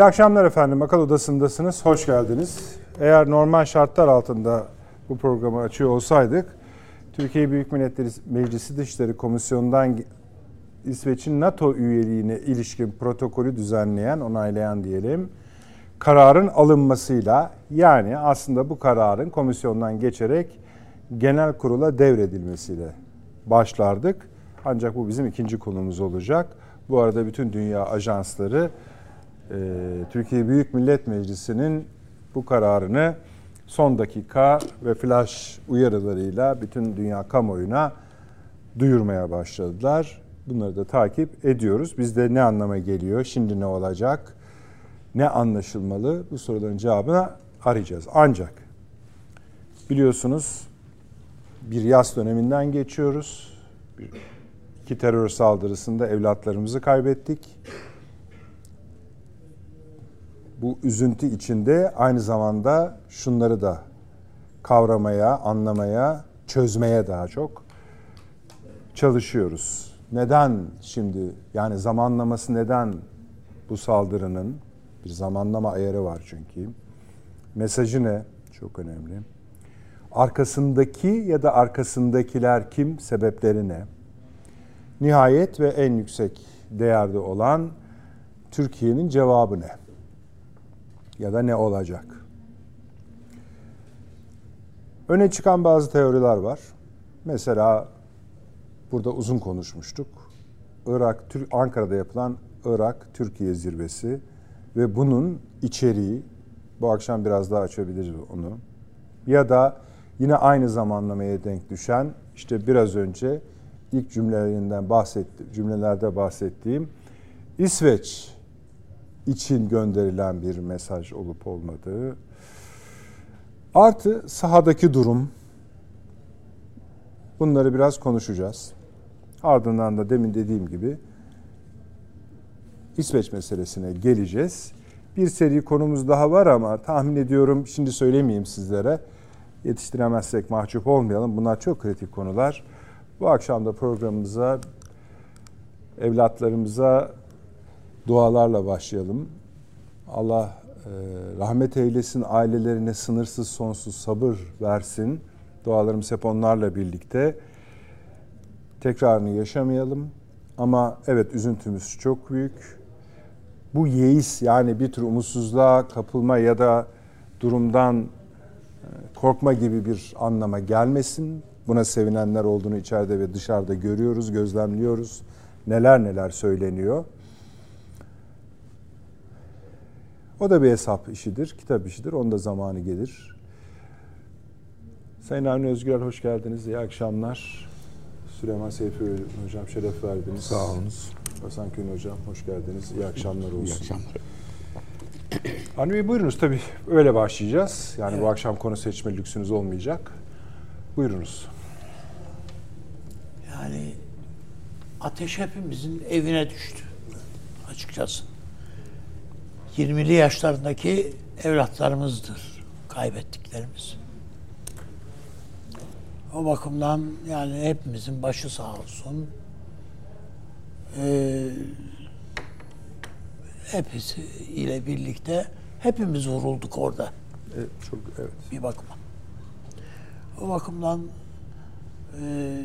İyi akşamlar efendim. Akıl Odası'ndasınız. Hoş geldiniz. Eğer normal şartlar altında bu programı açıyor olsaydık, Türkiye Büyük Milletleri Meclisi Dışişleri Komisyonu'ndan İsveç'in NATO üyeliğine ilişkin protokolü düzenleyen, onaylayan diyelim, kararın alınmasıyla yani aslında bu kararın komisyondan geçerek genel kurula devredilmesiyle başlardık. Ancak bu bizim ikinci konumuz olacak. Bu arada bütün dünya ajansları Türkiye Büyük Millet Meclisi'nin bu kararını son dakika ve flash uyarılarıyla bütün dünya kamuoyuna duyurmaya başladılar. Bunları da takip ediyoruz. Bizde ne anlama geliyor, şimdi ne olacak, ne anlaşılmalı bu soruların cevabını arayacağız. Ancak biliyorsunuz bir yaz döneminden geçiyoruz. İki terör saldırısında evlatlarımızı kaybettik. Bu üzüntü içinde aynı zamanda şunları da kavramaya, anlamaya, çözmeye daha çok çalışıyoruz. Neden şimdi yani zamanlaması neden bu saldırının bir zamanlama ayarı var çünkü. Mesajı ne? Çok önemli. Arkasındaki ya da arkasındakiler kim? Sebepleri ne? Nihayet ve en yüksek değerde olan Türkiye'nin cevabı ne? Ya da ne olacak? Öne çıkan bazı teoriler var. Mesela burada uzun konuşmuştuk. Irak, Ankara'da yapılan Irak Türkiye zirvesi ve bunun içeriği bu akşam biraz daha açabiliriz onu. Ya da yine aynı zamanlamaya denk düşen işte biraz önce ilk cümlelerinden bahsetti, cümlelerde bahsettiğim İsveç için gönderilen bir mesaj olup olmadığı artı sahadaki durum bunları biraz konuşacağız. Ardından da demin dediğim gibi İsveç meselesine geleceğiz. Bir seri konumuz daha var ama tahmin ediyorum şimdi söylemeyeyim sizlere. Yetiştiremezsek mahcup olmayalım. Bunlar çok kritik konular. Bu akşam da programımıza evlatlarımıza dualarla başlayalım. Allah e, rahmet eylesin, ailelerine sınırsız sonsuz sabır versin. Dualarımız hep onlarla birlikte. Tekrarını yaşamayalım. Ama evet üzüntümüz çok büyük bu yeis yani bir tür umutsuzluğa kapılma ya da durumdan e, korkma gibi bir anlama gelmesin. Buna sevinenler olduğunu içeride ve dışarıda görüyoruz, gözlemliyoruz. Neler neler söyleniyor. O da bir hesap işidir, kitap işidir. Onda zamanı gelir. Sayın Avni Özgür hoş geldiniz. İyi akşamlar. Süleyman Seyfi Hocam şeref verdiniz. Sağ olunuz. Hasan Kün Hocam hoş geldiniz. İyi akşamlar olsun. İyi akşamlar. Avni Bey buyurunuz tabii öyle başlayacağız. Yani evet. bu akşam konu seçme lüksünüz olmayacak. Buyurunuz. Yani ateş hepimizin evine düştü açıkçası. 20'li yaşlarındaki evlatlarımızdır kaybettiklerimiz. O bakımdan yani hepimizin başı sağ olsun e, hepsi ile birlikte hepimiz vurulduk orada. Evet, çok evet. Bir bakıma. O bakımdan e,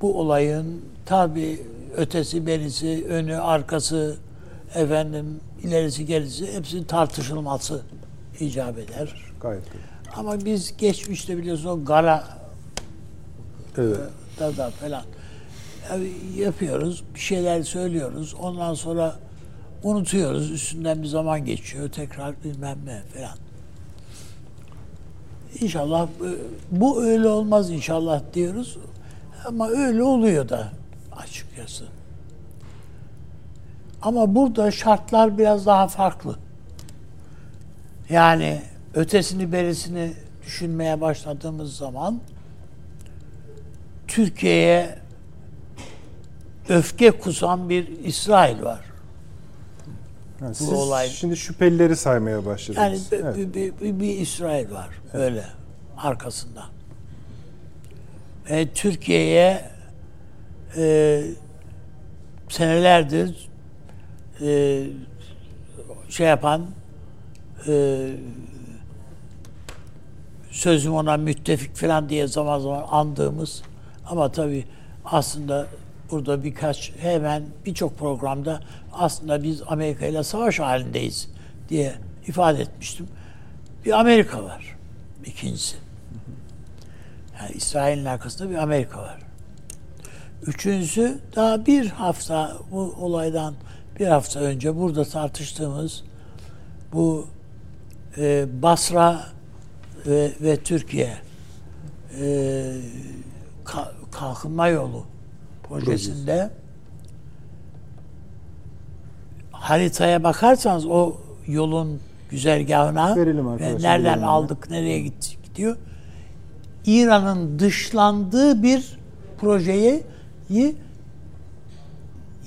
bu olayın tabi ötesi, berisi, önü, arkası, efendim ilerisi gerisi hepsi tartışılması icap eder. Gayet Ama biz geçmişte biliyorsunuz o gara evet. da da falan yapıyoruz, bir şeyler söylüyoruz. Ondan sonra unutuyoruz. Üstünden bir zaman geçiyor. Tekrar bilmem ne falan. İnşallah e, bu öyle olmaz inşallah diyoruz. Ama öyle oluyor da açıkçası. Ama burada şartlar biraz daha farklı. Yani ötesini berisini düşünmeye başladığımız zaman Türkiye'ye öfke kusan bir İsrail var. Yani siz olay. şimdi şüphelileri saymaya başladınız. Yani evet. bir, bir, bir, bir İsrail var evet. öyle arkasında. E, Türkiye'ye e, senelerdir e, şey yapan e, sözüm ona müttefik falan diye zaman zaman andığımız ama tabii aslında burada birkaç hemen birçok programda aslında biz Amerika ile savaş halindeyiz diye ifade etmiştim. Bir Amerika var. ikincisi. Yani İsrail'in arkasında bir Amerika var. Üçüncüsü daha bir hafta bu olaydan bir hafta önce burada tartıştığımız bu e, Basra ve, ve Türkiye e, ka, kalkınma yolu projesinde haritaya bakarsanız o yolun güzergahına Verelim ve nereden aldık, nereye gidiyor. İran'ın dışlandığı bir projeyi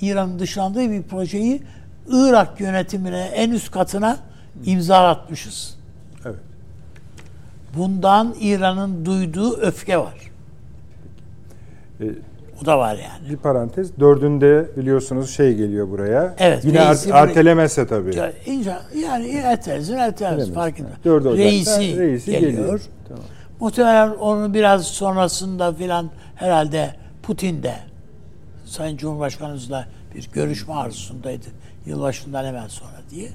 İran'ın dışlandığı bir projeyi Irak yönetimine en üst katına imza atmışız. Evet. Bundan İran'ın duyduğu öfke var. E, o da var yani. Bir parantez. Dördünde biliyorsunuz şey geliyor buraya. Evet. Yine er, ertelemezse tabii. Ya, yani ertelesin ertelemez fark etmez. Dördü reisi, reisi geliyor. geliyor. Tamam. Muhtemelen onu biraz sonrasında filan herhalde Putin de Sayın Cumhurbaşkanımızla bir görüşme arzusundaydı. Yılbaşından hemen sonra diye.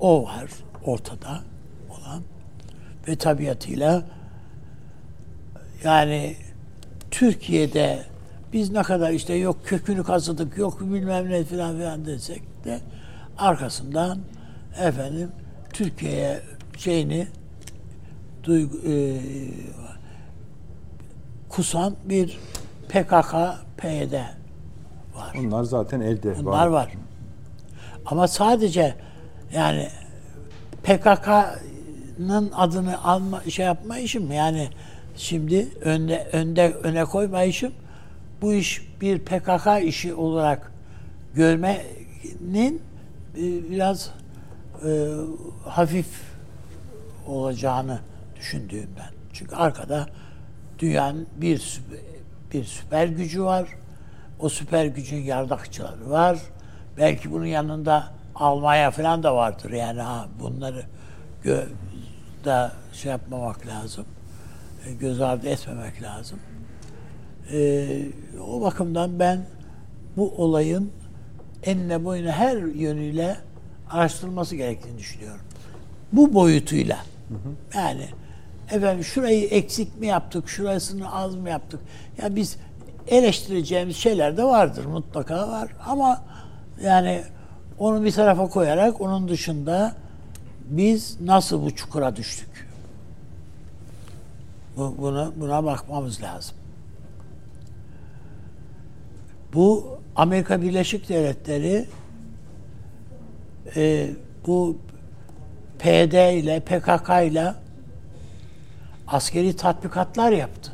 O var ortada olan ve tabiatıyla yani Türkiye'de biz ne kadar işte yok kökünü kazıdık, yok bilmem ne filan filan desek de arkasından efendim Türkiye'ye şeyini duygu, e, kusan bir PKK, PYD var. Onlar zaten elde Onlar var. var. Ama sadece yani PKK'nın adını alma şey yapma işim yani şimdi önde önde öne koyma işim bu iş bir PKK işi olarak görmenin e, biraz e, hafif olacağını düşündüğümden. Çünkü arkada dünyanın bir bir süper gücü var. O süper gücün yardakçıları var. Belki bunun yanında Almanya falan da vardır. Yani ha bunları gö da şey yapmamak lazım. E, göz ardı etmemek lazım. Ee, o bakımdan ben bu olayın enine boyuna her yönüyle araştırılması gerektiğini düşünüyorum. Bu boyutuyla. Hı hı. Yani efendim şurayı eksik mi yaptık, şurasını az mı yaptık? Ya biz eleştireceğimiz şeyler de vardır mutlaka var ama yani onu bir tarafa koyarak onun dışında biz nasıl bu çukura düştük? Bu, buna, buna bakmamız lazım. Bu Amerika Birleşik Devletleri e, bu PD ile PKK ile askeri tatbikatlar yaptı.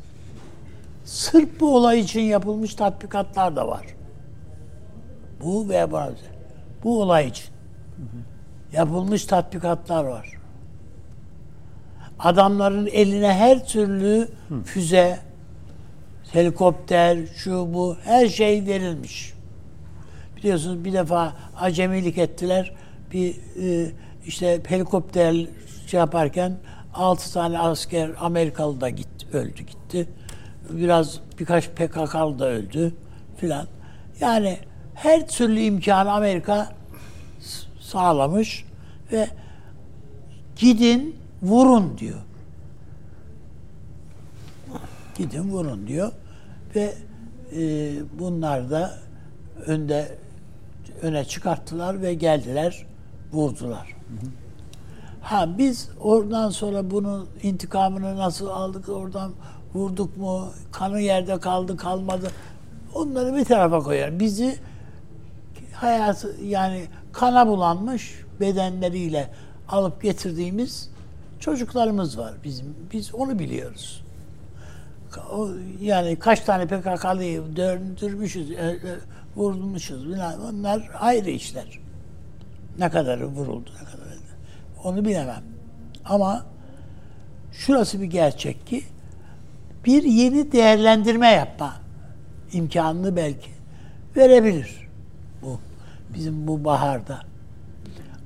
Sırf bu olay için yapılmış tatbikatlar da var. Bu ve bazı. Bu olay için. Yapılmış tatbikatlar var. Adamların eline her türlü füze, helikopter, şu bu her şey verilmiş. Biliyorsunuz bir defa acemilik ettiler. Bir e, işte helikopter şey yaparken altı tane asker Amerikalı da gitti, öldü gitti. Biraz birkaç PKK'lı da öldü filan. Yani her türlü imkanı Amerika sağlamış ve gidin vurun diyor. Gidin vurun diyor ve e, bunlar da önde öne çıkarttılar ve geldiler vurdular. Hı hı. Ha biz oradan sonra bunun intikamını nasıl aldık oradan vurduk mu kanı yerde kaldı kalmadı onları bir tarafa koyar. Bizi hayatı yani kana bulanmış bedenleriyle alıp getirdiğimiz çocuklarımız var bizim. Biz onu biliyoruz. yani kaç tane PKK'lıyı döndürmüşüz, e, e, vurmuşuz. Onlar ayrı işler. Ne kadarı vuruldu, ne kadar onu bilemem. Ama şurası bir gerçek ki bir yeni değerlendirme yapma imkanını belki verebilir bu bizim bu baharda.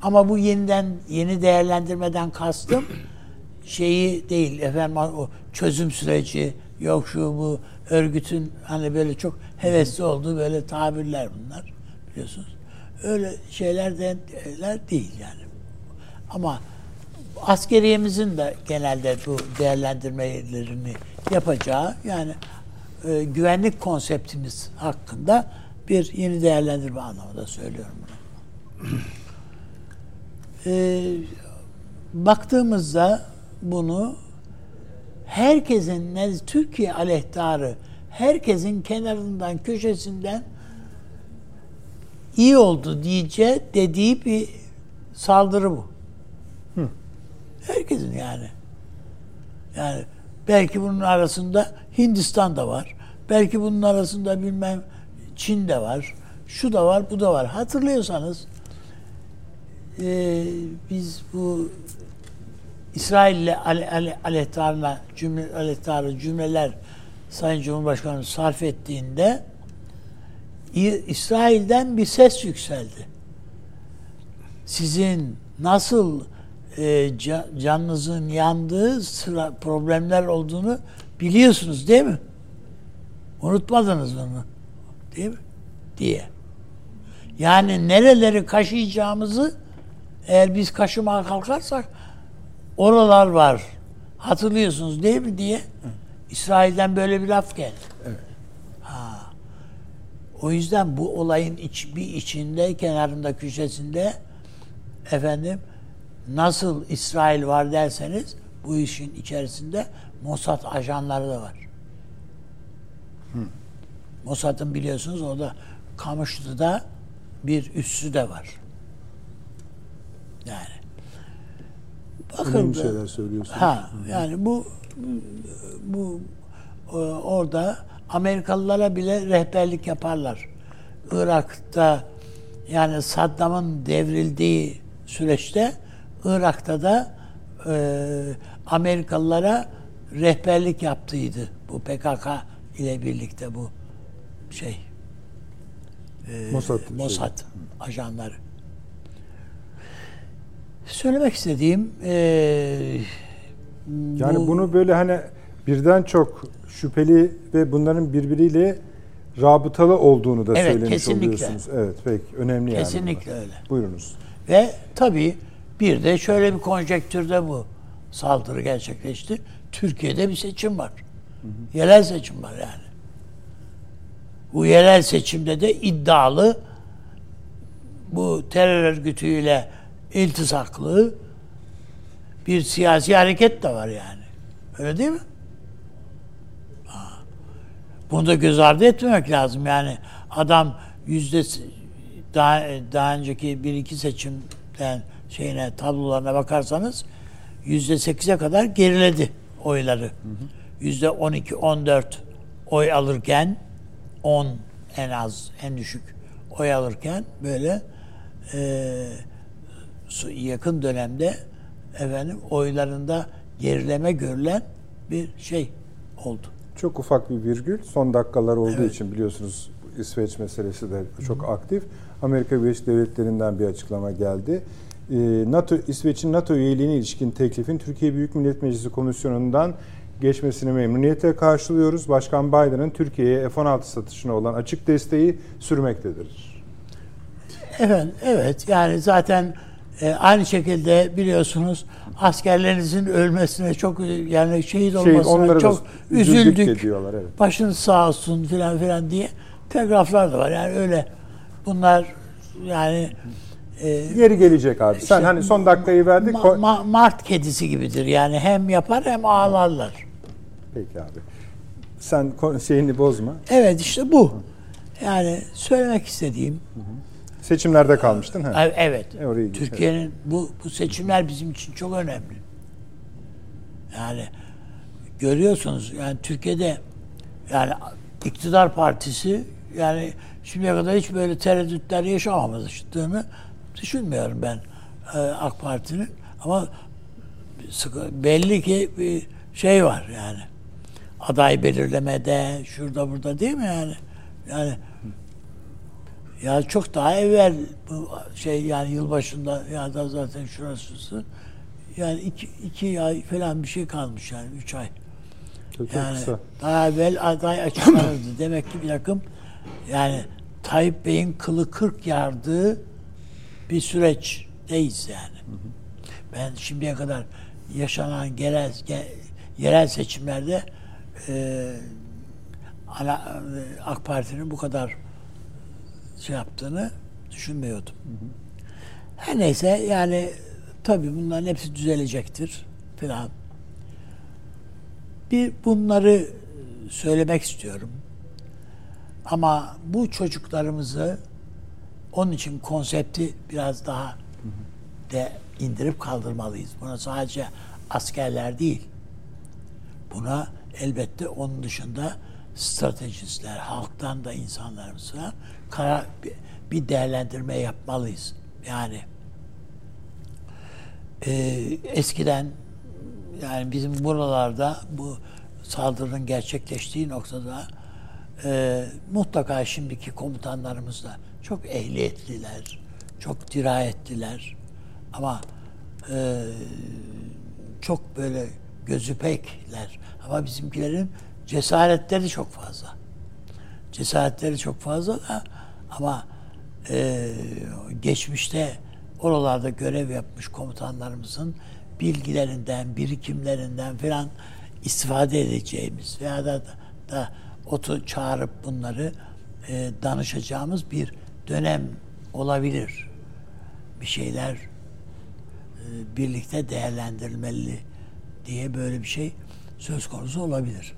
Ama bu yeniden yeni değerlendirmeden kastım şeyi değil efendim o çözüm süreci yok şu bu örgütün hani böyle çok hevesli olduğu böyle tabirler bunlar biliyorsunuz. Öyle şeylerden değil yani. Ama askeriyemizin de genelde bu değerlendirmelerini yapacağı yani e, güvenlik konseptimiz hakkında bir yeni değerlendirme anlamında söylüyorum bunu. e, baktığımızda bunu herkesin ne Türkiye aleyhtarı herkesin kenarından köşesinden iyi oldu diyece dediği bir saldırı bu. Herkesin yani. Yani belki bunun arasında Hindistan da var. Belki bunun arasında bilmem Çin de var. Şu da var, bu da var. Hatırlıyorsanız e, biz bu İsrail ile aleyhtarına cümle, aleyhtarı cümleler Sayın Cumhurbaşkanı sarf ettiğinde İsrail'den bir ses yükseldi. Sizin nasıl e, canınızın yandığı sıra problemler olduğunu biliyorsunuz değil mi? Unutmadınız onu. Değil mi? Diye. Yani nereleri kaşıyacağımızı eğer biz kaşımaya kalkarsak oralar var. Hatırlıyorsunuz değil mi diye. İsrail'den böyle bir laf geldi. Evet. Ha. O yüzden bu olayın iç, bir içinde, kenarında, köşesinde efendim nasıl İsrail var derseniz bu işin içerisinde Mossad ajanları da var. Hı. Mossad'ın biliyorsunuz orada Kamışlı'da bir üssü de var. Yani. Bakın Önemli şeyler söylüyorsunuz. Ha, yani bu bu orada Amerikalılara bile rehberlik yaparlar. Irak'ta yani Saddam'ın devrildiği süreçte Irak'ta da e, Amerikalılara rehberlik yaptıydı bu PKK ile birlikte bu şey e, Mossad, Mossad şey. ajanları. Söylemek istediğim e, yani bu, bunu böyle hani birden çok şüpheli ve bunların birbiriyle rabıtalı olduğunu da evet, söylemiş kesinlikle. oluyorsunuz. Evet, pek önemli kesinlikle yani. Kesinlikle öyle. Buyurunuz. Ve tabii bir de şöyle bir konjektürde bu saldırı gerçekleşti. Türkiye'de bir seçim var. Yerel seçim var yani. Bu yerel seçimde de iddialı bu terör örgütüyle iltisaklı bir siyasi hareket de var yani. Öyle değil mi? Bunu da göz ardı etmemek lazım. Yani adam yüzde daha, daha önceki bir iki seçimden şeyine tablolarına bakarsanız yüzde sekize kadar geriledi oyları. Yüzde on iki, on dört oy alırken on en az, en düşük oy alırken böyle e, yakın dönemde efendim oylarında gerileme görülen bir şey oldu. Çok ufak bir virgül. Son dakikalar olduğu evet. için biliyorsunuz İsveç meselesi de çok aktif. Amerika Birleşik Devletleri'nden bir açıklama geldi. Ee, NATO İsveç'in NATO üyeliğine ilişkin teklifin Türkiye Büyük Millet Meclisi Komisyonu'ndan geçmesini memnuniyetle karşılıyoruz. Başkan Biden'ın Türkiye'ye F-16 satışına olan açık desteği sürmektedir. Evet, evet. Yani zaten e, aynı şekilde biliyorsunuz askerlerinizin ölmesine çok yani şehit olmasına şey, çok üzüldük. Diyorlar, evet. Başınız sağ olsun filan filan diye telgraflar da var. Yani öyle bunlar yani e, yeri gelecek abi. Sen işte, hani son dakikayı verdik. Ma, ma, Mart kedisi gibidir. Yani hem yapar hem ağlarlar. Peki abi. Sen şeyini bozma. Evet işte bu. Yani söylemek istediğim. Hı hı. Seçimlerde kalmıştın ha? Evet. E, Türkiye'nin bu bu seçimler bizim için çok önemli. Yani görüyorsunuz yani Türkiye'de yani iktidar partisi yani şimdiye kadar hiç böyle tereddütler yaşamamıştığını düşünmüyorum ben e, AK Parti'nin ama belli ki bir şey var yani aday belirlemede şurada burada değil mi yani yani Ya çok daha evvel bu şey yani yılbaşında ya da zaten şurası yani iki, iki ay falan bir şey kalmış yani üç ay. Çok, çok Yani kısa. daha evvel aday açıklanırdı. Demek ki bir takım yani Tayyip Bey'in kılı kırk yardığı bir süreçteyiz yani. Ben şimdiye kadar yaşanan genel, ge- yerel seçimlerde e, ana, e, AK Parti'nin bu kadar şey yaptığını düşünmüyordum. Her neyse yani tabii bunların hepsi düzelecektir filan. Bir bunları söylemek istiyorum. Ama bu çocuklarımızı onun için konsepti biraz daha de indirip kaldırmalıyız. Buna sadece askerler değil. Buna elbette onun dışında stratejistler, halktan da insanlarımız var. Karar, bir- değerlendirme yapmalıyız. Yani e, eskiden yani bizim buralarda bu saldırının gerçekleştiği noktada e, mutlaka şimdiki komutanlarımız da çok ehliyetliler, çok dirayetliler ama e, çok böyle gözü pekler. Ama bizimkilerin cesaretleri çok fazla. Cesaretleri çok fazla da ama e, geçmişte oralarda görev yapmış komutanlarımızın bilgilerinden, birikimlerinden falan istifade edeceğimiz veya da, da otu çağırıp bunları e, danışacağımız bir dönem olabilir. Bir şeyler e, birlikte değerlendirilmeli diye böyle bir şey söz konusu olabilir.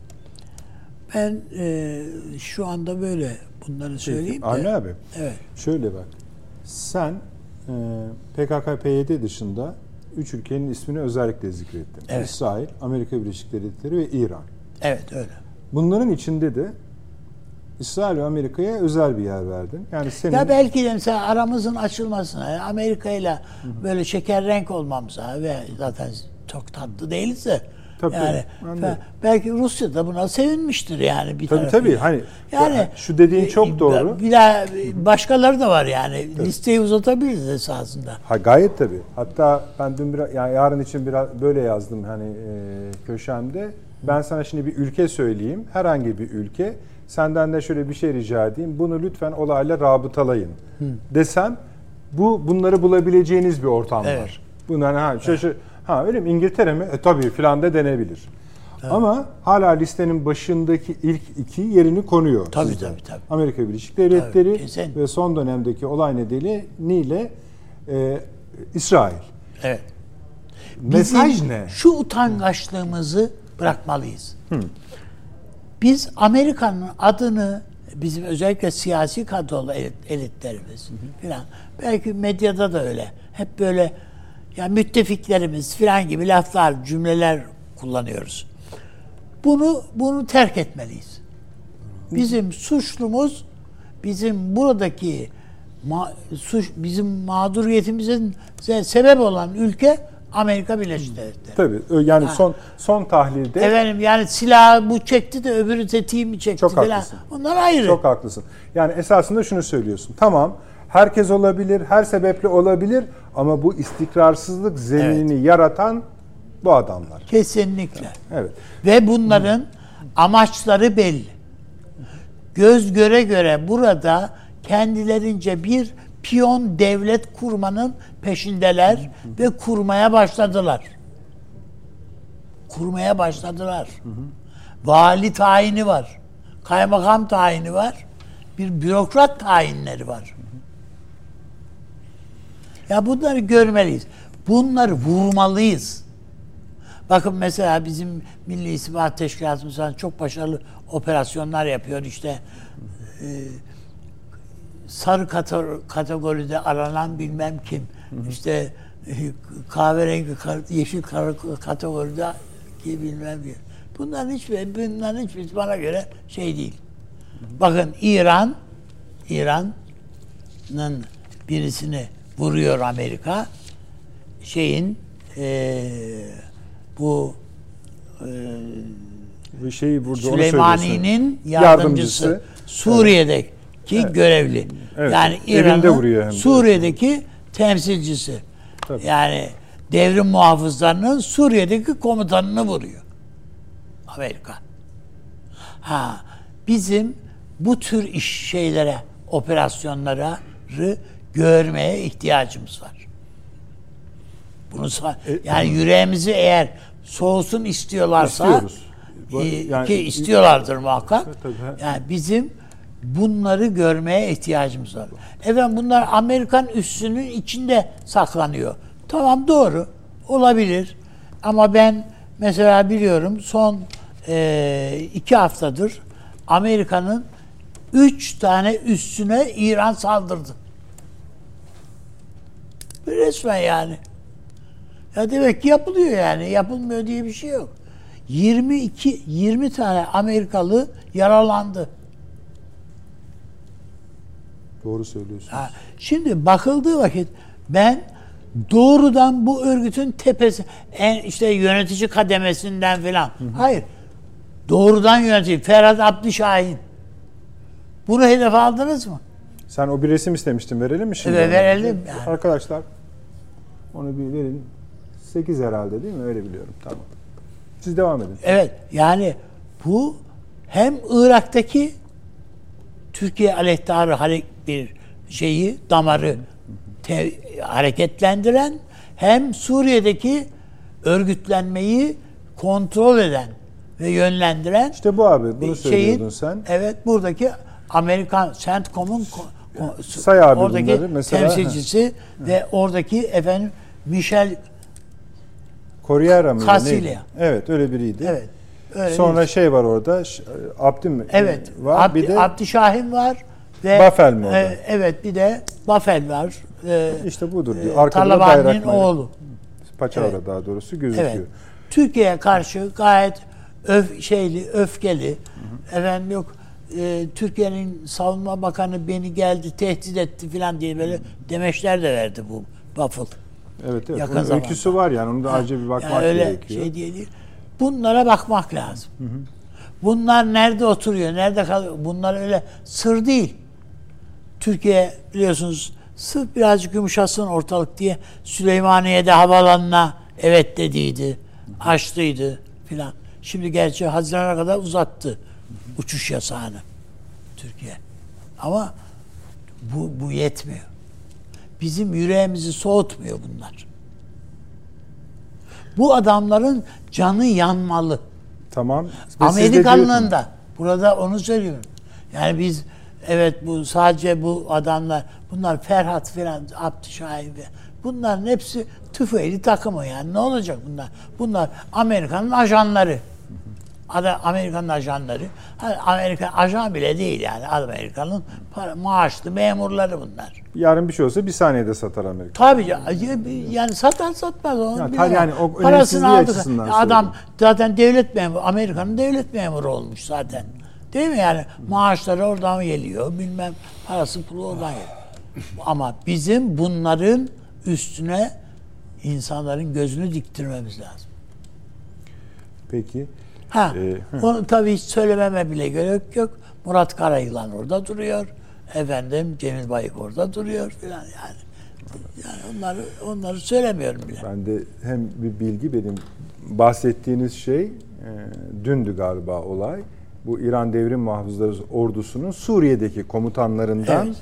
Ben e, şu anda böyle bunları söyleyeyim de. Avni abi. Evet. Şöyle bak. Sen e, PKK-PYD dışında üç ülkenin ismini özellikle zikrettin. Evet. İsrail, Amerika Birleşik Devletleri ve İran. Evet öyle. Bunların içinde de İsrail ve Amerika'ya özel bir yer verdin. Yani senin Ya belki de mesela aramızın açılmasına, yani Amerika ile böyle şeker renk olmamıza ve zaten çok tatlı değiliz de Tabii, yani tabii, belki Rusya da buna sevinmiştir yani bir Tabii, tarafıyla. tabii, hani yani ya, şu dediğin çok doğru. Bir daha başkaları da var yani. Listeyi uzatabiliriz esasında. Ha, gayet tabii. Hatta ben dün biraz, yani yarın için biraz böyle yazdım hani e, köşemde. Ben sana şimdi bir ülke söyleyeyim. Herhangi bir ülke. Senden de şöyle bir şey rica edeyim. Bunu lütfen olayla rabıtalayın. Desem bu bunları bulabileceğiniz bir ortam Evet. var. Bunlar ha şaşır. Ha öyle mi? İngiltere mi? E tabii filan da denebilir. Ama hala listenin başındaki ilk iki yerini konuyor. Tabii, sizde. tabii, tabii. Amerika Birleşik Devletleri Tabii, kesin. ve son dönemdeki olay nedeniyle e, İsrail. Evet. Mesaj Bizim ne? Şu utangaçlığımızı bırakmalıyız. Biz Amerika'nın adını bizim özellikle siyasi kadrolu elit- elitlerimiz filan belki medyada da öyle. Hep böyle ya müttefiklerimiz filan gibi laflar, cümleler kullanıyoruz. Bunu bunu terk etmeliyiz. Bizim suçlumuz bizim buradaki ma- suç bizim mağduriyetimizin se- sebep olan ülke Amerika Birleşik Devletleri. Tabii yani son son tahlilde Efendim yani silahı bu çekti de öbürü tetiği mi çekti Çok falan. haklısın. Onlar ayrı. çok haklısın. Yani esasında şunu söylüyorsun. Tamam herkes olabilir, her sebeple olabilir ama bu istikrarsızlık zeminini yaratan bu adamlar. Kesinlikle. Evet. Ve bunların amaçları belli. Göz göre göre burada kendilerince bir piyon devlet kurmanın peşindeler ve kurmaya başladılar. Kurmaya başladılar. Vali tayini var. Kaymakam tayini var. Bir bürokrat tayinleri var. Ya bunları görmeliyiz. Bunları vurmalıyız. Bakın mesela bizim Milli İstihbarat Teşkilatımız çok başarılı operasyonlar yapıyor. İşte e, sarı kate- kategoride aranan bilmem kim. İşte e, kahverengi, yeşil kategoride ki bilmem kim. Bunların hiçbir, bunların hiçbir bana göre şey değil. Bakın İran, İran'ın birisini vuruyor Amerika. Şeyin eee bu Bu şeyi burada Süleymani'nin söylüyorsun. yardımcısı, Suriye'de evet. Görevli. Evet. Yani İran'ın Suriye'deki temsilcisi. Tabii. Yani devrim muhafızlarının Suriye'deki komutanını vuruyor. Amerika. Ha bizim bu tür iş şeylere, operasyonlara görmeye ihtiyacımız var. Bunu e, yani yüreğimizi eğer soğusun istiyorlarsa istiyoruz. E, yani, ki istiyorlardır muhakkak. Yani bizim bunları görmeye ihtiyacımız var. Efendim bunlar Amerikan üssünün içinde saklanıyor. Tamam doğru. Olabilir. Ama ben mesela biliyorum son e, iki haftadır Amerika'nın üç tane üstüne İran saldırdı. Resmen yani. Ya demek ki yapılıyor yani. Yapılmıyor diye bir şey yok. 22 20 tane Amerikalı yaralandı. Doğru söylüyorsunuz. Ha, şimdi bakıldığı vakit ben doğrudan bu örgütün tepesi en işte yönetici kademesinden filan. Hayır. Doğrudan yönetici Ferhat Abdüşahin. Bunu hedef aldınız mı? Sen o bir resim istemiştin. Verelim mi şimdi? Evet verelim. Yani. Arkadaşlar onu bir verin. 8 herhalde değil mi? Öyle biliyorum. Tamam. Siz devam edin. Evet. Yani bu hem Irak'taki Türkiye aleyhtarı bir şeyi, damarı te, hareketlendiren hem Suriye'deki örgütlenmeyi kontrol eden ve yönlendiren İşte bu abi bunu söylüyordun sen. Evet buradaki Amerikan CENTCOM'un Say abi oradaki bunları. Mesela, temsilcisi he. ve oradaki efendim Michel Corriera mı? Casilya. Evet öyle biriydi. Evet. Öyle Sonra şey var orada Abdi mi? Evet. Var. Abdi, bir de Abdi Şahin var. Ve, Bafel mi orada? E, evet bir de Bafel var. E, işte budur diyor. Arkada da bayrak oğlu. Paçavra evet. daha doğrusu gözüküyor. Evet. Türkiye'ye karşı gayet öf, şeyli, öfkeli. Hı hı. Efendim yok e, Türkiye'nin savunma bakanı beni geldi tehdit etti falan diye böyle demeçler de verdi bu Buffalo. Evet evet. Yakın öyküsü var yani. Onu da ayrıca bir bakmak yani öyle gerekiyor. Şey diye değil. Bunlara bakmak lazım. Hı hı. Bunlar nerede oturuyor, nerede kalıyor? Bunlar öyle sır değil. Türkiye biliyorsunuz sırf birazcık yumuşasın ortalık diye Süleymaniye'de havalanına evet dediydi. Açtıydı filan. Şimdi gerçi Haziran'a kadar uzattı uçuş yasağını Türkiye. Ama bu, bu yetmiyor. Bizim yüreğimizi soğutmuyor bunlar. Bu adamların canı yanmalı. Tamam. Amerikalı'nın da. Burada onu söylüyorum. Yani biz evet bu sadece bu adamlar bunlar Ferhat falan Abdüşahin bunların hepsi tüfeğli takımı yani ne olacak bunlar? Bunlar Amerika'nın ajanları. Adı Amerikan ajanları. Amerika ajan bile değil yani. Amerika'nın maaşlı memurları bunlar. Yarın bir şey olsa bir saniyede satar Amerika. Tabii yani satar satmaz onu. Ya, tabii yani o Parasını aldık. Adam söyleyeyim. zaten devlet memuru, Amerika'nın devlet memuru olmuş zaten. Değil mi yani? Maaşları oradan geliyor. Bilmem parası pulu oradan geliyor. Ama bizim bunların üstüne insanların gözünü diktirmemiz lazım. Peki. Ha, ee, onu tabii hiç söylememe bile gerek yok. Murat Karayılan orada duruyor. Efendim Cemil Bayık orada duruyor filan yani. Yani onları onları söylemiyorum bile. Ben de hem bir bilgi benim bahsettiğiniz şey e, dündü galiba olay. Bu İran Devrim Muhafızları Ordusu'nun Suriye'deki komutanlarından evet.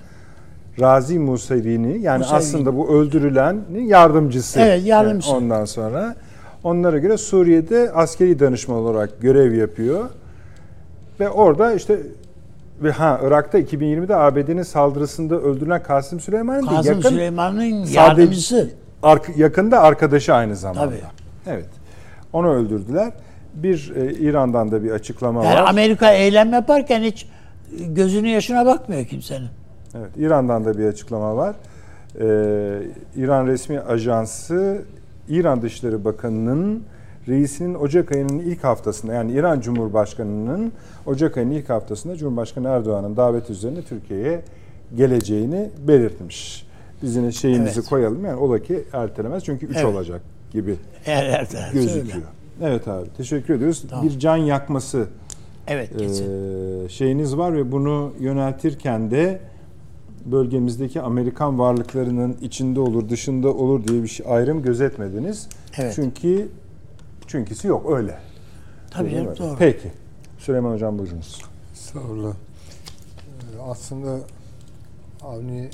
Razi Musevi'ni yani Musevi. aslında bu öldürülenin yardımcısı. Evet yardımcısı. ondan sonra Onlara göre Suriye'de askeri danışman olarak görev yapıyor. Ve orada işte ve ha Irak'ta 2020'de ABD'nin saldırısında öldürülen Kasım Süleyman'ın Kasım yakın, Süleyman'ın yardımcısı. Ark, yakında arkadaşı aynı zamanda. Tabii. Evet. Onu öldürdüler. Bir e, İran'dan da bir açıklama yani var. Amerika eylem yaparken hiç gözünün yaşına bakmıyor kimsenin. Evet. İran'dan da bir açıklama var. Ee, İran resmi ajansı İran Dışişleri Bakanı'nın reisinin Ocak ayının ilk haftasında yani İran Cumhurbaşkanı'nın Ocak ayının ilk haftasında Cumhurbaşkanı Erdoğan'ın davet üzerine Türkiye'ye geleceğini belirtmiş. Biz yine şeyimizi evet. koyalım yani ola ki ertelemez çünkü 3 evet. olacak gibi Eğer ertelemez gözüküyor. Öyle. Evet abi teşekkür ediyoruz. Tamam. Bir can yakması Evet, e, şeyiniz var ve bunu yöneltirken de bölgemizdeki Amerikan varlıklarının içinde olur, dışında olur diye bir şey ayrım gözetmediniz. Evet. Çünkü çünküsü yok öyle. Tabii canım doğru. Peki. Süleyman Hocam buyurunuz. Estağfurullah. Ee, Aslında Avni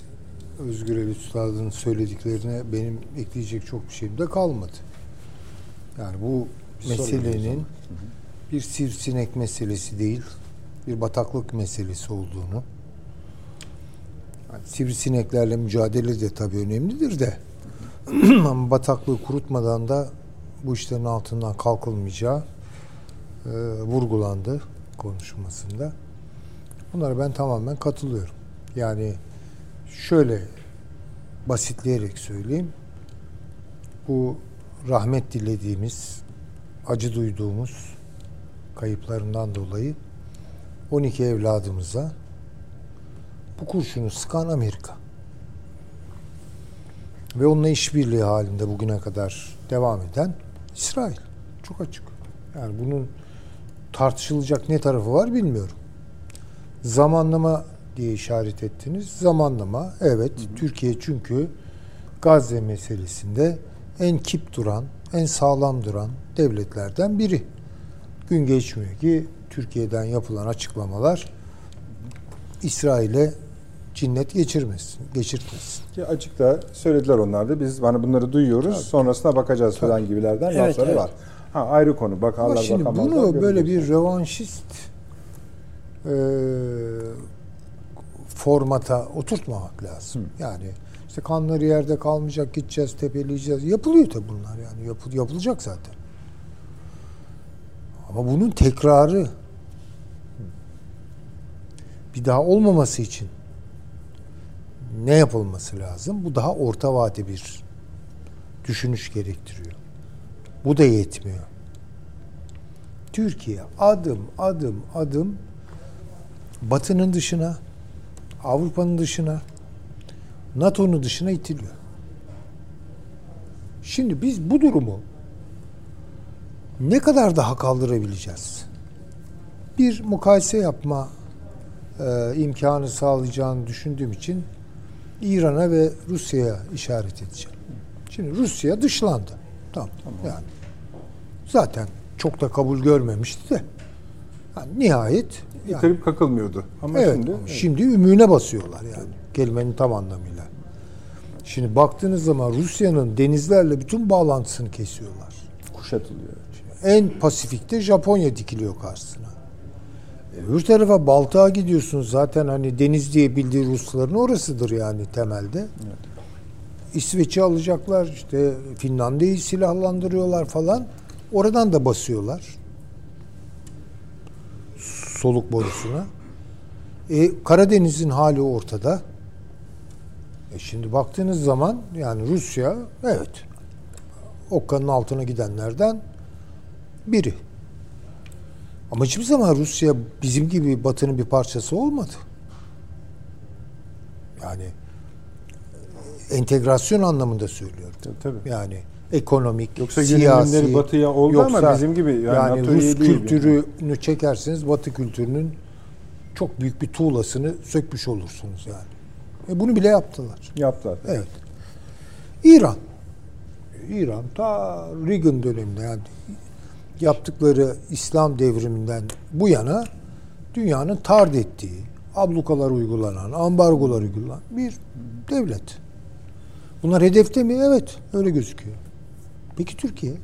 Özgür El Üstad'ın söylediklerine benim ekleyecek çok bir şeyim de kalmadı. Yani bu meselenin bir sivrisinek meselesi değil, bir bataklık meselesi olduğunu, yani sivrisineklerle mücadele de tabii önemlidir de, ama bataklığı kurutmadan da bu işlerin altından kalkılmayacağı e, vurgulandı konuşmasında. Bunlara ben tamamen katılıyorum. Yani şöyle basitleyerek söyleyeyim. Bu rahmet dilediğimiz, acı duyduğumuz kayıplarından dolayı 12 evladımıza bu kurşunu sıkan Amerika. Ve onunla işbirliği halinde bugüne kadar devam eden İsrail. Çok açık. Yani bunun tartışılacak ne tarafı var bilmiyorum. Zamanlama diye işaret ettiniz. Zamanlama evet Türkiye çünkü Gazze meselesinde en kip duran, en sağlam duran devletlerden biri. Gün geçmiyor ki Türkiye'den yapılan açıklamalar İsrail'e cinnet geçirmesin, geçirtmesin. Ki açıkta söylediler onlar da. Biz hani bunları duyuyoruz. Sonrasına bakacağız falan gibilerden Evet, lafları evet. var. Ha ayrı konu. Ama Bakarlar şimdi bakamazlar. bunu böyle bir revanşist e, formata oturtmamak lazım. Yani işte kanları yerde kalmayacak, gideceğiz, tepeleyeceğiz. Yapılıyor tabii bunlar yani. Yapıl, yapılacak zaten. Ama bunun tekrarı bir daha olmaması için ne yapılması lazım? Bu daha orta vade bir düşünüş gerektiriyor. Bu da yetmiyor. Türkiye adım adım adım Batı'nın dışına, Avrupa'nın dışına, NATO'nun dışına itiliyor. Şimdi biz bu durumu ne kadar daha kaldırabileceğiz? Bir mukayese yapma e, imkanı sağlayacağını düşündüğüm için İran'a ve Rusya'ya işaret edeceğim. Şimdi Rusya dışlandı. Tamam. Yani zaten çok da kabul görmemişti de. Yani nihayet yani, kakılmıyordu. Ama evet, şimdi ama şimdi ümüğüne basıyorlar yani. Kelimenin tam anlamıyla. Şimdi baktığınız zaman Rusya'nın denizlerle bütün bağlantısını kesiyorlar. kuşatılıyor. En Pasifik'te Japonya dikiliyor karşısına. Öbür tarafa Baltık'a gidiyorsunuz zaten hani deniz diye bildiği Rusların orasıdır yani temelde. İsveç'i alacaklar işte Finlandiya'yı silahlandırıyorlar falan. Oradan da basıyorlar. Soluk borusuna. E, Karadeniz'in hali ortada. E şimdi baktığınız zaman yani Rusya evet okkanın altına gidenlerden biri. Ama hiçbir zaman Rusya bizim gibi Batı'nın bir parçası olmadı. Yani entegrasyon anlamında söylüyorum. Tabii, tabii. Yani ekonomik, Yoksa siyasi, batıya oldu ama bizim gibi yani yani, NATO Rus kültürünü çekerseniz Batı kültürünün çok büyük bir tuğlasını sökmüş olursunuz yani. E bunu bile yaptılar. Yaptılar. Evet. İran. İran ta Reagan döneminde yani yaptıkları İslam devriminden bu yana dünyanın tard ettiği, ablukalar uygulanan, ambargolar uygulanan bir devlet. Bunlar hedefte mi? Evet, öyle gözüküyor. Peki Türkiye?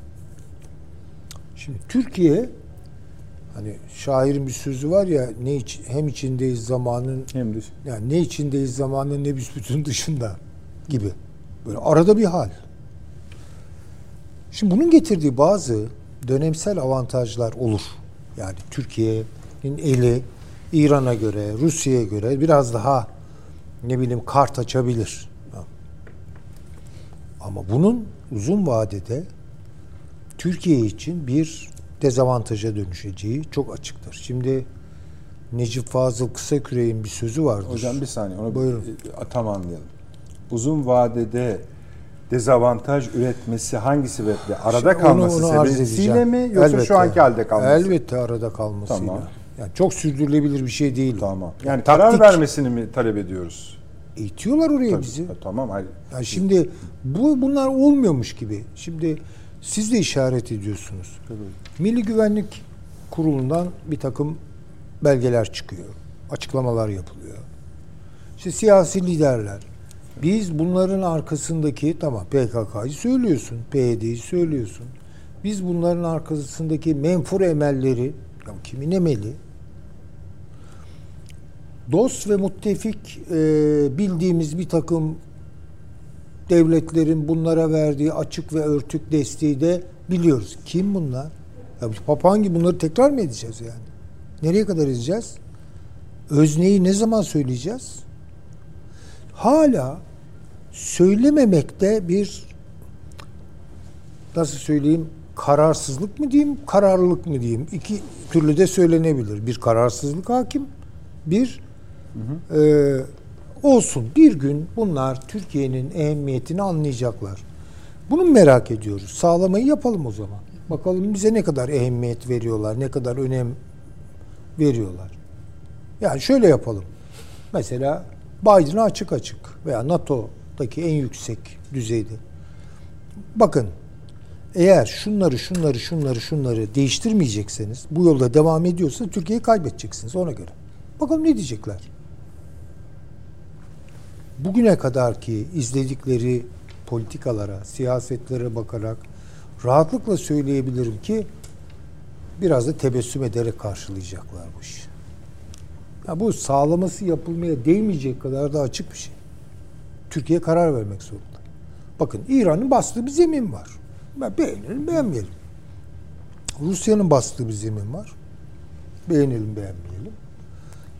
Şimdi Türkiye hani şairin bir sözü var ya ne iç, hem içindeyiz zamanın Hem de yani ne içindeyiz zamanın ne büsbütün dışında gibi. Böyle arada bir hal. Şimdi bunun getirdiği bazı dönemsel avantajlar olur. Yani Türkiye'nin eli İran'a göre, Rusya'ya göre biraz daha ne bileyim kart açabilir. Ama bunun uzun vadede Türkiye için bir dezavantaja dönüşeceği çok açıktır. Şimdi Necip Fazıl Kısaküre'nin bir sözü vardır. hocam bir saniye onu Buyurun. bir, tam anlayalım. Uzun vadede dezavantaj üretmesi hangi sebeple? Arada Onu- kalması onu arz sebebiyle mi yoksa Elbette. şu anki halde kalması? Elbette arada kalmasıyla. Tamam. Yani çok sürdürülebilir bir şey değil. Tamam. Yani Taktik. karar vermesini mi talep ediyoruz? İtiyorlar oraya Tabii. bizi. Ha, tamam. Hayır. Yani şimdi bu bunlar olmuyormuş gibi. Şimdi siz de işaret ediyorsunuz. Milli Güvenlik Kurulu'ndan bir takım belgeler çıkıyor. Açıklamalar yapılıyor. İşte siyasi liderler. Biz bunların arkasındaki tamam PKK'yı söylüyorsun, PYD'yi söylüyorsun. Biz bunların arkasındaki menfur emelleri, ya kimin emeli? Dost ve müttefik e, bildiğimiz bir takım devletlerin bunlara verdiği açık ve örtük desteği de biliyoruz. Kim bunlar? Ya papağan gibi bunları tekrar mı edeceğiz yani? Nereye kadar edeceğiz? Özneyi ne zaman söyleyeceğiz? Hala söylememekte bir nasıl söyleyeyim kararsızlık mı diyeyim, kararlılık mı diyeyim? İki türlü de söylenebilir. Bir kararsızlık hakim, bir e, olsun bir gün bunlar Türkiye'nin ehemmiyetini anlayacaklar. Bunu merak ediyoruz. Sağlamayı yapalım o zaman. Bakalım bize ne kadar ehemmiyet veriyorlar, ne kadar önem veriyorlar. Yani şöyle yapalım. Mesela Biden'a açık açık veya NATO'daki en yüksek düzeyde. Bakın eğer şunları şunları şunları şunları değiştirmeyecekseniz bu yolda devam ediyorsa Türkiye'yi kaybedeceksiniz ona göre. Bakalım ne diyecekler. Bugüne kadar ki izledikleri politikalara, siyasetlere bakarak rahatlıkla söyleyebilirim ki biraz da tebessüm ederek karşılayacaklar bu. Ya bu sağlaması yapılmaya değmeyecek kadar da açık bir şey. Türkiye karar vermek zorunda. Bakın İran'ın bastığı bir zemin var. Beğenelim beğenmeyelim. Rusya'nın bastığı bir zemin var. Beğenelim beğenmeyelim.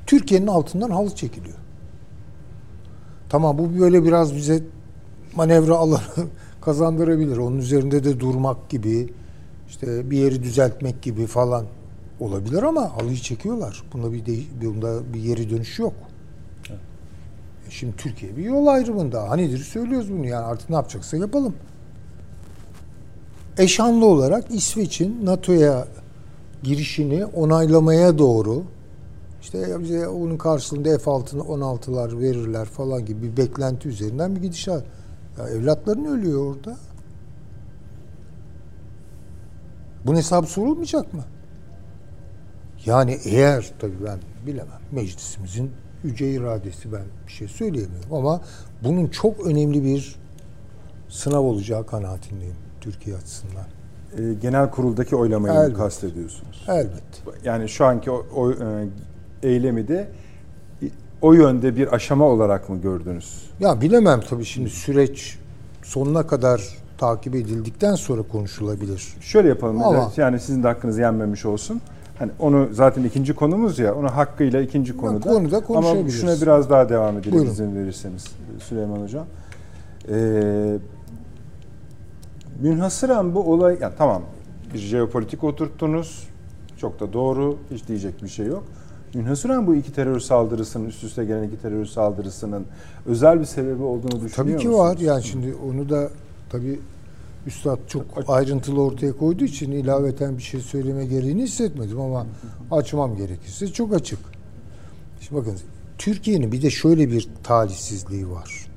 Türkiye'nin altından halı çekiliyor. Tamam bu böyle biraz bize manevra alanı kazandırabilir. Onun üzerinde de durmak gibi, işte bir yeri düzeltmek gibi falan olabilir ama halıyı çekiyorlar. Bunda bir de, bunda bir yeri dönüş yok. Şimdi Türkiye bir yol ayrımında. Hanidir söylüyoruz bunu yani artık ne yapacaksa yapalım. Eşanlı olarak İsveç'in NATO'ya girişini onaylamaya doğru işte bize onun karşılığında F-16 16'lar verirler falan gibi bir beklenti üzerinden bir gidişat. Ya evlatların ölüyor orada. Bunun hesabı sorulmayacak mı? Yani eğer tabii ben bilemem meclisimizin yüce iradesi ben bir şey söyleyemiyorum ama bunun çok önemli bir sınav olacağı kanaatindeyim Türkiye açısından. E, genel kuruldaki oylamayı Elbette. kastediyorsunuz. Elbette. Yani şu anki o, o e, eylemi de o yönde bir aşama olarak mı gördünüz? Ya bilemem tabii şimdi süreç sonuna kadar takip edildikten sonra konuşulabilir. Şöyle yapalım. Ama- evet, yani sizin de hakkınız yenmemiş olsun. Hani onu zaten ikinci konumuz ya. Onu hakkıyla ikinci konuda. konuda Ama şuna biraz daha devam edelim Buyurun. izin verirseniz Süleyman Hocam. Ee, münhasıran bu olay, yani tamam bir jeopolitik oturttunuz. Çok da doğru. Hiç diyecek bir şey yok. Münhasıran bu iki terör saldırısının, üst üste gelen iki terör saldırısının özel bir sebebi olduğunu düşünüyor Tabii ki musunuz? var. Yani şimdi onu da tabii Üstad çok ayrıntılı ortaya koyduğu için ilaveten bir şey söyleme gereğini hissetmedim ama açmam gerekirse çok açık. Şimdi bakın Türkiye'nin bir de şöyle bir talihsizliği var.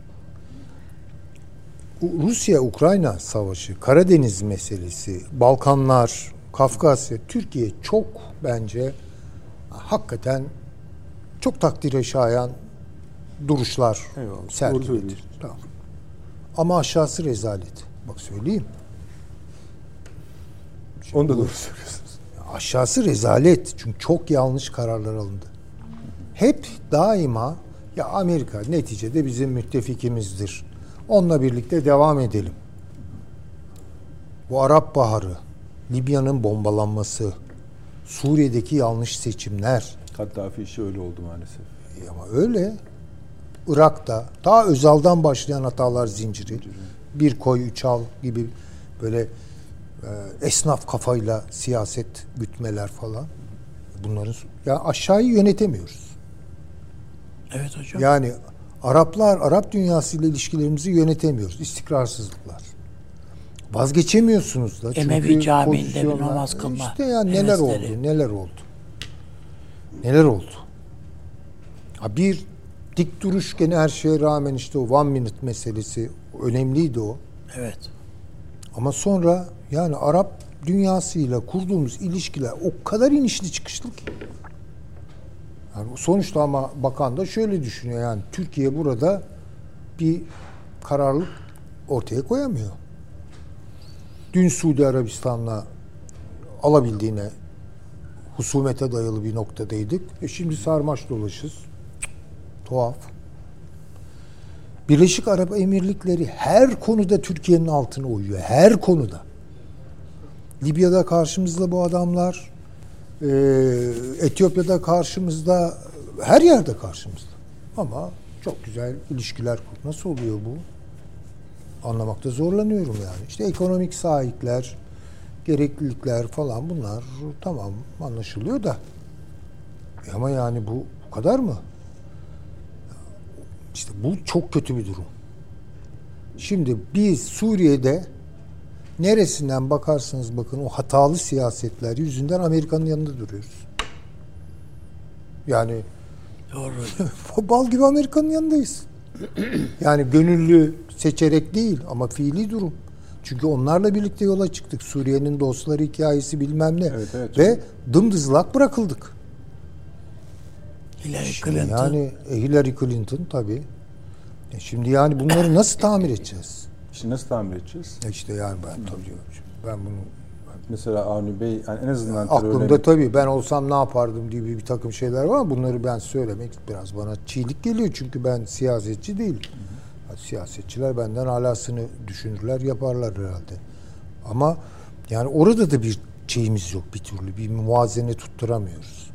Rusya-Ukrayna savaşı, Karadeniz meselesi, Balkanlar, Kafkasya, Türkiye çok bence hakikaten çok takdire şayan duruşlar sergiledi. Tamam. Ama aşağısı rezalet. Bak söyleyeyim. Onu da doğru söylüyorsunuz. Aşağısı rezalet. Çünkü çok yanlış kararlar alındı. Hep daima ya Amerika neticede bizim müttefikimizdir. Onunla birlikte devam edelim. Bu Arap Baharı, Libya'nın bombalanması, Suriye'deki yanlış seçimler, Kaddafi işi öyle oldu maalesef. E ama öyle. Irak'ta daha Özal'dan başlayan hatalar zinciri. Bir koy üç al gibi böyle e, esnaf kafayla siyaset gütmeler falan. Bunların ya aşağıyı yönetemiyoruz. Evet hocam. Yani Araplar, Arap dünyasıyla ilişkilerimizi yönetemiyoruz. İstikrarsızlıklar. Vazgeçemiyorsunuz da. Emevi Çünkü Camii'nde bir namaz kılma İşte ya neler hevesleri. oldu, neler oldu. neler oldu? Ha bir dik duruş gene her şeye rağmen işte o one minute meselesi önemliydi o. Evet. Ama sonra yani Arap dünyasıyla kurduğumuz ilişkiler o kadar inişli çıkışlı ki. Yani sonuçta ama bakan da şöyle düşünüyor yani Türkiye burada bir kararlılık ortaya koyamıyor. Dün Suudi Arabistan'la alabildiğine husumete dayalı bir noktadaydık. E şimdi sarmaş dolaşız. Tuhaf. Birleşik Arap Emirlikleri her konuda Türkiye'nin altına uyuyor. Her konuda. Libya'da karşımızda bu adamlar. Ee, Etiyopya'da karşımızda. Her yerde karşımızda. Ama çok güzel ilişkiler kur. Nasıl oluyor bu? Anlamakta zorlanıyorum yani. İşte ekonomik sahipler, gereklilikler falan bunlar tamam anlaşılıyor da. E ama yani bu, bu kadar mı? İşte bu çok kötü bir durum. Şimdi biz Suriye'de neresinden bakarsanız bakın o hatalı siyasetler yüzünden Amerika'nın yanında duruyoruz. Yani Doğru. bal gibi Amerika'nın yanındayız. Yani gönüllü seçerek değil ama fiili durum. Çünkü onlarla birlikte yola çıktık. Suriye'nin dostları hikayesi bilmem ne. Evet, evet. Ve dımdızlak bırakıldık. Hillary Clinton. Yani e, Hillary Clinton tabii. E şimdi yani bunları nasıl tamir edeceğiz? Şimdi nasıl tamir edeceğiz? E işte yani ben tabii şimdi ben bunu Mesela Avni Bey yani en azından aklımda tabii ben olsam ne yapardım diye bir, takım şeyler var ama bunları ben söylemek biraz bana çiğlik geliyor çünkü ben siyasetçi değilim. Ha, Siyasetçiler benden alasını düşünürler yaparlar herhalde. Ama yani orada da bir şeyimiz yok bir türlü bir muvazene tutturamıyoruz.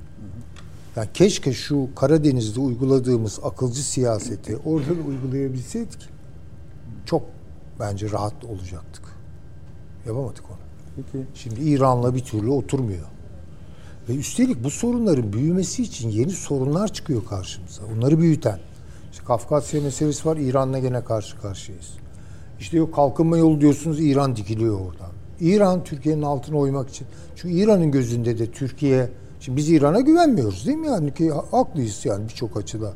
Yani keşke şu Karadeniz'de uyguladığımız akılcı siyaseti orada da uygulayabilseydik çok bence rahat olacaktık. Yapamadık onu. Peki Şimdi İran'la bir türlü oturmuyor. Ve üstelik bu sorunların büyümesi için yeni sorunlar çıkıyor karşımıza. Onları büyüten. İşte Kafkasya meselesi var. İran'la gene karşı karşıyayız. İşte yok kalkınma yolu diyorsunuz İran dikiliyor oradan. İran Türkiye'nin altına oymak için. Çünkü İran'ın gözünde de Türkiye Şimdi biz İran'a güvenmiyoruz değil mi? Yani ki haklıyız yani birçok açıda.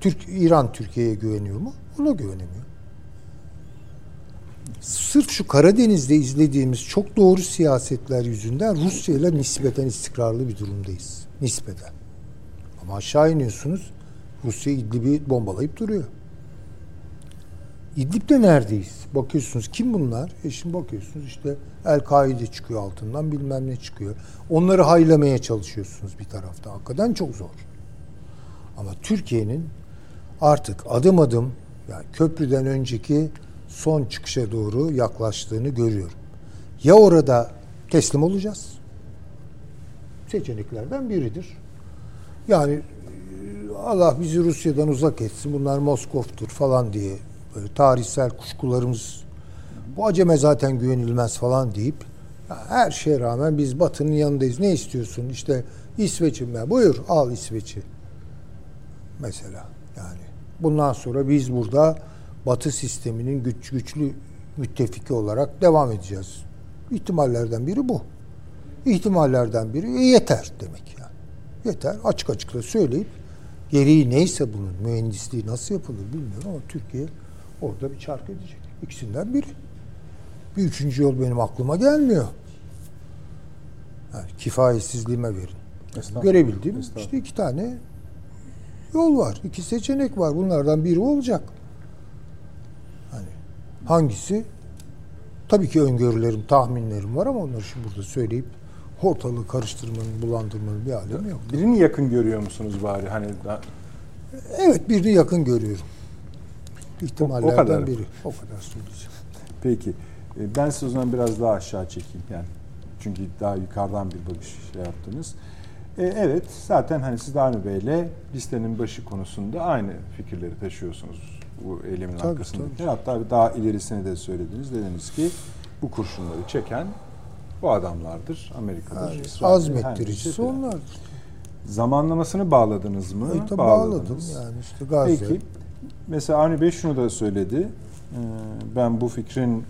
Türk İran Türkiye'ye güveniyor mu? Ona güvenemiyor. Sırf şu Karadeniz'de izlediğimiz çok doğru siyasetler yüzünden Rusya ile nispeten istikrarlı bir durumdayız. Nispeten. Ama aşağı iniyorsunuz Rusya İdlib'i bombalayıp duruyor. İdlib'de neredeyiz? Bakıyorsunuz kim bunlar? E şimdi bakıyorsunuz işte El-Kaide çıkıyor altından bilmem ne çıkıyor. Onları haylamaya çalışıyorsunuz bir tarafta. Hakikaten çok zor. Ama Türkiye'nin artık adım adım yani köprüden önceki son çıkışa doğru yaklaştığını görüyorum. Ya orada teslim olacağız. Seçeneklerden biridir. Yani e, Allah bizi Rusya'dan uzak etsin. Bunlar Moskov'tur falan diye böyle tarihsel kuşkularımız bu aceme zaten güvenilmez falan deyip her şeye rağmen biz Batı'nın yanındayız. Ne istiyorsun? İşte İsveç'im ben. Buyur al İsveç'i. Mesela yani bundan sonra biz burada Batı sisteminin güç, güçlü müttefiki olarak devam edeceğiz. İhtimallerden biri bu. İhtimallerden biri e, yeter demek yani. Yeter. Açık açık da söyleyip gereği neyse bunun mühendisliği nasıl yapılır bilmiyorum ama Türkiye orada bir çark edecek. İkisinden biri. Bir üçüncü yol benim aklıma gelmiyor. Yani kifayetsizliğime verin. Estağfurullah. Görebildiğim Estağfurullah. işte iki tane yol var. iki seçenek var. Bunlardan biri olacak. Hani hangisi? Tabii ki öngörülerim, tahminlerim var ama onları şimdi burada söyleyip ortalığı karıştırmanın, bulandırmanın bir alemi yok. birini yakın görüyor musunuz bari? Hani da, Evet birini yakın görüyorum. O- o İhtimallerden kadar. biri. O kadar söyleyeceğim. peki E, ben size o zaman biraz daha aşağı çekeyim yani. Çünkü daha yukarıdan bir bakış şey yaptınız. E, evet zaten hani siz Avni Bey'le listenin başı konusunda aynı fikirleri taşıyorsunuz bu eylemin Tabii, arkasındaki. tabii. Hatta daha ilerisini de söylediniz. Dediniz ki bu kurşunları çeken bu adamlardır. Amerika'dır. Yani İsrail'dir, her azmettiricisi onlardır. Zamanlamasını bağladınız mı? E, tabii bağladım yani işte Gazze. Peki. Mesela Avni Bey şunu da söyledi. Ee, Ben bu fikrin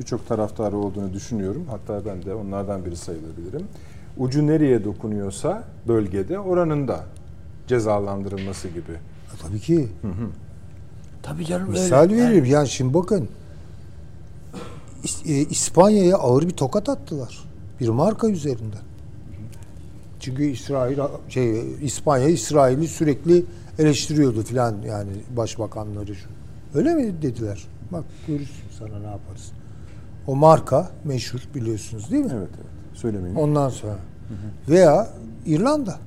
birçok taraftarı olduğunu düşünüyorum. Hatta ben de onlardan biri sayılabilirim. ucu nereye dokunuyorsa bölgede oranın da cezalandırılması gibi. E, tabii ki. Tabii canım Misal öyle. veririm. Yani şimdi bakın. E, İspanya'ya ağır bir tokat attılar. Bir marka üzerinden. Çünkü İsrail şey İspanya İsrail'i sürekli eleştiriyordu filan yani başbakanları şu. Öyle mi dediler? Bak görürsün sana ne yaparız. O marka meşhur biliyorsunuz değil mi? Evet evet. Söylemeyin. Ondan sonra. Veya İrlanda.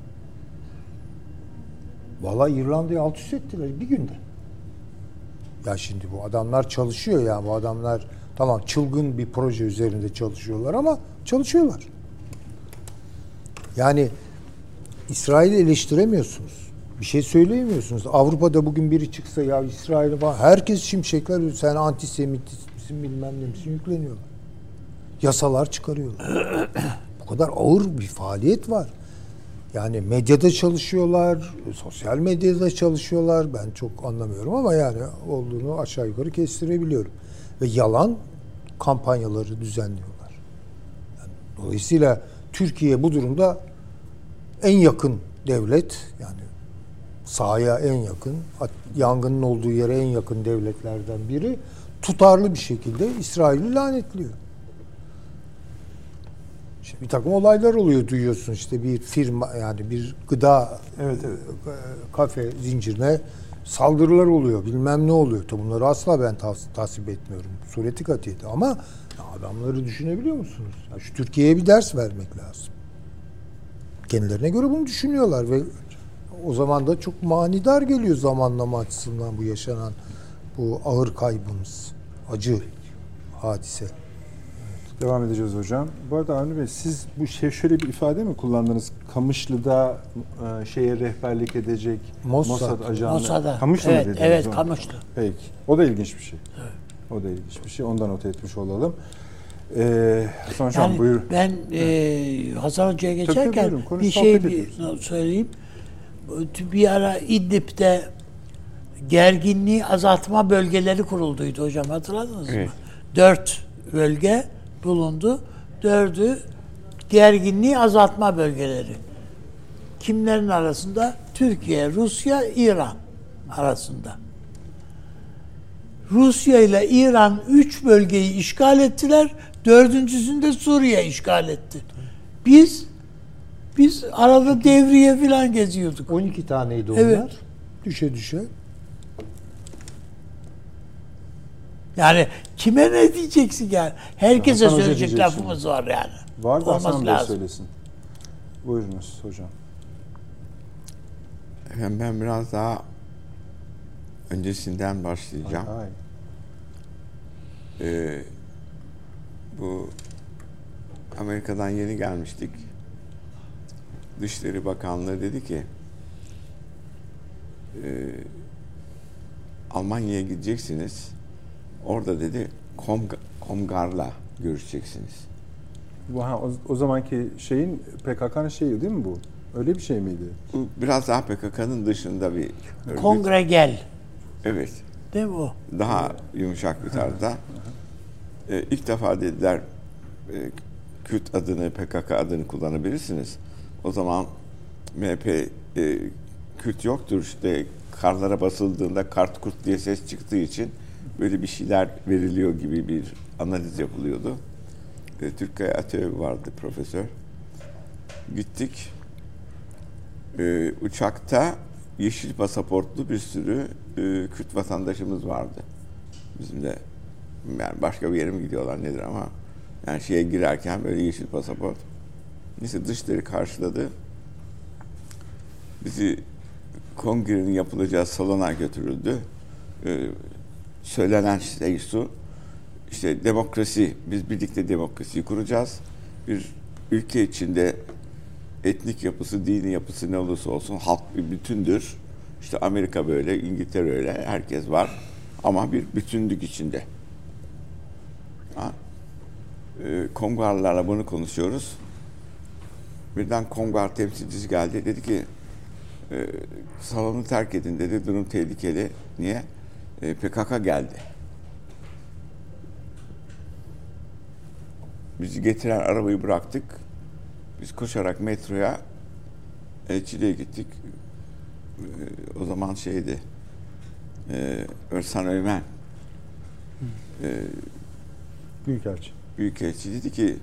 Vallahi İrlanda'yı alt üst ettiler bir günde. Ya şimdi bu adamlar çalışıyor ya bu adamlar tamam çılgın bir proje üzerinde çalışıyorlar ama çalışıyorlar. Yani İsrail'i eleştiremiyorsunuz. Bir şey söyleyemiyorsunuz. Avrupa'da bugün biri çıksa ya İsrail'i falan herkes şimşekler sen antisemitizmsin bilmem ne misin yükleniyorlar. Yasalar çıkarıyorlar. Bu kadar ağır bir faaliyet var. Yani medyada çalışıyorlar, sosyal medyada çalışıyorlar. Ben çok anlamıyorum ama yani olduğunu aşağı yukarı kestirebiliyorum. Ve yalan kampanyaları düzenliyorlar. Yani dolayısıyla Türkiye bu durumda en yakın devlet yani sahaya en yakın, yangının olduğu yere en yakın devletlerden biri tutarlı bir şekilde İsrail'i lanetliyor. İşte bir takım olaylar oluyor duyuyorsun işte bir firma yani bir gıda Evet evet. e, kafe zincirine saldırılar oluyor bilmem ne oluyor. Tabi bunları asla ben tas- tasvip etmiyorum. Sureti katiyeti ama adamları düşünebiliyor musunuz? Ya şu Türkiye'ye bir ders vermek lazım. Kendilerine göre bunu düşünüyorlar ve o zaman da çok manidar geliyor zamanlama açısından bu yaşanan bu ağır kaybımız. Acı hadise. Devam edeceğiz hocam. Bu arada Avni Bey siz bu şey şöyle bir ifade mi kullandınız? Kamışlı'da e, şeye rehberlik edecek Mossad. ajanı. Mossad'a. Kamışlı evet, mı dediniz? Evet, onu? Kamışlı. Peki. O da ilginç bir şey. O da ilginç bir şey. Ondan not etmiş olalım. Ee, Hasan Hocam Yani buyur. ben e, Hasan Hoca'ya tabii, geçerken buyurun. Konuş, bir şey bir söyleyeyim. Bir ara İdlib'de gerginliği azaltma bölgeleri kurulduydu hocam hatırladınız Evet. mı? Dört bölge bulundu. Dördü gerginliği azaltma bölgeleri. Kimlerin arasında? Türkiye, Rusya, İran arasında. Rusya ile İran üç bölgeyi işgal ettiler. Dördüncüsünde Suriye işgal etti. Biz biz arada devriye falan geziyorduk. 12 taneydi onlar. Evet. Düşe düşe. Yani kime ne diyeceksin yani? Herkese Hasan söyleyecek lafımız var yani. Var da Olması Hasan Bey söylesin. Buyurunuz hocam. Efendim ben biraz daha öncesinden başlayacağım. Ay, ay. Ee, bu Amerika'dan yeni gelmiştik. Dışişleri Bakanlığı dedi ki e, Almanya'ya gideceksiniz. Orada dedi Komg- Komgar'la görüşeceksiniz. Bu, ha, o, o zamanki şeyin PKK'nın şeyi değil mi bu? Öyle bir şey miydi? Bu biraz daha PKK'nın dışında bir örgüt. Kongre gel. Evet. Değil mi o? daha yumuşak bir tarzda. Ee, ilk defa dediler e, Kürt adını, PKK adını kullanabilirsiniz. O zaman MHP e, Kürt yoktur işte karlara basıldığında kart kurt diye ses çıktığı için böyle bir şeyler veriliyor gibi bir analiz yapılıyordu. E, Türkkaya Atölye vardı profesör. Gittik. E, uçakta yeşil pasaportlu bir sürü e, Kürt vatandaşımız vardı. Bizim de yani başka bir yere mi gidiyorlar nedir ama yani şeye girerken böyle yeşil pasaport. Neyse dışları karşıladı. Bizi kongrenin yapılacağı salona götürüldü. Ee, söylenen şey şu, işte demokrasi, biz birlikte demokrasiyi kuracağız. Bir ülke içinde etnik yapısı, dini yapısı ne olursa olsun halk bir bütündür. İşte Amerika böyle, İngiltere öyle, herkes var. Ama bir bütünlük içinde. Ha? Ee, Kongarlarla bunu konuşuyoruz. Birden Kongar temsilcisi geldi. Dedi ki e, salonu terk edin dedi. Durum tehlikeli. Niye? E, PKK geldi. Bizi getiren arabayı bıraktık. Biz koşarak metroya elçiliğe gittik. Ee, o zaman şeydi. E, Örsan Öymen e, Büyükelçi. Büyükelçi dedi ki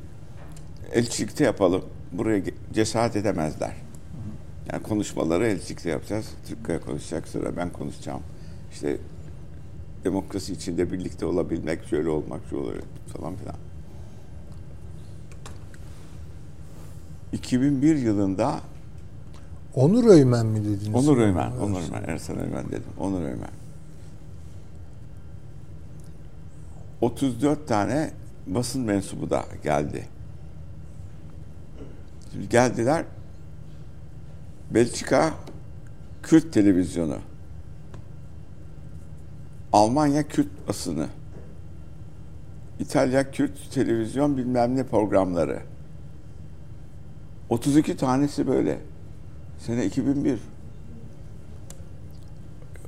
elçilikte yapalım. Buraya cesaret edemezler. Yani konuşmaları elçilikte yapacağız. Türkçe konuşacak sonra ben konuşacağım. İşte demokrasi içinde birlikte olabilmek, şöyle olmak, şöyle olmak falan filan. 2001 yılında Onur Öymen mi dediniz? Onur Ömer, Onur Ömer, Ersan Ömer dedim. Onur Ömer. 34 tane basın mensubu da geldi. Geldiler. Belçika Kürt televizyonu. Almanya Kürt basını. İtalya Kürt televizyon bilmem ne programları. 32 tanesi böyle. Sene 2001.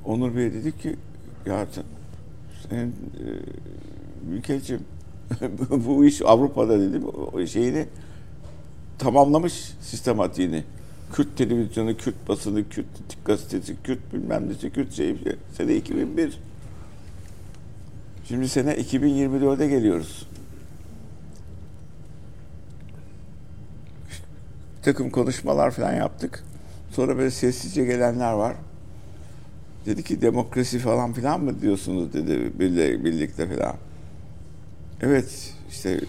Onur Bey dedi ki ya sen, e, Büyükelçim bu iş Avrupa'da dedi o şeyini tamamlamış sistematiğini. Kürt televizyonu, Kürt basını, Kürt gazetesi, Kürt bilmem nesi, Kürt şey. Sene 2001. Şimdi sene 2024'e geliyoruz. Bir takım konuşmalar falan yaptık. Sonra böyle sessizce gelenler var. Dedi ki demokrasi falan filan mı diyorsunuz dedi birlikte falan. Evet işte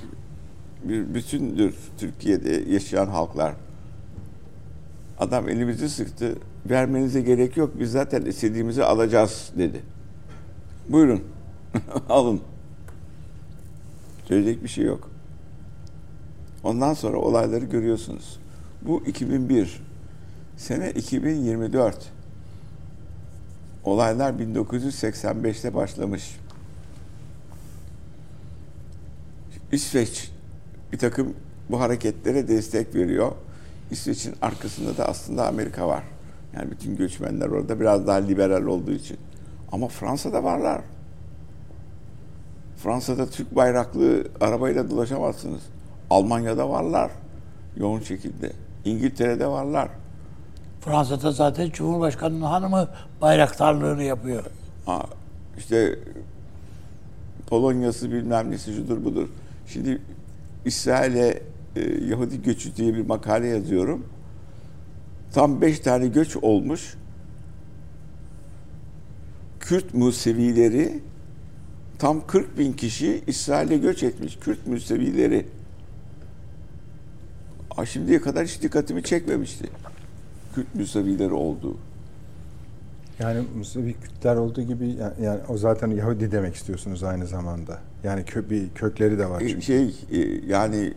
bir bütündür Türkiye'de yaşayan halklar. Adam elimizi sıktı. Vermenize gerek yok. Biz zaten istediğimizi alacağız dedi. Buyurun. Alın. Söyleyecek bir şey yok. Ondan sonra olayları görüyorsunuz. Bu 2001. Sene 2024. Olaylar 1985'te başlamış. İsveç bir takım bu hareketlere destek veriyor. İsveç'in arkasında da aslında Amerika var. Yani bütün göçmenler orada biraz daha liberal olduğu için. Ama Fransa'da varlar. Fransa'da Türk bayraklı arabayla dolaşamazsınız. Almanya'da varlar yoğun şekilde. İngiltere'de varlar. Fransa'da zaten Cumhurbaşkanı'nın hanımı bayraktarlığını yapıyor. Ha, işte Polonya'sı bilmem nesi şudur budur. Şimdi İsrail'e e, Yahudi göçü diye bir makale yazıyorum. Tam beş tane göç olmuş. Kürt Musevileri tam 40 bin kişi İsrail'e göç etmiş. Kürt Musevileri. Aa, şimdiye kadar hiç dikkatimi çekmemişti. Kürt Musevileri olduğu. Yani Musevi Kürtler olduğu gibi yani, yani o zaten Yahudi demek istiyorsunuz aynı zamanda. Yani kö, bir kökleri de var E, çünkü. Şey e, yani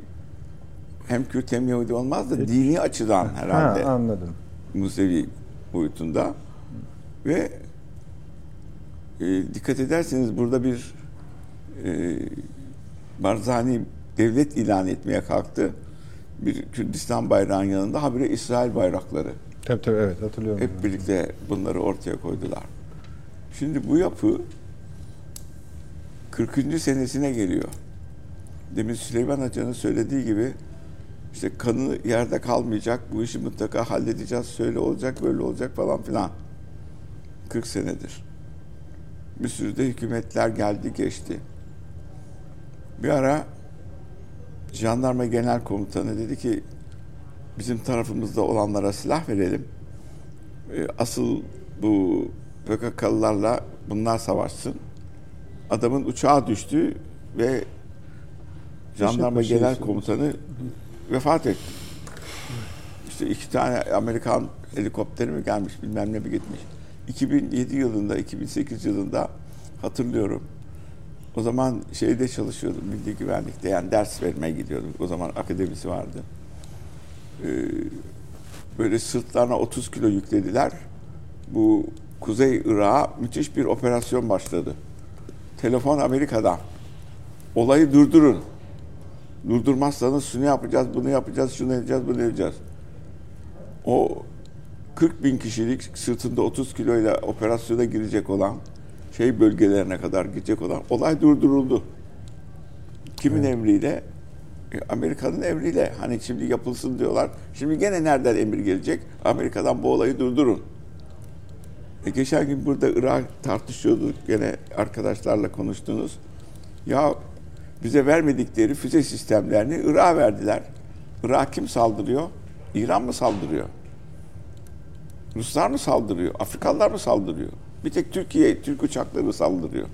hem Kürt hem Yahudi olmaz da dini açıdan herhalde Ha, anladım. Musevi boyutunda ve e, dikkat ederseniz burada bir e, Barzani devlet ilan etmeye kalktı. Bir Kürdistan bayrağının yanında habire İsrail bayrakları. Tabii tabii evet hatırlıyorum. Hep birlikte bunları ortaya koydular. Şimdi bu yapı 40. senesine geliyor. Demin Süleyman Hoca'nın söylediği gibi işte kanı yerde kalmayacak, bu işi mutlaka halledeceğiz, şöyle olacak, böyle olacak falan filan. 40 senedir. Bir sürü de hükümetler geldi geçti. Bir ara Jandarma Genel Komutanı dedi ki bizim tarafımızda olanlara silah verelim. E, Asıl bu PKK'lılarla bunlar savaşsın. Adamın uçağı düştü ve Jandarma Beşiktaş Genel. Komutanı vefat etti. İşte iki tane Amerikan helikopteri mi gelmiş bilmem ne mi gitmiş. 2007 yılında, 2008 yılında hatırlıyorum. O zaman şeyde çalışıyordum, Milli Güvenlikte yani ders vermeye gidiyordum. O zaman akademisi vardı. Ee, böyle sırtlarına 30 kilo yüklediler. Bu Kuzey Irak'a müthiş bir operasyon başladı. Telefon Amerika'dan. Olayı durdurun. Durdurmazsanız şunu yapacağız, bunu yapacağız, şunu yapacağız, bunu yapacağız. O 40 bin kişilik sırtında 30 kiloyla operasyona girecek olan şey bölgelerine kadar gidecek olan olay durduruldu. Kimin emriyle? Amerika'nın emriyle hani şimdi yapılsın diyorlar. Şimdi gene nereden emir gelecek? Amerika'dan bu olayı durdurun. E geçen gün burada Irak tartışıyorduk gene arkadaşlarla konuştunuz. Ya bize vermedikleri füze sistemlerini Irak'a verdiler. Irak kim saldırıyor? İran mı saldırıyor? Ruslar mı saldırıyor? Afrikalılar mı saldırıyor? Bir tek Türkiye, Türk uçakları saldırıyor.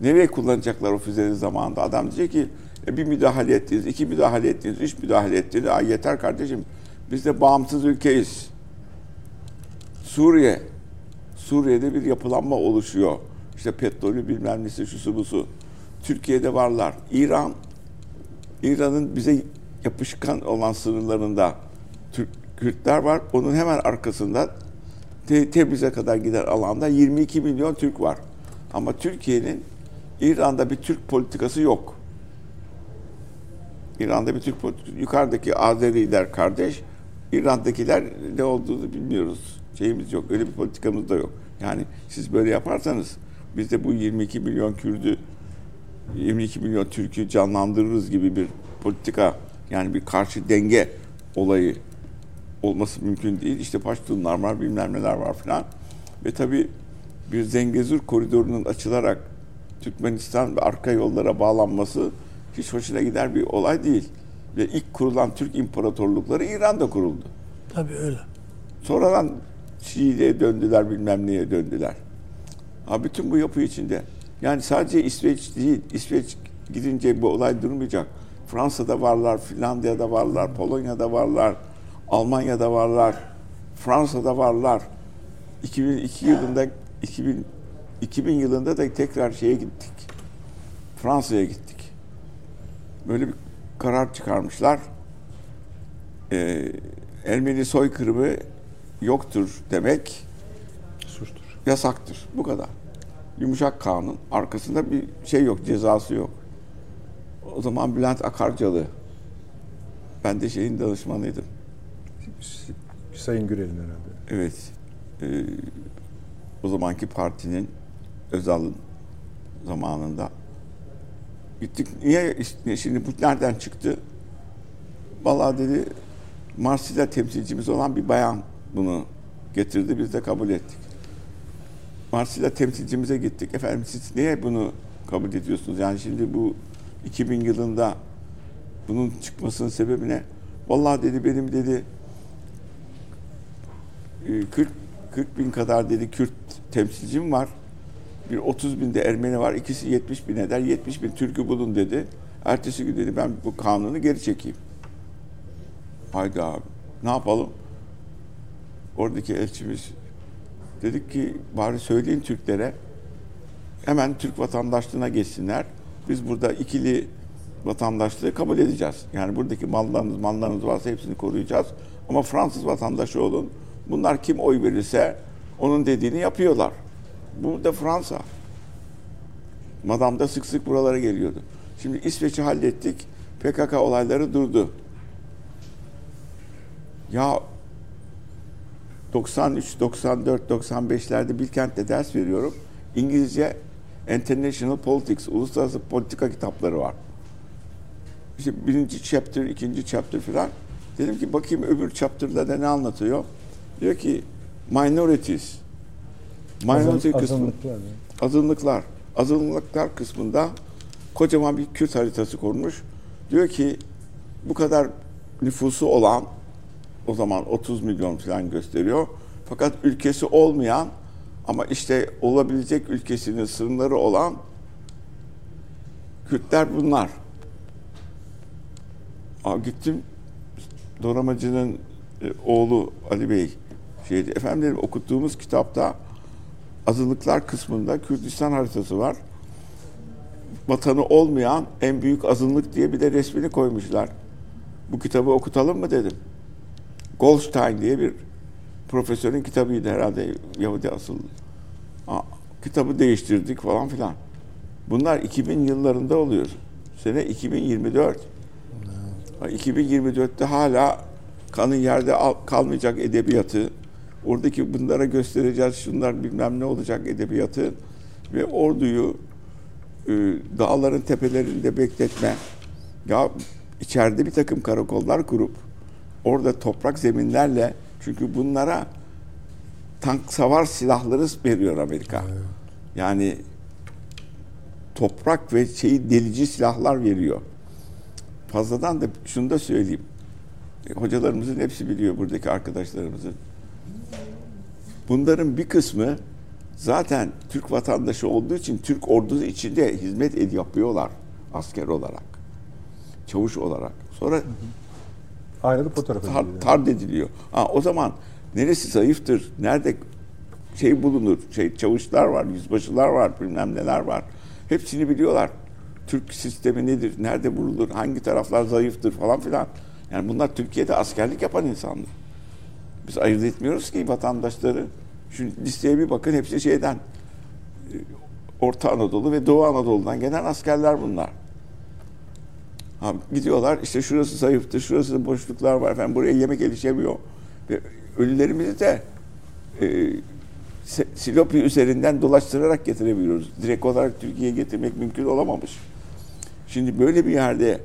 Nereye kullanacaklar o füzeleri zamanında? Adam diyecek ki e, bir müdahale ettiniz, iki müdahale ettiniz, üç müdahale ettiniz. Ay yeter kardeşim. Biz de bağımsız ülkeyiz. Suriye. Suriye'de bir yapılanma oluşuyor. İşte petrolü bilmem nesi, şusu busu. Türkiye'de varlar. İran, İran'ın bize yapışkan olan sınırlarında Türk, Kürtler var. Onun hemen arkasında Te- Tebriz'e kadar giden alanda 22 milyon Türk var. Ama Türkiye'nin İran'da bir Türk politikası yok. İran'da bir Türk. Yukarıdaki Azeriler kardeş, İran'dakiler ne olduğunu bilmiyoruz. Şeyimiz yok. Öyle bir politikamız da yok. Yani siz böyle yaparsanız biz de bu 22 milyon Kürdü 22 milyon Türk'ü canlandırırız gibi bir politika yani bir karşı denge olayı olması mümkün değil. İşte Paştunlar var, bilmem neler var filan. Ve tabii bir Zengezur koridorunun açılarak Türkmenistan ve arka yollara bağlanması hiç hoşuna gider bir olay değil. Ve ilk kurulan Türk imparatorlukları İran'da kuruldu. Tabii öyle. Sonradan Şii'ye döndüler, bilmem neye döndüler. Ha bütün bu yapı içinde. Yani sadece İsveç değil, İsveç gidince bu olay durmayacak. Fransa'da varlar, Finlandiya'da varlar, Polonya'da varlar, Almanya'da varlar, Fransa'da varlar. 2002 yılında 2000 2000 yılında da tekrar şeye gittik. Fransa'ya gittik. Böyle bir karar çıkarmışlar. Ee, Ermeni soykırımı yoktur demek Suçtur. yasaktır. Bu kadar. Yumuşak kanun. Arkasında bir şey yok, cezası yok. O zaman Bülent Akarcalı. Ben de şeyin danışmanıydım. Sayın Gürel'in herhalde. Evet. Ee, o zamanki partinin Özal'ın zamanında gittik. Niye şimdi bu nereden çıktı? Vallahi dedi Marsilya temsilcimiz olan bir bayan bunu getirdi. Biz de kabul ettik. Marsilya temsilcimize gittik. Efendim siz niye bunu kabul ediyorsunuz? Yani şimdi bu 2000 yılında bunun çıkmasının sebebi ne? Vallahi dedi benim dedi e, 40 40 bin kadar dedi Kürt temsilcim var. Bir 30 bin de Ermeni var. İkisi 70 bin eder. 70 bin Türk'ü bulun dedi. Ertesi gün dedi ben bu kanunu geri çekeyim. Haydi abi. Ne yapalım? Oradaki elçimiz dedik ki bari söyleyin Türklere hemen Türk vatandaşlığına geçsinler. Biz burada ikili vatandaşlığı kabul edeceğiz. Yani buradaki mallarınız, mallarınız varsa hepsini koruyacağız. Ama Fransız vatandaşı olun. Bunlar kim oy verirse onun dediğini yapıyorlar. Bu da Fransa. Madam da sık sık buralara geliyordu. Şimdi İsveç'i hallettik. PKK olayları durdu. Ya 93, 94, 95'lerde Bilkent'te ders veriyorum. İngilizce International Politics, uluslararası politika kitapları var. İşte birinci chapter, ikinci chapter falan. Dedim ki bakayım öbür chapter'da ne anlatıyor? Diyor ki minorities. Minority Azın- kısmı. azınlıklar yani. Azınlıklar. Azınlıklar kısmında kocaman bir Kürt haritası kurmuş. Diyor ki bu kadar nüfusu olan o zaman 30 milyon falan gösteriyor. Fakat ülkesi olmayan ama işte olabilecek ülkesinin sınırları olan Kürtler bunlar. Aa, gittim Doramacı'nın e, oğlu Ali Bey şeydi. Efendim dedim okuttuğumuz kitapta azınlıklar kısmında Kürdistan haritası var. Vatanı olmayan en büyük azınlık diye bir de resmini koymuşlar. Bu kitabı okutalım mı dedim. Goldstein diye bir profesörün kitabıydı herhalde Yahudi asıllı. Aa, kitabı değiştirdik falan filan. Bunlar 2000 yıllarında oluyor. Sene 2024. Ha, 2024'te hala kanın yerde al- kalmayacak edebiyatı, oradaki bunlara göstereceğiz şunlar bilmem ne olacak edebiyatı ve orduyu e, dağların tepelerinde bekletme. Ya içeride bir takım karakollar kurup orada toprak zeminlerle çünkü bunlara tank savar silahları veriyor Amerika. Yani toprak ve şeyi delici silahlar veriyor. Fazladan da şunu da söyleyeyim. E, hocalarımızın hepsi biliyor buradaki arkadaşlarımızın. Bunların bir kısmı zaten Türk vatandaşı olduğu için Türk ordusu içinde hizmet ed yapıyorlar asker olarak. Çavuş olarak. Sonra Aynı fotoğrafı. tar, tard ediliyor. Ha, o zaman neresi zayıftır? Nerede şey bulunur? Şey çavuşlar var, yüzbaşılar var, bilmem neler var. Hepsini biliyorlar. Türk sistemi nedir? Nerede vurulur? Hangi taraflar zayıftır falan filan. Yani bunlar Türkiye'de askerlik yapan insanlar. Biz ayırt etmiyoruz ki vatandaşları. Şu listeye bir bakın hepsi şeyden e, Orta Anadolu ve Doğu Anadolu'dan gelen askerler bunlar. Ha, gidiyorlar işte şurası zayıftır, şurası boşluklar var efendim buraya yemek erişemiyor. Ve ölülerimizi de e, Silopi üzerinden dolaştırarak getirebiliyoruz. Direkt olarak Türkiye'ye getirmek mümkün olamamış. Şimdi böyle bir yerde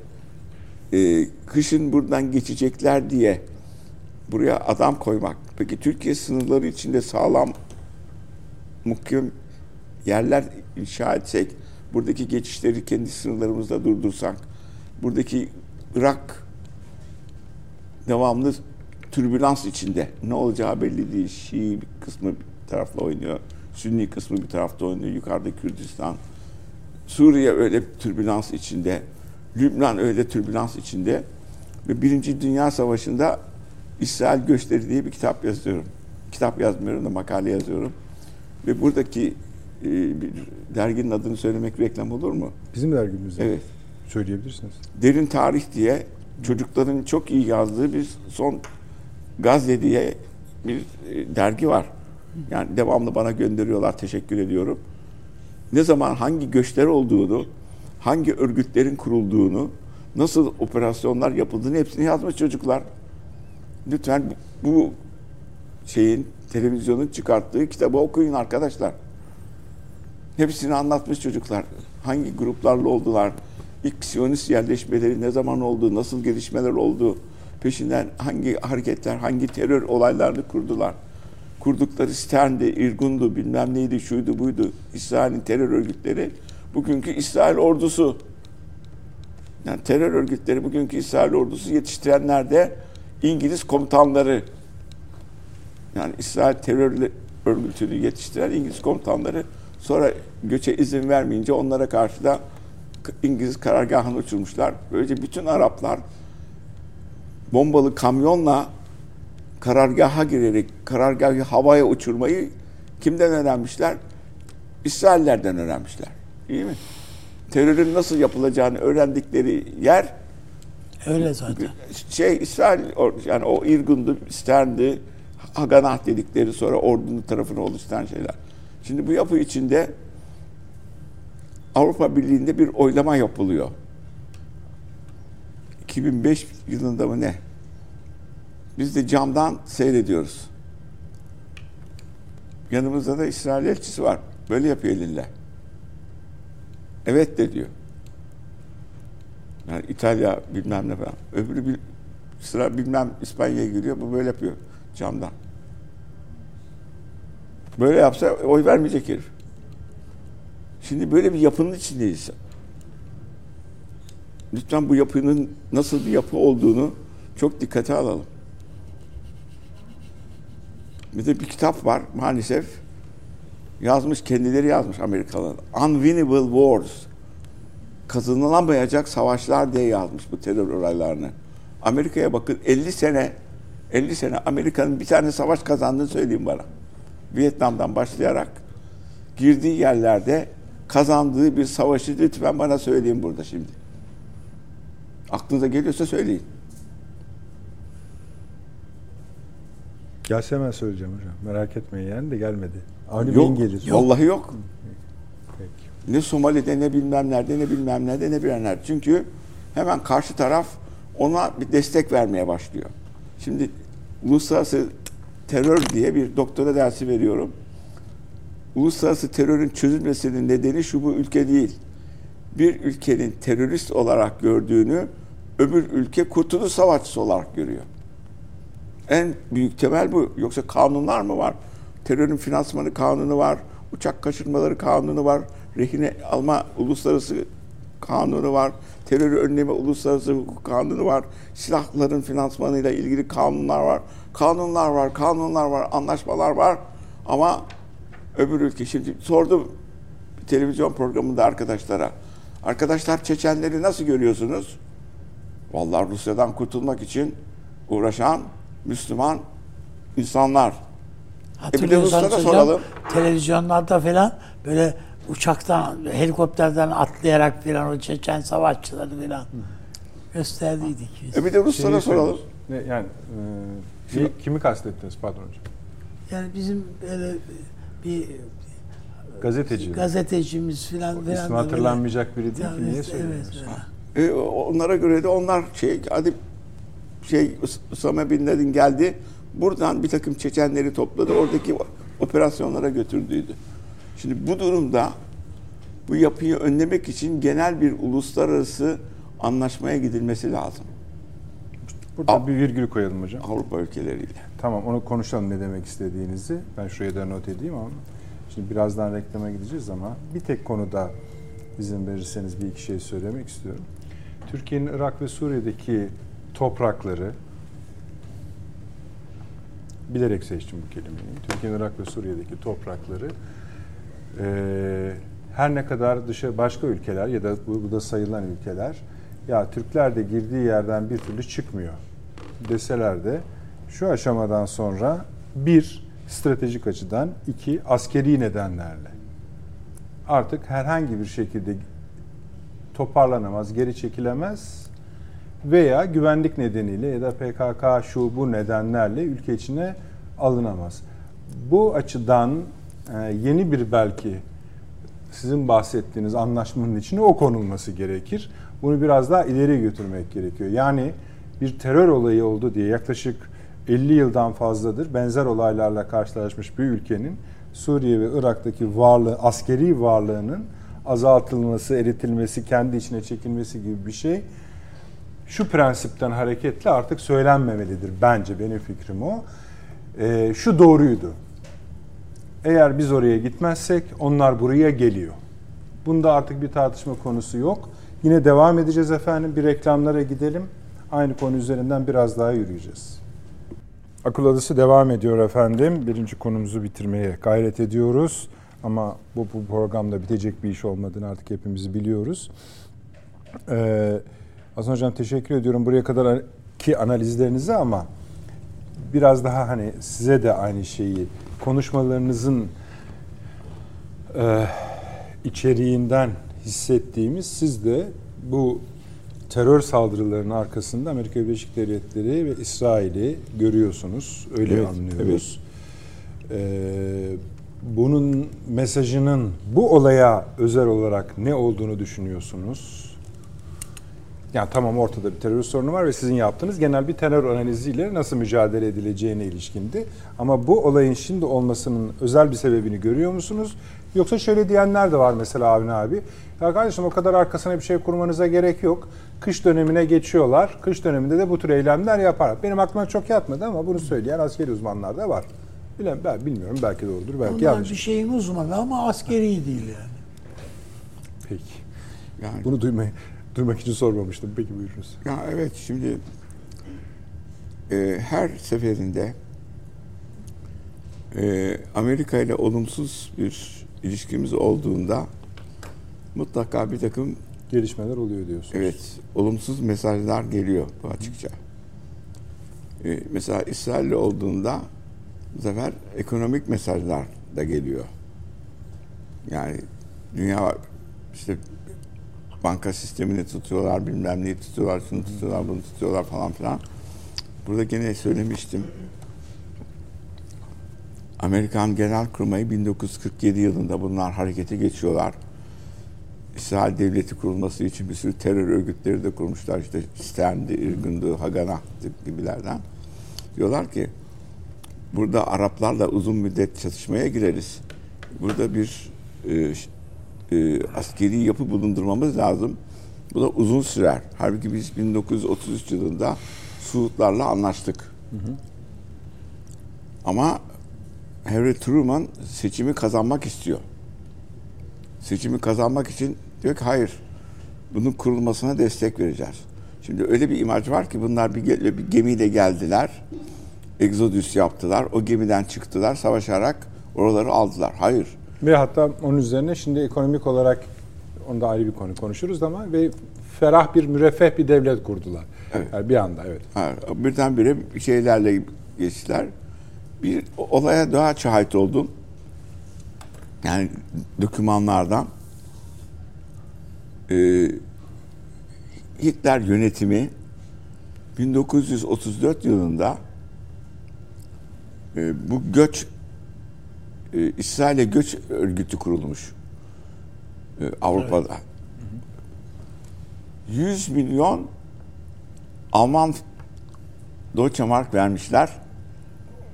e, kışın buradan geçecekler diye buraya adam koymak. Peki Türkiye sınırları içinde sağlam muhkem yerler inşa etsek, buradaki geçişleri kendi sınırlarımızda durdursak, buradaki Irak devamlı türbülans içinde ne olacağı belli değil. Şii bir kısmı bir tarafla oynuyor, Sünni kısmı bir tarafta oynuyor, yukarıda Kürdistan. Suriye öyle türbülans içinde, Lübnan öyle türbülans içinde ve Birinci Dünya Savaşı'nda İsrail Göçleri diye bir kitap yazıyorum. Kitap yazmıyorum da makale yazıyorum. Ve buradaki e, bir derginin adını söylemek reklam olur mu? Bizim dergimizde. Evet. Söyleyebilirsiniz. Derin Tarih diye çocukların çok iyi yazdığı bir son Gazze diye bir e, dergi var. Yani devamlı bana gönderiyorlar. Teşekkür ediyorum. Ne zaman hangi göçler olduğunu, hangi örgütlerin kurulduğunu, nasıl operasyonlar yapıldığını hepsini yazmış çocuklar. Lütfen bu şeyin televizyonun çıkarttığı kitabı okuyun arkadaşlar. Hepsini anlatmış çocuklar. Hangi gruplarla oldular, ilk Siyonist yerleşmeleri ne zaman oldu, nasıl gelişmeler oldu, peşinden hangi hareketler, hangi terör olaylarını kurdular. Kurdukları Stern'di, İrgun'du, bilmem neydi, şuydu, buydu. İsrail'in terör örgütleri, bugünkü İsrail ordusu. Yani terör örgütleri, bugünkü İsrail ordusu yetiştirenler de İngiliz komutanları. Yani İsrail terör örgütünü yetiştiren İngiliz komutanları sonra göçe izin vermeyince onlara karşı da İngiliz karargahını uçurmuşlar. Böylece bütün Araplar bombalı kamyonla karargaha girerek karargahı havaya uçurmayı kimden öğrenmişler? İsraillerden öğrenmişler. İyi mi? Terörün nasıl yapılacağını öğrendikleri yer Öyle zaten. Şey İsrail yani o İrgun'du, Stern'di, Haganah dedikleri sonra ordunun tarafını oluşturan şeyler. Şimdi bu yapı içinde Avrupa Birliği'nde bir oylama yapılıyor. 2005 yılında mı ne? Biz de camdan seyrediyoruz. Yanımızda da İsrail elçisi var. Böyle yapıyor eliyle. Evet de diyor. Yani İtalya bilmem ne falan. Öbürü bir sıra bilmem İspanya'ya giriyor. Bu böyle yapıyor camdan. Böyle yapsa oy vermeyecek herif. Şimdi böyle bir yapının içindeyiz. Lütfen bu yapının nasıl bir yapı olduğunu çok dikkate alalım. Bir de bir kitap var maalesef. Yazmış, kendileri yazmış Amerikalılar. Unwinnable Wars. Kazanılamayacak savaşlar diye yazmış bu terör olaylarını. Amerika'ya bakın 50 sene 50 sene Amerika'nın bir tane savaş kazandığını söyleyeyim bana. Vietnam'dan başlayarak girdiği yerlerde kazandığı bir savaşı lütfen bana söyleyin burada şimdi. Aklınıza geliyorsa söyleyin. Gelse hemen söyleyeceğim hocam. Merak etmeyin yani de gelmedi. Avni yok, gelir. Vallahi yok. Ne Somali'de ne bilmem nerede ne bilmem nerede ne bilen nerede. Çünkü hemen karşı taraf ona bir destek vermeye başlıyor. Şimdi uluslararası terör diye bir doktora dersi veriyorum. Uluslararası terörün çözülmesinin nedeni şu bu ülke değil. Bir ülkenin terörist olarak gördüğünü öbür ülke kurtuluş savaşçısı olarak görüyor. En büyük temel bu. Yoksa kanunlar mı var? Terörün finansmanı kanunu var. Uçak kaçırmaları kanunu var. Rehine alma uluslararası kanunu var. Terörü önleme uluslararası hukuk kanunu var. Silahların finansmanıyla ilgili kanunlar var. Kanunlar var, kanunlar var, anlaşmalar var. Ama öbür ülke şimdi sordum televizyon programında arkadaşlara. Arkadaşlar Çeçenleri nasıl görüyorsunuz? Vallahi Rusya'dan kurtulmak için uğraşan Müslüman insanlar. E Hatırlıyorsanız Ruslara hocam, soralım. televizyonlarda falan böyle uçaktan, helikopterden atlayarak falan o Çeçen savaşçıları falan gösterdiydik biz. E bir de Ruslara Şeyi soralım. Ne, yani e, neyi- kimi kastettiniz pardon hocam? Yani bizim böyle bir Gazeteci. gazetecimiz falan filan. İsmi hatırlanmayacak biri değil ki niye söylüyorsunuz? evet, E, onlara göre de onlar şey hadi şey Us- Usame Bin Laden geldi. Buradan bir takım Çeçenleri topladı. Oradaki operasyonlara götürdüydü. Şimdi bu durumda bu yapıyı önlemek için genel bir uluslararası anlaşmaya gidilmesi lazım. Burada Al- bir virgül koyalım hocam. Avrupa ülkeleriyle. Tamam onu konuşalım ne demek istediğinizi. Ben şuraya da not edeyim ama şimdi birazdan reklama gideceğiz ama bir tek konuda izin verirseniz bir iki şey söylemek istiyorum. Türkiye'nin Irak ve Suriye'deki toprakları bilerek seçtim bu kelimeyi. Türkiye'nin Irak ve Suriye'deki toprakları eee, her ne kadar dışı başka ülkeler ya da bu, bu da sayılan ülkeler ya Türkler de girdiği yerden bir türlü çıkmıyor deseler de şu aşamadan sonra bir stratejik açıdan iki askeri nedenlerle artık herhangi bir şekilde toparlanamaz, geri çekilemez veya güvenlik nedeniyle ya da PKK şu bu nedenlerle ülke içine alınamaz. Bu açıdan e, yeni bir belki sizin bahsettiğiniz anlaşmanın içine o konulması gerekir. Bunu biraz daha ileri götürmek gerekiyor. Yani bir terör olayı oldu diye yaklaşık 50 yıldan fazladır benzer olaylarla karşılaşmış bir ülkenin Suriye ve Irak'taki varlığı, askeri varlığının azaltılması, eritilmesi, kendi içine çekilmesi gibi bir şey şu prensipten hareketle artık söylenmemelidir bence benim fikrim o. Ee, şu doğruydu. Eğer biz oraya gitmezsek onlar buraya geliyor. Bunda artık bir tartışma konusu yok. Yine devam edeceğiz efendim. Bir reklamlara gidelim. Aynı konu üzerinden biraz daha yürüyeceğiz. Akıl Adası devam ediyor efendim. Birinci konumuzu bitirmeye gayret ediyoruz. Ama bu, bu programda bitecek bir iş olmadığını artık hepimiz biliyoruz. Ee, Hasan Hocam teşekkür ediyorum buraya kadar ki analizlerinize ama biraz daha hani size de aynı şeyi konuşmalarınızın e, içeriğinden hissettiğimiz siz de bu terör saldırılarının arkasında Amerika Birleşik Devletleri ve İsrail'i görüyorsunuz. Öyle Evet, anlıyoruz. Ee, bunun mesajının bu olaya özel olarak ne olduğunu düşünüyorsunuz? Yani tamam ortada bir terör sorunu var ve sizin yaptığınız genel bir terör analiziyle nasıl mücadele edileceğine ilişkindi. Ama bu olayın şimdi olmasının özel bir sebebini görüyor musunuz? Yoksa şöyle diyenler de var mesela Avni abi. Ya kardeşim o kadar arkasına bir şey kurmanıza gerek yok. Kış dönemine geçiyorlar. Kış döneminde de bu tür eylemler yapar. Benim aklıma çok yatmadı ama bunu söyleyen askeri uzmanlar da var. Bilmem, ben bilmiyorum belki doğrudur belki Onlar yanlış. bir şeyin uzmanı ama askeri değil yani. Peki. Yani Bunu duymayı, duymak için sormamıştım. Peki buyurunuz. Ya evet şimdi e, her seferinde e, Amerika ile olumsuz bir ilişkimiz olduğunda mutlaka bir takım Gelişmeler oluyor diyorsunuz. evet olumsuz mesajlar geliyor bu açıkça. E, mesela İsrail'le olduğunda bu sefer ekonomik mesajlar da geliyor. Yani dünya işte banka sistemini tutuyorlar, bilmem neyi tutuyorlar, şunu tutuyorlar, bunu tutuyorlar falan filan. Burada gene söylemiştim. Amerikan Genelkurmayı 1947 yılında bunlar harekete geçiyorlar. İsrail devleti kurulması için bir sürü terör örgütleri de kurmuşlar. İşte Stern'di, Irgun'du, Haganah gibilerden. Diyorlar ki burada Araplarla uzun müddet çatışmaya gireriz. Burada bir e, e, askeri yapı bulundurmamız lazım. Bu da uzun sürer. Halbuki biz 1933 yılında Suudlarla anlaştık. Ama Harry Truman seçimi kazanmak istiyor. Seçimi kazanmak için diyor ki hayır bunun kurulmasına destek vereceğiz. Şimdi öyle bir imaj var ki bunlar bir, bir gemiyle geldiler. Exodus yaptılar. O gemiden çıktılar savaşarak oraları aldılar. Hayır. Ve hatta onun üzerine şimdi ekonomik olarak onda ayrı bir konu konuşuruz ama ve ferah bir müreffeh bir devlet kurdular. Evet. Yani bir anda evet. Ha, birdenbire şeylerle geçtiler. Bir olaya daha şahit oldum. Yani dokümanlardan. Ee, Hitler yönetimi 1934 yılında e, bu göç e, İsrail'e göç örgütü kurulmuş e, Avrupa'da. 100 milyon Alman Deutsche Mark vermişler.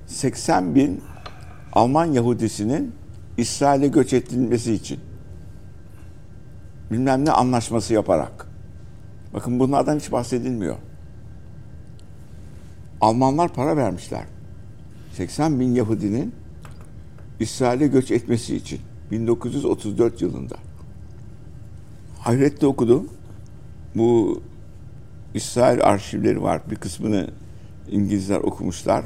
80 bin Alman Yahudisinin İsrail'e göç edilmesi için. Bilmem ne anlaşması yaparak. Bakın bunlardan hiç bahsedilmiyor. Almanlar para vermişler. 80 bin Yahudinin İsrail'e göç etmesi için 1934 yılında. Hayretle okudum. Bu İsrail arşivleri var. Bir kısmını İngilizler okumuşlar.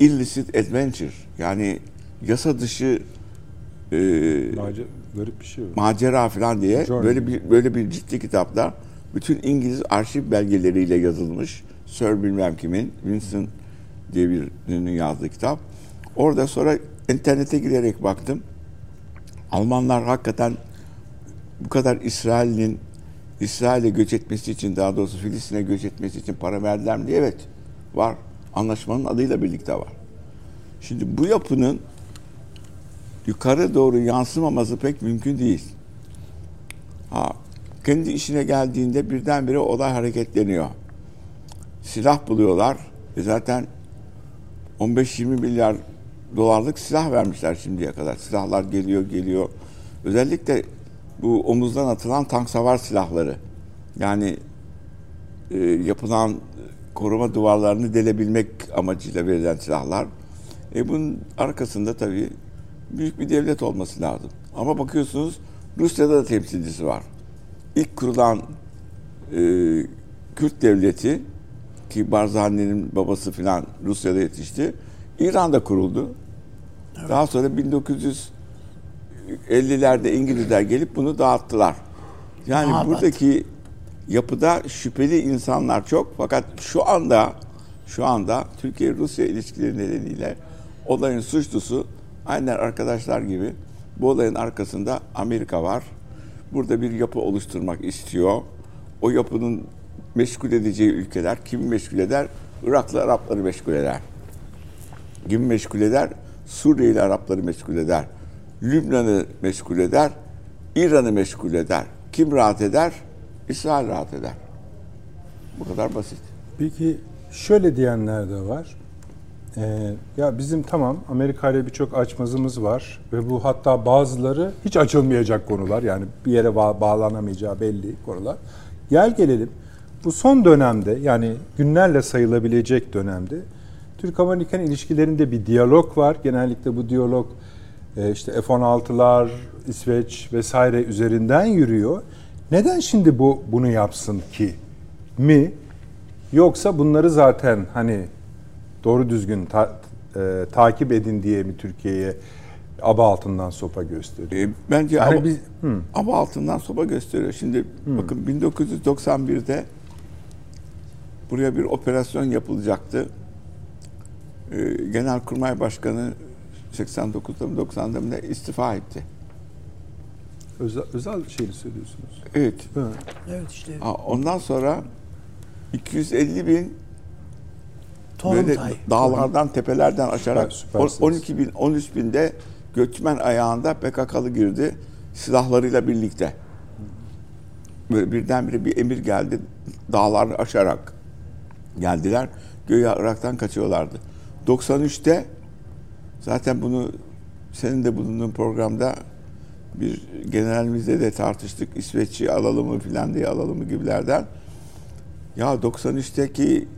Illicit Adventure yani yasa dışı e, Mace, garip bir şey var. macera falan diye Journey. böyle bir böyle bir ciddi kitapta bütün İngiliz arşiv belgeleriyle yazılmış. Sir bilmem kimin Winston diye birinin yazdığı kitap. Orada sonra internete girerek baktım. Almanlar hakikaten bu kadar İsrail'in İsrail'e göç etmesi için daha doğrusu Filistin'e göç etmesi için para verdiler mi evet var. Anlaşmanın adıyla birlikte var. Şimdi bu yapının yukarı doğru yansımaması pek mümkün değil. Ha, kendi işine geldiğinde birdenbire olay hareketleniyor. Silah buluyorlar. E zaten 15-20 milyar dolarlık silah vermişler şimdiye kadar. Silahlar geliyor geliyor. Özellikle bu omuzdan atılan tank savar silahları. Yani e, yapılan koruma duvarlarını delebilmek amacıyla verilen silahlar. E bunun arkasında tabii büyük bir devlet olması lazım. Ama bakıyorsunuz Rusya'da da temsilcisi var. İlk kurulan e, Kürt devleti ki Barzani'nin babası filan Rusya'da yetişti. İran'da kuruldu. Daha sonra 1950'lerde İngilizler gelip bunu dağıttılar. Yani Dağıt. buradaki yapıda şüpheli insanlar çok fakat şu anda şu anda Türkiye-Rusya ilişkileri nedeniyle olayın suçlusu aynen arkadaşlar gibi bu olayın arkasında Amerika var. Burada bir yapı oluşturmak istiyor. O yapının meşgul edeceği ülkeler kim meşgul eder? Iraklı Arapları meşgul eder. Kim meşgul eder? Suriyeli Arapları meşgul eder. Lübnan'ı meşgul eder. İran'ı meşgul eder. Kim rahat eder? İsrail rahat eder. Bu kadar basit. Peki şöyle diyenler de var. Ee, ya bizim tamam Amerika ile birçok açmazımız var ve bu hatta bazıları hiç açılmayacak konular yani bir yere bağ- bağlanamayacağı belli konular. Gel gelelim bu son dönemde yani günlerle sayılabilecek dönemde Türk-Amerikan ilişkilerinde bir diyalog var. Genellikle bu diyalog e, işte F-16'lar, İsveç vesaire üzerinden yürüyor. Neden şimdi bu bunu yapsın ki mi? Yoksa bunları zaten hani doğru düzgün ta- e, takip edin diye mi Türkiye'ye aba altından sopa gösteriyor? E, bence Yani aba, biz- hı. aba altından soba gösteriyor. Şimdi bakın 1991'de buraya bir operasyon yapılacaktı. E, Genelkurmay Başkanı 89'da mı 90'da mı ne istifa etti. Özel, özel şeyini söylüyorsunuz. Evet. Hı. Evet işte Ha, Ondan sonra 250 bin böyle Toruntay. dağlardan tepelerden aşarak Süper- süpersiniz. 12 bin 13 binde göçmen ayağında PKK'lı girdi silahlarıyla birlikte. Böyle birdenbire bir emir geldi dağları aşarak geldiler. Göğe Irak'tan kaçıyorlardı. 93'te zaten bunu senin de bulunduğun programda bir generalimizde de tartıştık. İsveç'i alalım mı Finlandiya'yı alalım mı gibilerden. Ya 93'teki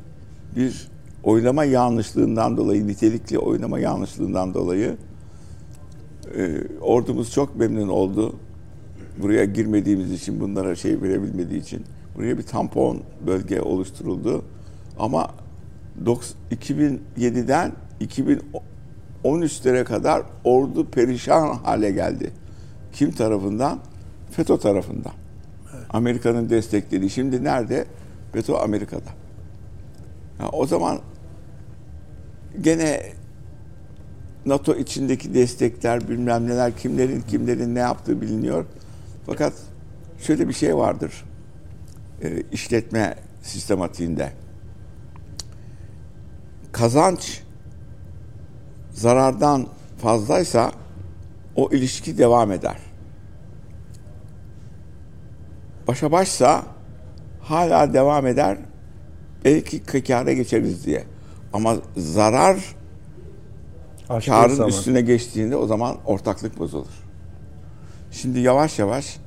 bir oylama yanlışlığından dolayı, nitelikli oylama yanlışlığından dolayı e, ordumuz çok memnun oldu. Buraya girmediğimiz için, bunlara şey verebilmediği için. Buraya bir tampon bölge oluşturuldu. Ama 2007'den 2013'lere kadar ordu perişan hale geldi. Kim tarafından? FETÖ tarafından. Evet. Amerika'nın desteklediği. Şimdi nerede? FETÖ Amerika'da. Ya o zaman gene NATO içindeki destekler bilmem neler kimlerin kimlerin ne yaptığı biliniyor. Fakat şöyle bir şey vardır. E, işletme sistematiğinde. Kazanç zarardan fazlaysa o ilişki devam eder. Başa başsa hala devam eder. Belki kâra geçeriz diye. Ama zarar karın zaman. üstüne geçtiğinde o zaman ortaklık bozulur. Şimdi yavaş yavaş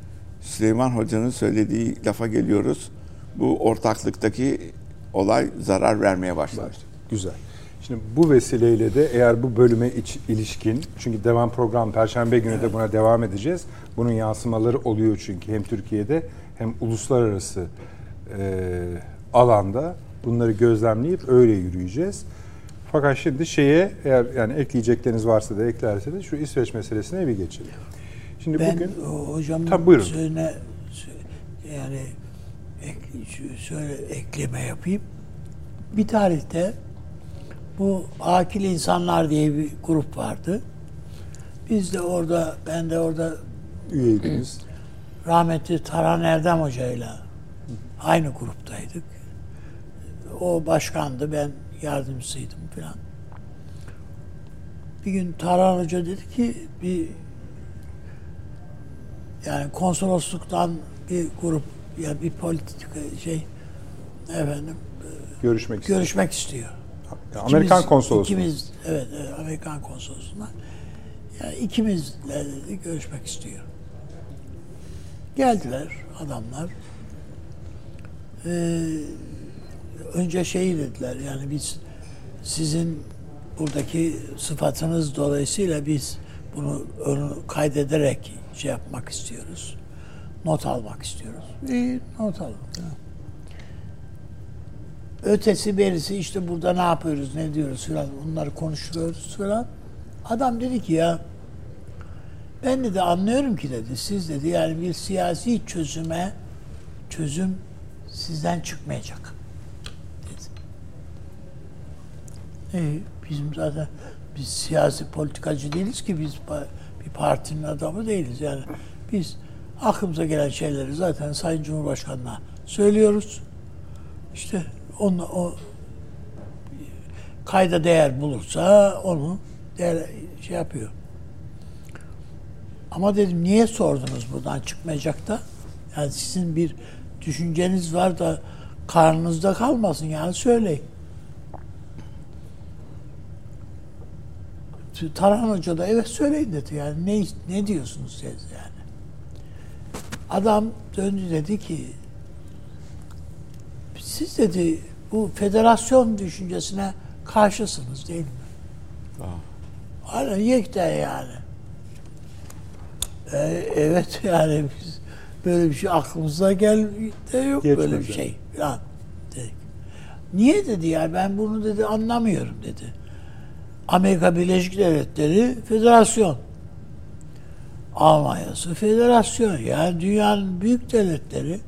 Süleyman Hoca'nın söylediği lafa geliyoruz. Bu ortaklıktaki olay zarar vermeye başladı. Güzel. Şimdi bu vesileyle de eğer bu bölüme iç, ilişkin, çünkü devam program Perşembe günü de buna devam edeceğiz. Bunun yansımaları oluyor çünkü hem Türkiye'de hem uluslararası e, alanda bunları gözlemleyip öyle yürüyeceğiz. Fakat şimdi şeye eğer yani ekleyecekleriniz varsa da eklerseniz şu İsveç meselesine bir geçelim. Şimdi ben bugün hocam tabii buyurun. Söyle, yani ek, şöyle ekleme yapayım. Bir tarihte bu akil insanlar diye bir grup vardı. Biz de orada, ben de orada üyeydiniz. Rahmetli Taran Erdem Hoca'yla aynı gruptaydık. O başkandı, ben yardımcısıydım falan. Bir gün Taran Hoca dedi ki bir yani konsolosluktan bir grup yani bir politika şey efendim görüşmek görüşmek istiyor. istiyor. Amerikan konsolosluğu. İkimiz evet, evet Amerikan konsolosluğundan. Yani ikimizle dedi görüşmek istiyor. Geldiler adamlar. Ee, önce şey dediler yani biz sizin buradaki sıfatınız dolayısıyla biz bunu kaydederek şey yapmak istiyoruz. Not almak istiyoruz. İyi not alın. Ötesi berisi işte burada ne yapıyoruz, ne diyoruz falan bunları konuşuyoruz falan. Adam dedi ki ya ben de anlıyorum ki dedi siz dedi yani bir siyasi çözüme çözüm sizden çıkmayacak. Dedi. E, bizim zaten biz siyasi politikacı değiliz ki biz bir partinin adamı değiliz yani. Biz aklımıza gelen şeyleri zaten Sayın Cumhurbaşkanı'na söylüyoruz. İşte onu o kayda değer bulursa onu değer, şey yapıyor. Ama dedim niye sordunuz buradan çıkmayacak da? Yani sizin bir düşünceniz var da karnınızda kalmasın yani söyleyin. Tarhan Hoca da evet söyleyin dedi yani ne ne diyorsunuz siz yani. Adam döndü dedi ki siz dedi bu federasyon düşüncesine karşısınız değil mi? Hala yekten yani. Ee, evet yani biz böyle bir şey aklımıza gel de yok Geçmedi. böyle bir şey falan dedik. Niye dedi ya ben bunu dedi anlamıyorum dedi. Amerika Birleşik Devletleri federasyon. Almanya'sı federasyon. Yani dünyanın büyük devletleri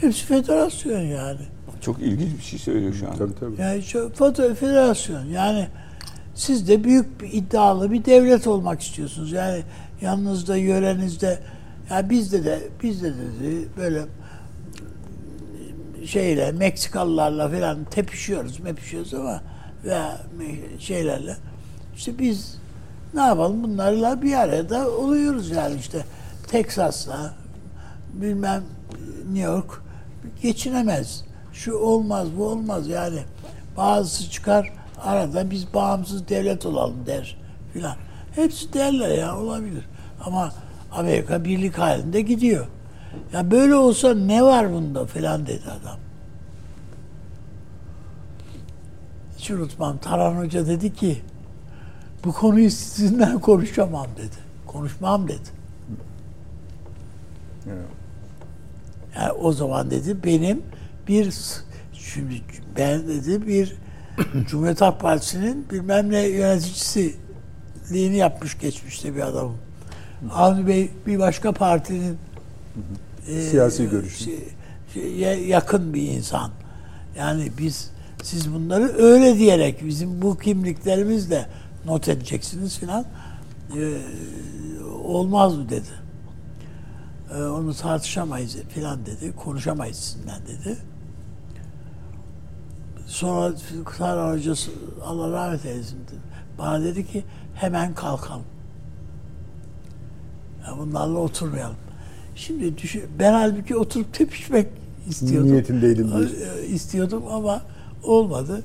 hepsi federasyon yani. Çok ilginç bir şey söylüyor şu an. Tabii tabii. Yani çok federasyon. Yani siz de büyük bir iddialı bir devlet olmak istiyorsunuz. Yani yanınızda, yörenizde ya bizde de bizde de böyle şeyle Meksikalılarla falan tepişiyoruz, mepişiyoruz ama veya şeylerle işte biz ne yapalım bunlarla bir arada oluyoruz yani işte Teksas'la bilmem New York geçinemez. Şu olmaz bu olmaz yani bazısı çıkar arada biz bağımsız devlet olalım der filan. Hepsi derler ya olabilir. Ama Amerika birlik halinde gidiyor. Ya böyle olsa ne var bunda filan dedi adam. Hiç unutmam. Tarhan Hoca dedi ki bu konuyu sizinle konuşamam dedi. Konuşmam dedi. Yani o zaman dedi benim bir şimdi ben dedi bir Cumhuriyet Halk Partisi'nin bilmem ne yöneticisiliğini yapmış geçmişte bir adamım. Avni Bey bir başka partinin e, siyasi görüşü şey, şey, yakın bir insan. Yani biz siz bunları öyle diyerek bizim bu kimliklerimizle not edeceksiniz filan e, olmaz mı dedi. E, onu tartışamayız filan dedi. Konuşamayız sizinle dedi. Sonra Kıtar Hocası Allah rahmet eylesin bana dedi ki hemen kalkalım. Ya bunlarla oturmayalım. Şimdi düşün, ben halbuki oturup tepişmek istiyordum. Niyetindeydim diyorsun. İstiyordum ama olmadı.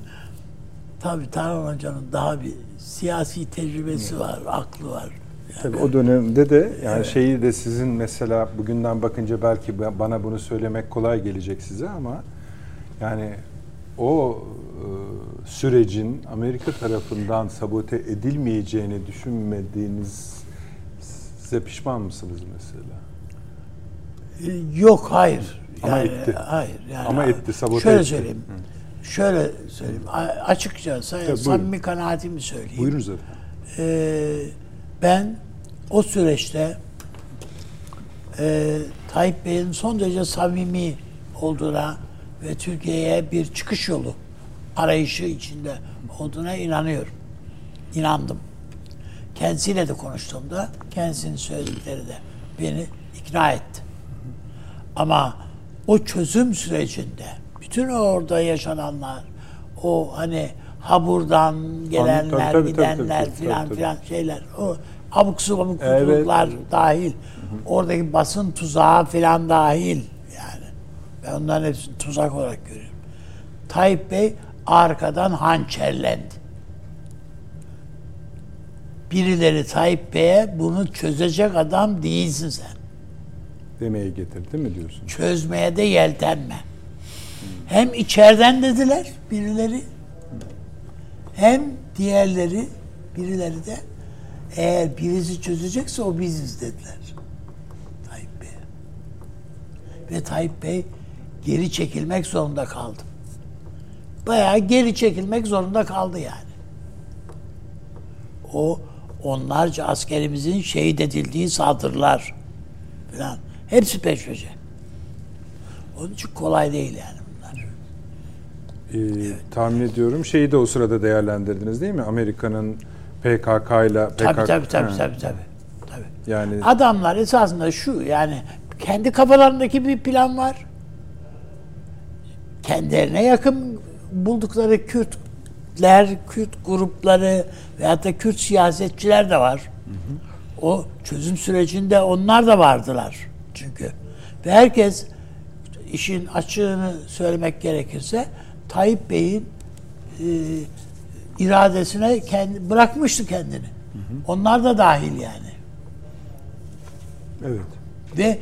Tabii Tarhan Hoca'nın daha bir siyasi tecrübesi var, aklı var. Yani. Tabii o dönemde de yani evet. şeyi de sizin mesela bugünden bakınca belki bana bunu söylemek kolay gelecek size ama yani o e, sürecin Amerika tarafından sabote edilmeyeceğini düşünmediğiniz size pişman mısınız mesela? E, yok hayır. Ama yani, etti. Hayır. Yani, Ama etti sabote şöyle etti. Söyleyeyim. Hı. Şöyle söyleyeyim. Açıkça Tabii, samimi kanaatimi söyleyeyim. Buyurunuz efendim. Ee, ben o süreçte e, Tayyip Bey'in son derece samimi olduğuna ve Türkiye'ye bir çıkış yolu arayışı içinde olduğuna inanıyorum. İnandım. Kendisiyle de konuştuğumda kendisinin söyledikleri de beni ikna etti. Ama o çözüm sürecinde bütün orada yaşananlar, o hani Habur'dan gelenler, tabii, tabii, gidenler filan filan şeyler, o abuk subuk evet. dahil, hı hı. oradaki basın tuzağı filan dahil. Ben onların hepsini tuzak olarak görüyorum. Tayyip Bey arkadan hançerlendi. Birileri Tayyip Bey'e bunu çözecek adam değilsin sen demeye getirdi mi diyorsun? Çözmeye de yeltenme. Hem içeriden dediler birileri hem diğerleri birileri de eğer birisi çözecekse o biziz dediler. Tayyip Bey. Ve Tayyip Bey geri çekilmek zorunda kaldı. Bayağı geri çekilmek zorunda kaldı yani. O onlarca askerimizin şehit edildiği saldırılar falan Hepsi peş peşe. Onun için kolay değil yani bunlar. Ee, evet. Tahmin ediyorum şeyi de o sırada değerlendirdiniz değil mi? Amerika'nın PKK ile PKK... Tabii tabii tabii, tabii tabii tabii. Yani adamlar esasında şu yani kendi kafalarındaki bir plan var. Kendilerine yakın buldukları Kürtler, Kürt grupları veyahut da Kürt siyasetçiler de var. Hı hı. O çözüm sürecinde onlar da vardılar çünkü. Ve herkes işin açığını söylemek gerekirse Tayyip Bey'in e, iradesine kendi, bırakmıştı kendini. Hı hı. Onlar da dahil yani. Evet. Ve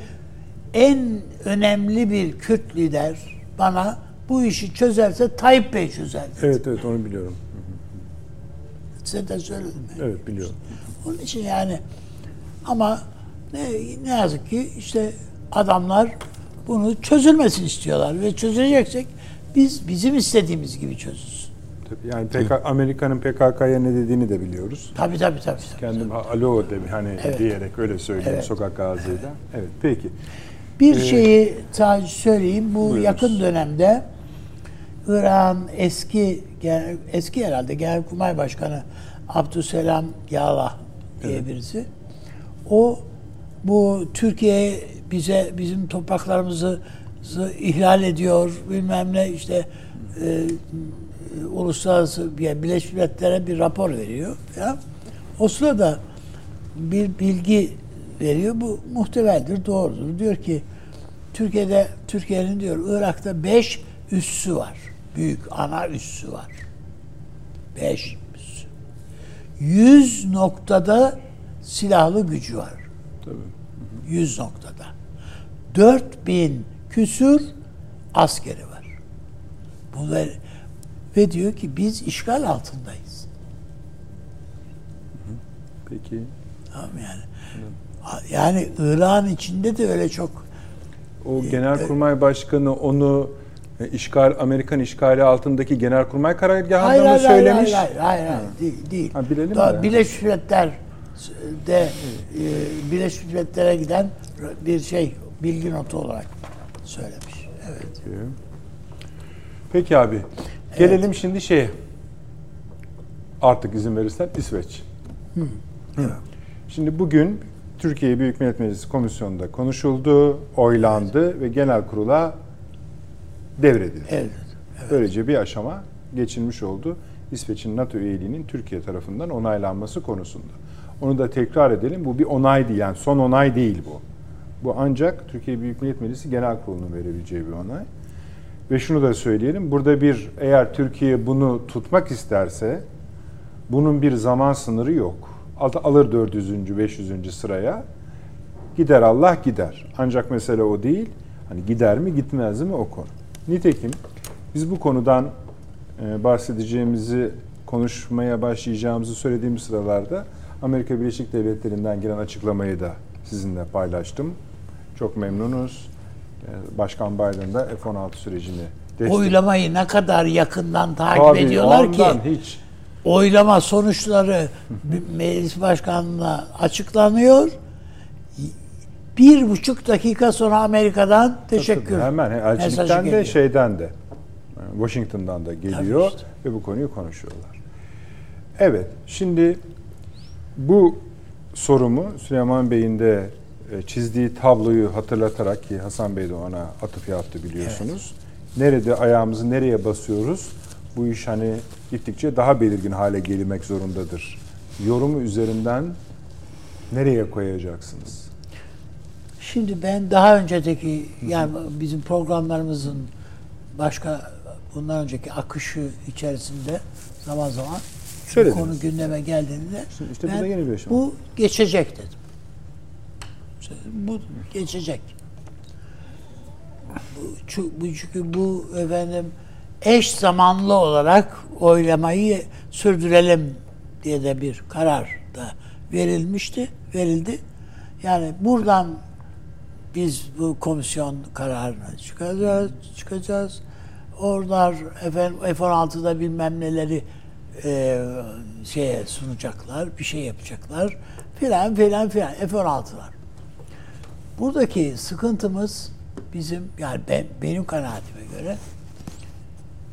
en önemli bir Kürt lider bana bu işi çözerse Tayyip Bey çözer dedi. Evet evet onu biliyorum. Size de söyledim. Evet biliyorum. Onun için yani ama ne, ne yazık ki işte adamlar bunu çözülmesini istiyorlar ve çözüleceksek biz bizim istediğimiz gibi çözülsün. Tabii yani PK, Amerika'nın PKK'ya ne dediğini de biliyoruz. Tabii tabii tabii. tabii Kendim tabii. alo de hani evet. diyerek öyle söyleyeyim evet. sokak ağzıyla. Evet. evet peki. Bir ee, şeyi sadece söyleyeyim. Bu buyurunuz. yakın dönemde İran eski eski herhalde Genelkurmay Başkanı Abdüselam Yağla diye evet. birisi. O bu Türkiye bize bizim topraklarımızı ihlal ediyor bilmem ne işte e, uluslararası yani Birleşmiş Milletler'e bir rapor veriyor ya. O sırada bir bilgi veriyor. Bu muhtemeldir, doğrudur. Diyor ki Türkiye'de Türkiye'nin diyor Irak'ta beş üssü var. Büyük ana üssü var. Beş üssü. Yüz noktada silahlı gücü var. Tabii. 100 noktada. 4000 küsür askeri var. Bunlar ve diyor ki biz işgal altındayız. Peki. Tamam yani. Yani Irak'ın içinde de öyle çok O Genelkurmay Başkanı onu e, işgal Amerikan işgali altındaki Genelkurmay karargahında hayır, mı hayır, söylemiş? Hayır, hayır, hayır, hayır, değil. değil. Ha, bilelim Daha de. Birleşmiş Milletler de e, Birleşmiş Milletler'e giden bir şey bilgi notu olarak söylemiş. Evet. Peki abi. Gelelim şimdi şeye. Artık izin verirsen İsveç. Hı. Şimdi bugün Türkiye Büyük Millet Meclisi Komisyonu'nda konuşuldu, oylandı ve genel kurula devredildi. Evet. Böylece bir aşama geçilmiş oldu. İsveç'in NATO üyeliğinin Türkiye tarafından onaylanması konusunda. Onu da tekrar edelim. Bu bir onay değil. Yani son onay değil bu. Bu ancak Türkiye Büyük Millet Meclisi Genel Kurulu'nun verebileceği bir onay. Ve şunu da söyleyelim. Burada bir eğer Türkiye bunu tutmak isterse bunun bir zaman sınırı yok. Alır 400. 500. sıraya. Gider Allah gider. Ancak mesele o değil. Hani gider mi gitmez mi o konu. Nitekim biz bu konudan e, bahsedeceğimizi konuşmaya başlayacağımızı söylediğim sıralarda Amerika Birleşik Devletleri'nden gelen açıklamayı da sizinle paylaştım. Çok memnunuz. E, Başkan Biden da F-16 sürecini destek. Oylamayı ne kadar yakından takip Tabii, ediyorlar ki hiç oylama sonuçları meclis başkanlığına açıklanıyor. Bir buçuk dakika sonra Amerika'dan teşekkür. Tabii, hemen elçilikten de şeyden de Washington'dan da geliyor Tabii işte. ve bu konuyu konuşuyorlar. Evet, şimdi bu sorumu Süleyman Bey'in de e, çizdiği tabloyu hatırlatarak ki Hasan Bey de ona atıf yaptı biliyorsunuz. Nerede ayağımızı nereye basıyoruz? Bu iş hani gittikçe daha belirgin hale gelmek zorundadır. Yorumu üzerinden nereye koyacaksınız? Şimdi ben daha önceki yani bizim programlarımızın başka bundan önceki akışı içerisinde zaman zaman bu Söylediniz. konu gündeme geldiğinde Şimdi işte bu ben yeni bir aşama. bu geçecek dedim. Bu geçecek. Bu, bu çünkü bu efendim eş zamanlı olarak oylamayı sürdürelim diye de bir karar da verilmişti, verildi. Yani buradan biz bu komisyon kararına çıkacağız, çıkacağız. Oralar efendim F-16'da bilmem neleri e, şeye sunacaklar, bir şey yapacaklar filan filan filan F-16'lar. Buradaki sıkıntımız bizim yani ben, benim kanaatime göre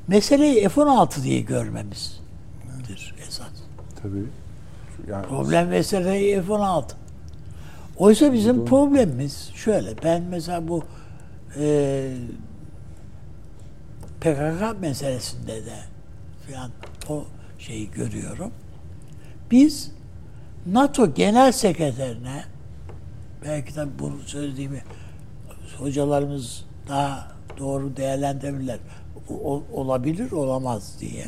meseleyi F-16 diye görmemizdir esas. Tabii. Yani Problem meseleyi F-16. Oysa bizim problemimiz şöyle. Ben mesela bu e, PKK meselesinde de falan o şeyi görüyorum. Biz NATO Genel Sekreterine belki de bunu söylediğimi hocalarımız daha doğru değerlendirirler. O- o- olabilir, olamaz diye.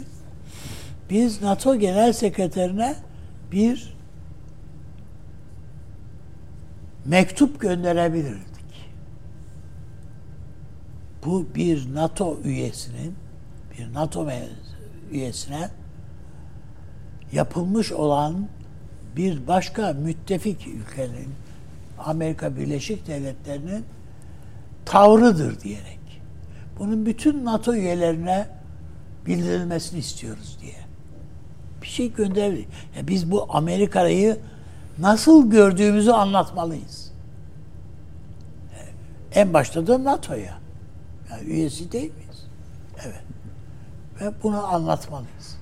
Biz NATO Genel Sekreterine bir mektup gönderebilirdik. Bu bir NATO üyesinin, bir NATO üyesine yapılmış olan bir başka müttefik ülkenin, Amerika Birleşik Devletleri'nin tavrıdır diyerek. Bunun bütün NATO üyelerine bildirilmesini istiyoruz diye. Bir şey gönderebilir. Ya biz bu Amerika'yı nasıl gördüğümüzü anlatmalıyız. En başta da NATO'ya. Yani üyesi değil miyiz? Evet. Ve bunu anlatmalıyız.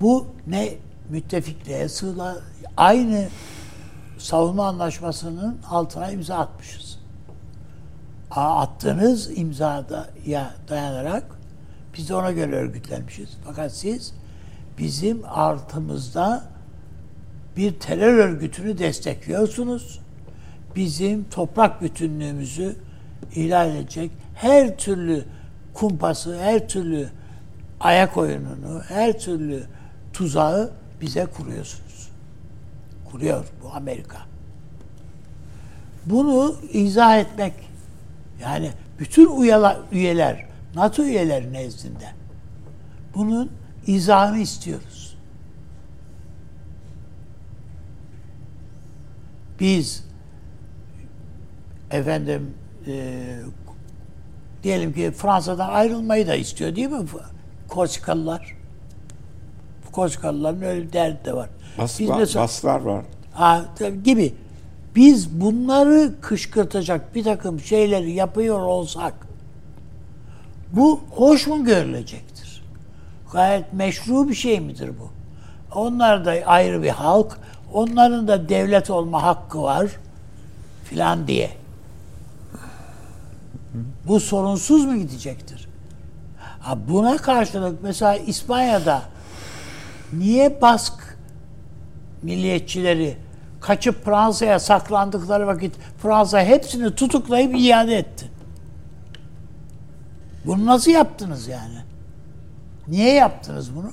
Bu ne müttefikliğe sığla aynı savunma anlaşmasının altına imza atmışız. A- Attığınız imzada ya dayanarak biz de ona göre örgütlenmişiz. Fakat siz bizim artımızda bir terör örgütünü destekliyorsunuz. Bizim toprak bütünlüğümüzü ihlal edecek her türlü kumpası, her türlü ayak oyununu, her türlü tuzağı bize kuruyorsunuz. Kuruyor bu Amerika. Bunu izah etmek yani bütün üyeler, üyeler NATO üyeleri nezdinde bunun izahını istiyoruz. Biz efendim e, diyelim ki Fransa'dan ayrılmayı da istiyor değil mi Korsikalılar? Korsikalıların öyle bir derdi de var. Bas, Biz mesela- baslar var. Ha, gibi. Biz bunları kışkırtacak bir takım şeyleri yapıyor olsak bu hoş mu görülecektir? Gayet meşru bir şey midir bu? Onlar da ayrı bir halk. Onların da devlet olma hakkı var filan diye. Bu sorunsuz mu gidecektir? Ha, buna karşılık mesela İspanya'da niye Bask milliyetçileri kaçıp Fransa'ya saklandıkları vakit Fransa hepsini tutuklayıp iade etti. Bunu nasıl yaptınız yani? Niye yaptınız bunu?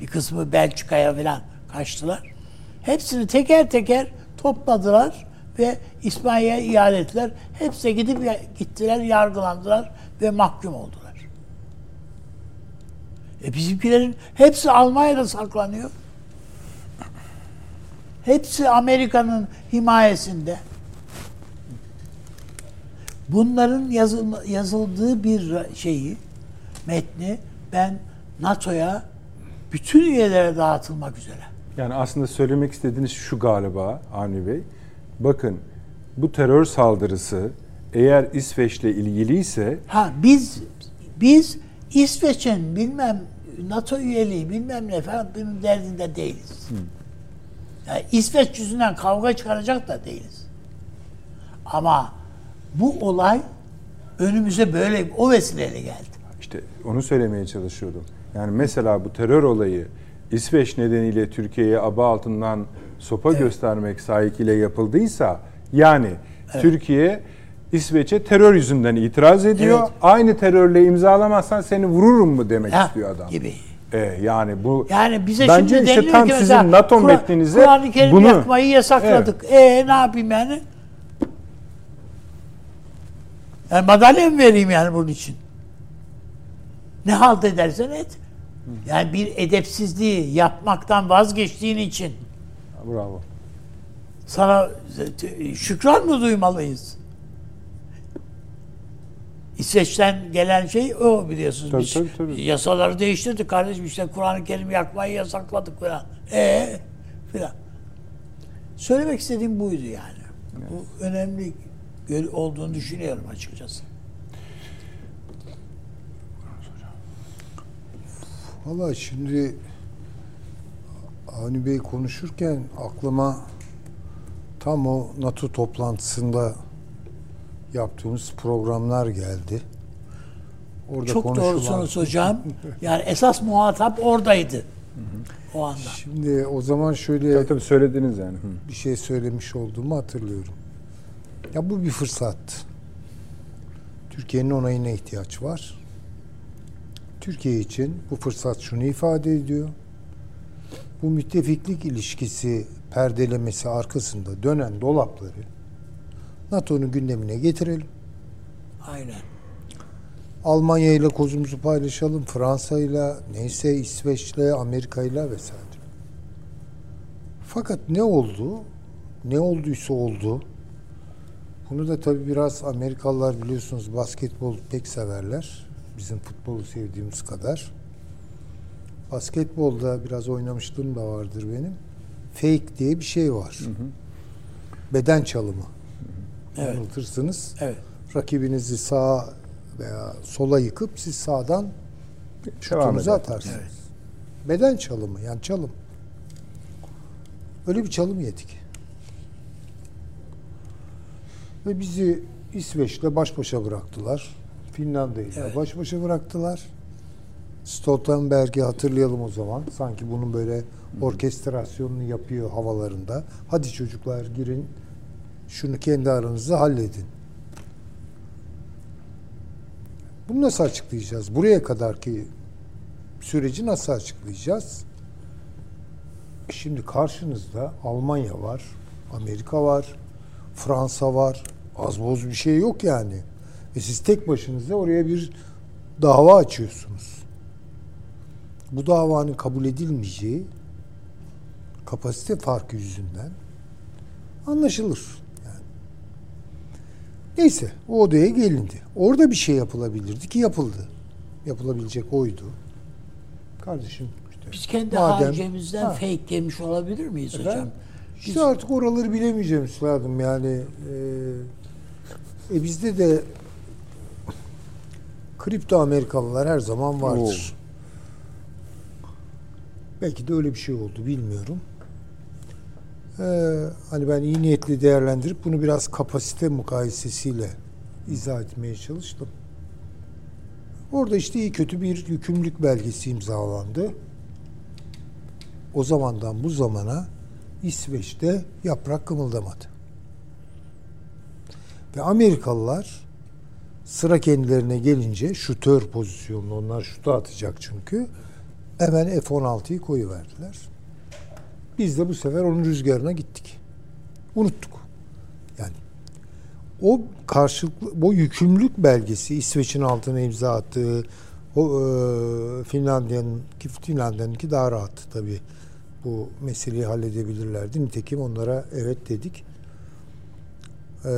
Bir kısmı Belçika'ya falan kaçtılar. Hepsini teker teker topladılar ve İspanya'ya iade ettiler. Hepsi gidip gittiler, yargılandılar ve mahkum oldular. E bizimkilerin hepsi Almanya'da saklanıyor. Hepsi Amerika'nın himayesinde. Bunların yazıl- yazıldığı bir şeyi, metni ben NATO'ya bütün üyelere dağıtılmak üzere. Yani aslında söylemek istediğiniz şu galiba Avni Bey. Bakın bu terör saldırısı eğer İsveç'le ilgiliyse Ha biz biz İsveç'in bilmem NATO üyeliği bilmem ne falan bunun derdinde değiliz. Yani İsveç yüzünden kavga çıkaracak da değiliz. Ama bu olay önümüze böyle o vesileyle geldi. işte onu söylemeye çalışıyordum. Yani mesela bu terör olayı İsveç nedeniyle Türkiye'ye aba altından sopa göstermek sahikiyle yapıldıysa yani Türkiye İsveç'e terör yüzünden itiraz ediyor. Evet. Aynı terörle imzalamazsan seni vururum mu demek Ha, istiyor adam. gibi. E, yani bu Yani bize bence şimdi işte tam ki sizin NATO Kur'an- metninize Kur'an-ı Kerim bunu yakmayı yasakladık. E ne yapayım yani? Yani madalya mı vereyim yani bunun için? Ne halt edersen et. Yani bir edepsizliği yapmaktan vazgeçtiğin için Bravo. sana şükran mı duymalıyız? İsveç'ten gelen şey o biliyorsunuz. Tabii, Biz tabii, tabii. yasaları değiştirdik kardeşim işte Kur'an-ı Kerim yakmayı yasakladık falan. E filan. Söylemek istediğim buydu yani. Bu önemli olduğunu düşünüyorum açıkçası. Valla şimdi Avni Bey konuşurken aklıma tam o NATO toplantısında yaptığımız programlar geldi. Orada Çok konuşulan- doğrusunuz hocam. Yani esas muhatap oradaydı. O anda. Şimdi o zaman şöyle Tabii tabii söylediniz yani. Hı. bir şey söylemiş olduğumu hatırlıyorum. Ya bu bir fırsat. Türkiye'nin onayına ihtiyaç var. Türkiye için bu fırsat şunu ifade ediyor. Bu müttefiklik ilişkisi perdelemesi arkasında dönen dolapları NATO'nun gündemine getirelim. Aynen. Almanya ile kozumuzu paylaşalım, Fransa ile, neyse İsveç'le, Amerika ile vesaire. Fakat ne oldu? Ne olduysa oldu. Bunu da tabii biraz Amerikalılar biliyorsunuz basketbol pek severler. Bizim futbolu sevdiğimiz kadar. Basketbolda biraz oynamışlığım da vardır benim. Fake diye bir şey var. Beden çalımı. Evet. Yanıltırsınız Evet. rakibinizi sağa veya sola yıkıp siz sağdan şutunuzu atarsınız. Beden çalımı yani çalım. Öyle bir çalım yedik. Ve bizi İsveç'le baş başa bıraktılar. Finlandiya ile Evet. baş başa bıraktılar. Stoltenberg'i hatırlayalım o zaman. Sanki bunun böyle orkestrasyonunu yapıyor havalarında. Hadi çocuklar girin şunu kendi aranızda halledin. Bunu nasıl açıklayacağız? Buraya kadarki süreci nasıl açıklayacağız? Şimdi karşınızda Almanya var, Amerika var, Fransa var. Az boz bir şey yok yani. Ve siz tek başınıza oraya bir dava açıyorsunuz. Bu davanın kabul edilmeyeceği kapasite farkı yüzünden anlaşılır. Yani. Neyse o odaya gelindi. Orada bir şey yapılabilirdi ki yapıldı. Yapılabilecek oydu. Kardeşim işte. Biz kendi madem- harcemizden Ha. fake yemiş olabilir miyiz hocam? Efendim? İşte artık oraları bilemeyeceğim üstadım yani. E, e bizde de kripto Amerikalılar her zaman vardır. Belki de öyle bir şey oldu bilmiyorum. Ee, hani ben iyi niyetli değerlendirip bunu biraz kapasite mukayesesiyle izah etmeye çalıştım. Orada işte iyi kötü bir yükümlülük belgesi imzalandı. O zamandan bu zamana İsveç'te yaprak kımıldamadı. Ve Amerikalılar sıra kendilerine gelince şutör pozisyonunda onlar şutu atacak çünkü hemen F-16'yı koyuverdiler. Biz de bu sefer onun rüzgarına gittik. Unuttuk. Yani o karşılıklı, bu yükümlülük belgesi İsveç'in altına imza attığı o e, Finlandiya'nın ki Finlandiya'nınki daha rahattı tabii. Bu meseleyi halledebilirlerdi. Nitekim onlara evet dedik. E,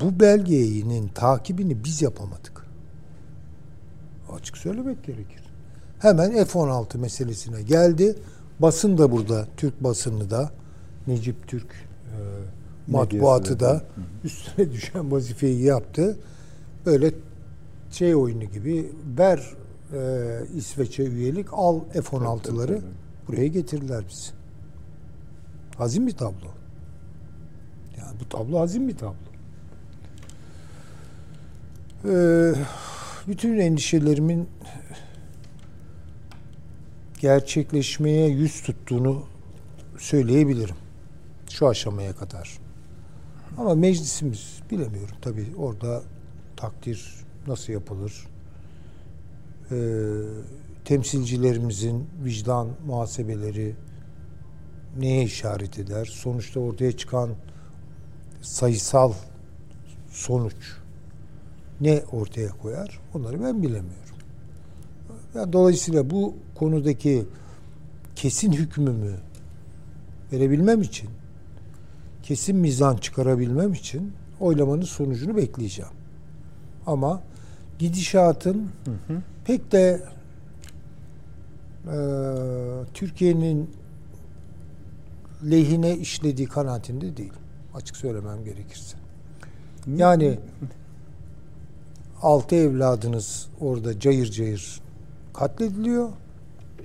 bu belgenin takibini biz yapamadık. Açık söylemek gerekir. Hemen F-16 meselesine geldi. Basın da burada, Türk basını da, Necip Türk e, matbuatı da üstüne düşen vazifeyi yaptı. Böyle şey oyunu gibi ver e, İsveç'e üyelik, al F-16'ları buraya getirdiler bizi. Hazin bir tablo. Yani bu tablo hazin bir tablo. Ee, bütün endişelerimin gerçekleşmeye yüz tuttuğunu söyleyebilirim. Şu aşamaya kadar. Ama meclisimiz bilemiyorum tabii orada takdir nasıl yapılır? Ee, temsilcilerimizin vicdan muhasebeleri neye işaret eder? Sonuçta ortaya çıkan sayısal sonuç ne ortaya koyar? Onları ben bilemiyorum. Yani dolayısıyla bu konudaki kesin hükmümü verebilmem için, kesin mizan çıkarabilmem için oylamanın sonucunu bekleyeceğim. Ama gidişatın hı hı. pek de e, Türkiye'nin lehine işlediği kanaatinde değil. Açık söylemem gerekirse. Yani altı evladınız orada cayır cayır katlediliyor.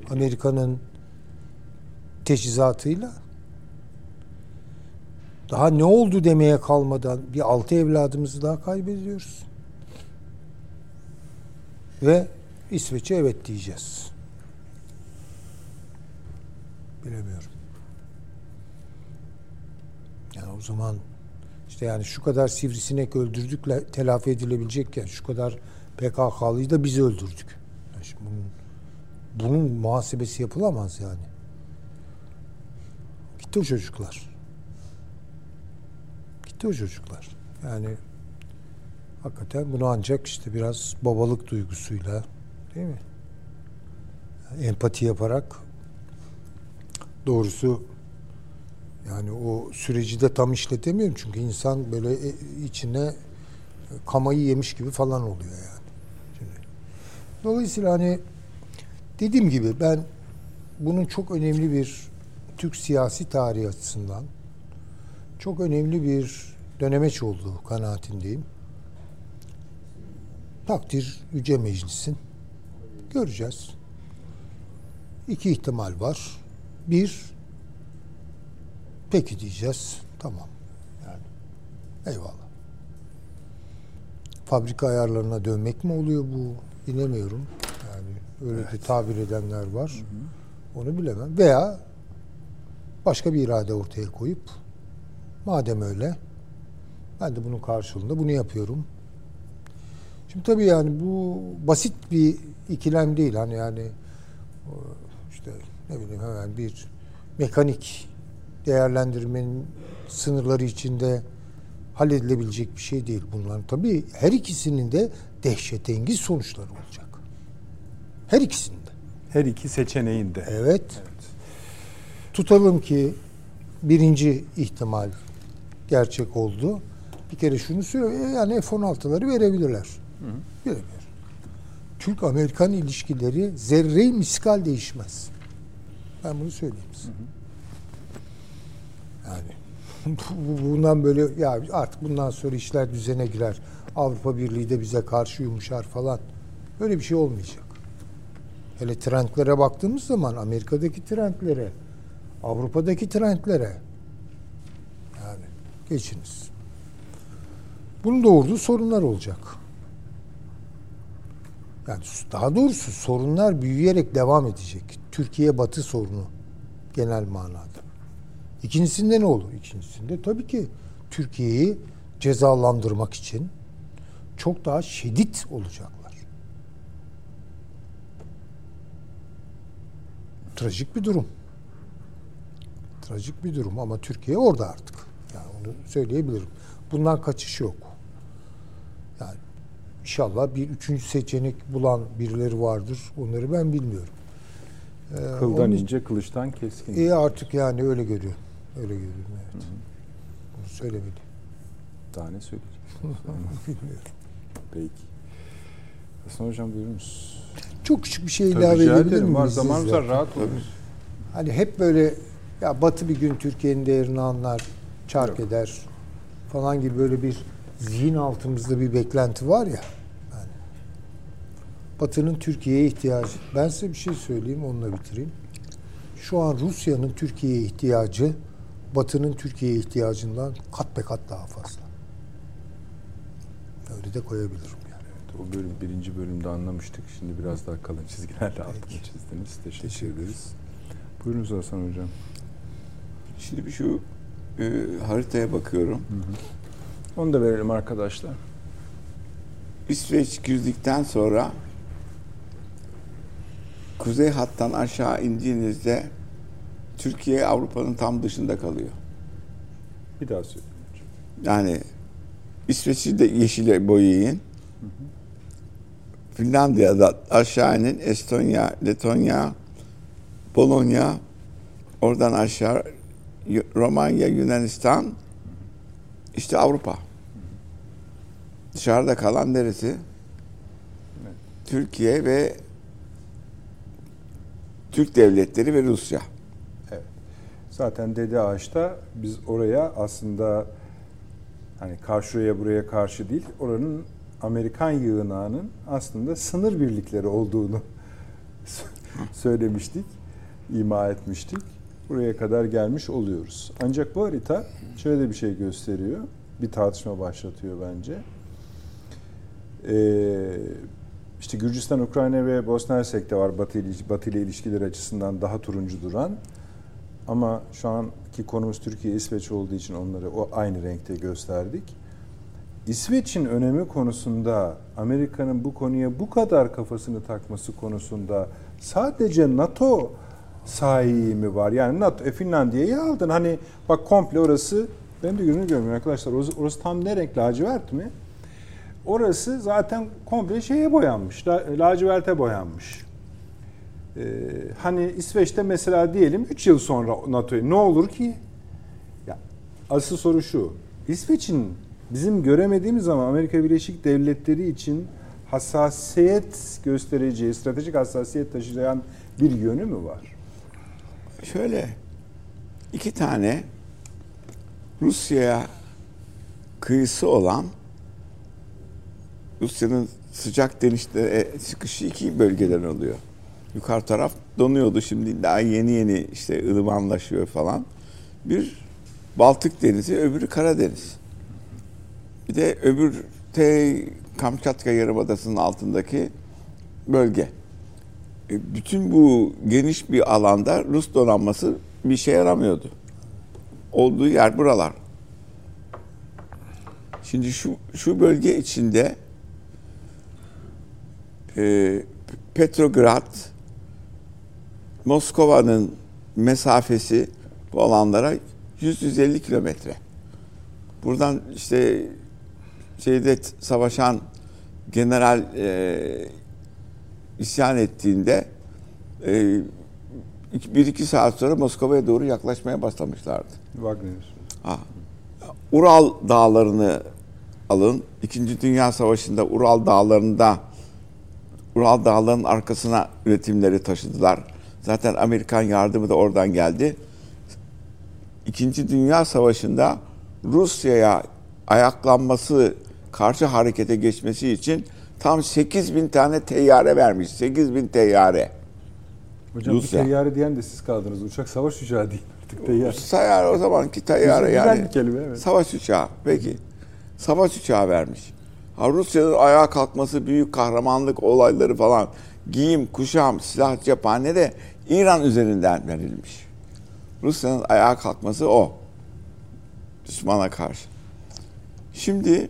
Amerika'nın teçhizatıyla. Daha ne oldu demeye kalmadan bir altı evladımızı daha kaybediyoruz. Ve İsveç'e evet diyeceğiz. Bilemiyorum. Yani o zaman işte yani şu kadar sivrisinek öldürdükle telafi edilebilecekken şu kadar PKK'lıyı da biz öldürdük. Yani şimdi bunun, bunun muhasebesi yapılamaz yani. Gitti o çocuklar. Gitti o çocuklar. Yani hakikaten bunu ancak işte biraz babalık duygusuyla değil mi? Yani empati yaparak doğrusu yani o süreci de tam işletemiyorum çünkü insan böyle e, içine kamayı yemiş gibi falan oluyor yani. Şimdi, dolayısıyla hani dediğim gibi ben bunun çok önemli bir Türk siyasi tarihi açısından çok önemli bir dönemeç olduğu kanaatindeyim. Takdir Yüce Meclis'in. Göreceğiz. İki ihtimal var. Bir, peki diyeceğiz. Tamam. Yani eyvallah. Fabrika ayarlarına dönmek mi oluyor bu? Bilemiyorum. Yani öyle evet. de tabir edenler var. Hı hı. Onu bilemem. Veya başka bir irade ortaya koyup madem öyle ben de bunun karşılığında bunu yapıyorum. Şimdi tabii yani bu basit bir ikilem değil. Hani yani işte ne bileyim hemen bir mekanik değerlendirmenin sınırları içinde halledilebilecek bir şey değil bunlar. Tabii her ikisinin de dehşetengiz sonuçları olacak. Her ikisinin de. Her iki seçeneğin de. Evet. Tutalım ki birinci ihtimal gerçek oldu. Bir kere şunu söylüyor. Yani F-16'ları verebilirler. Verebilir. Türk-Amerikan ilişkileri zerre miskal değişmez. Ben bunu söyleyeyim size. Yani bu- bundan böyle ya artık bundan sonra işler düzene girer. Avrupa Birliği de bize karşı yumuşar falan. Öyle bir şey olmayacak. Hele trendlere baktığımız zaman Amerika'daki trendlere, Avrupa'daki trendlere yani geçiniz. Bunun doğurduğu sorunlar olacak. Yani daha doğrusu sorunlar büyüyerek devam edecek. Türkiye Batı sorunu genel manada. İkincisinde ne olur? İkincisinde tabii ki Türkiye'yi cezalandırmak için çok daha şiddet olacaklar. Trajik bir durum. Trajik bir durum ama Türkiye orada artık. Yani onu söyleyebilirim. Bundan kaçış yok. Yani inşallah bir üçüncü seçenek bulan birileri vardır. Onları ben bilmiyorum. Ee, Kıldan onun- ince, kılıçtan keskin. İyi artık yani öyle görüyorum. Öyle görüyorum evet. Bunu söylemeliyim. Daha ne söyleyeceğim? Peki. Hasan Hocam buyurunuz. Çok küçük bir şey Tabii ilave edebilir miyim? Var zamanımız var rahat olun. Hani hep böyle ya Batı bir gün Türkiye'nin değerini anlar, çark Yok. eder falan gibi böyle bir zihin altımızda bir beklenti var ya. Yani Batı'nın Türkiye'ye ihtiyacı. Ben size bir şey söyleyeyim onunla bitireyim. Şu an Rusya'nın Türkiye'ye ihtiyacı Batı'nın Türkiye'ye ihtiyacından kat be kat daha fazla. Öyle de koyabilirim yani. O bölüm birinci bölümde anlamıştık. Şimdi biraz daha kalın çizgilerle altını çizdiniz. Teşekkür, ederiz. Buyurunuz Hasan Hocam. Şimdi bir şu e, haritaya bakıyorum. Onu da verelim arkadaşlar. İsveç girdikten sonra kuzey hattan aşağı indiğinizde Türkiye Avrupa'nın tam dışında kalıyor. Bir daha hocam. Yani İsveç'i de yeşile boyayın. Finlandiya'da aşağı inin. Estonya, Letonya, Polonya, oradan aşağı Romanya, Yunanistan, işte Avrupa. Dışarıda kalan neresi? Türkiye ve Türk devletleri ve Rusya. Zaten Dede Ağaç'ta biz oraya aslında hani karşıya buraya karşı değil, oranın Amerikan yığınağının aslında sınır birlikleri olduğunu söylemiştik, ima etmiştik. Buraya kadar gelmiş oluyoruz. Ancak bu harita şöyle bir şey gösteriyor. Bir tartışma başlatıyor bence. Ee, işte Gürcistan, Ukrayna ve Bosna Hersek'te var Batı, Batı ile ilişkiler açısından daha turuncu duran. Ama şu anki konumuz Türkiye, İsveç olduğu için onları o aynı renkte gösterdik. İsveç'in önemi konusunda Amerika'nın bu konuya bu kadar kafasını takması konusunda sadece NATO sahibi mi var? Yani NATO, e, Finlandiya'yı aldın. Hani bak komple orası, ben de gününü görmüyorum arkadaşlar. Orası, orası tam ne renk? Lacivert mi? Orası zaten komple şeye boyanmış. la- Laciverte boyanmış. Ee, hani İsveç'te mesela diyelim 3 yıl sonra NATO'ya ne olur ki? Ya, asıl soru şu. İsveç'in bizim göremediğimiz ama Amerika Birleşik Devletleri için hassasiyet göstereceği, stratejik hassasiyet taşıyan bir yönü mü var? Şöyle iki tane Rusya'ya kıyısı olan Rusya'nın sıcak denizlere çıkışı iki bölgeden oluyor. Yukarı taraf donuyordu şimdi daha yeni yeni işte ılımanlaşıyor falan. Bir Baltık Denizi, öbürü Karadeniz. Bir de öbür te Kamçatka Yarımadası'nın altındaki bölge. E, bütün bu geniş bir alanda Rus donanması bir şey yaramıyordu. Olduğu yer buralar. Şimdi şu şu bölge içinde e, Petrograd, Moskova'nın mesafesi bu alanlara 100-150 kilometre. Buradan işte şeyde savaşan general e, isyan ettiğinde e, bir iki saat sonra Moskova'ya doğru yaklaşmaya başlamışlardı. Wagner. Ha. Ural dağlarını alın. İkinci Dünya Savaşı'nda Ural dağlarında Ural dağlarının arkasına üretimleri taşıdılar. Zaten Amerikan yardımı da oradan geldi. İkinci Dünya Savaşı'nda Rusya'ya ayaklanması, karşı harekete geçmesi için tam 8 bin tane teyyare vermiş. 8 bin teyyare. Hocam Rusya. teyyare diyen de siz kaldınız. Uçak savaş uçağı değil artık teyyare. Sayar o zamanki teyyare Güzel yani. bir kelime, evet. Savaş uçağı. Peki. Savaş uçağı vermiş. Ha, Rusya'nın ayağa kalkması, büyük kahramanlık olayları falan, giyim, kuşam, silah, cephane de İran üzerinden verilmiş. Rusya'nın ayağa kalkması o. Düşmana karşı. Şimdi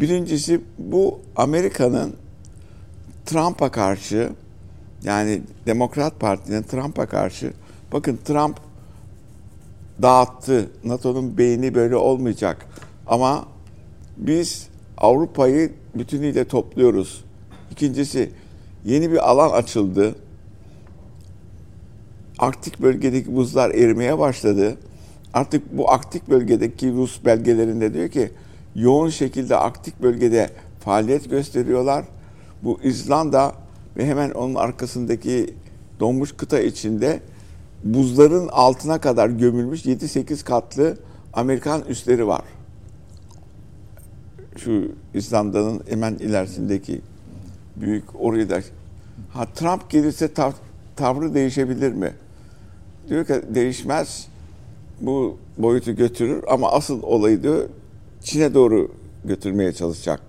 birincisi bu Amerika'nın Trump'a karşı yani Demokrat Parti'nin Trump'a karşı bakın Trump dağıttı. NATO'nun beyni böyle olmayacak. Ama biz Avrupa'yı bütünüyle topluyoruz. İkincisi yeni bir alan açıldı. Arktik bölgedeki buzlar erimeye başladı. Artık bu Arktik bölgedeki Rus belgelerinde diyor ki yoğun şekilde Arktik bölgede faaliyet gösteriyorlar. Bu İzlanda ve hemen onun arkasındaki donmuş kıta içinde buzların altına kadar gömülmüş 7-8 katlı Amerikan üsleri var. Şu İzlanda'nın hemen ilerisindeki büyük orayı da ha Trump gelirse tav- tavrı değişebilir mi? Diyor ki değişmez. Bu boyutu götürür ama asıl olayı diyor Çin'e doğru götürmeye çalışacak.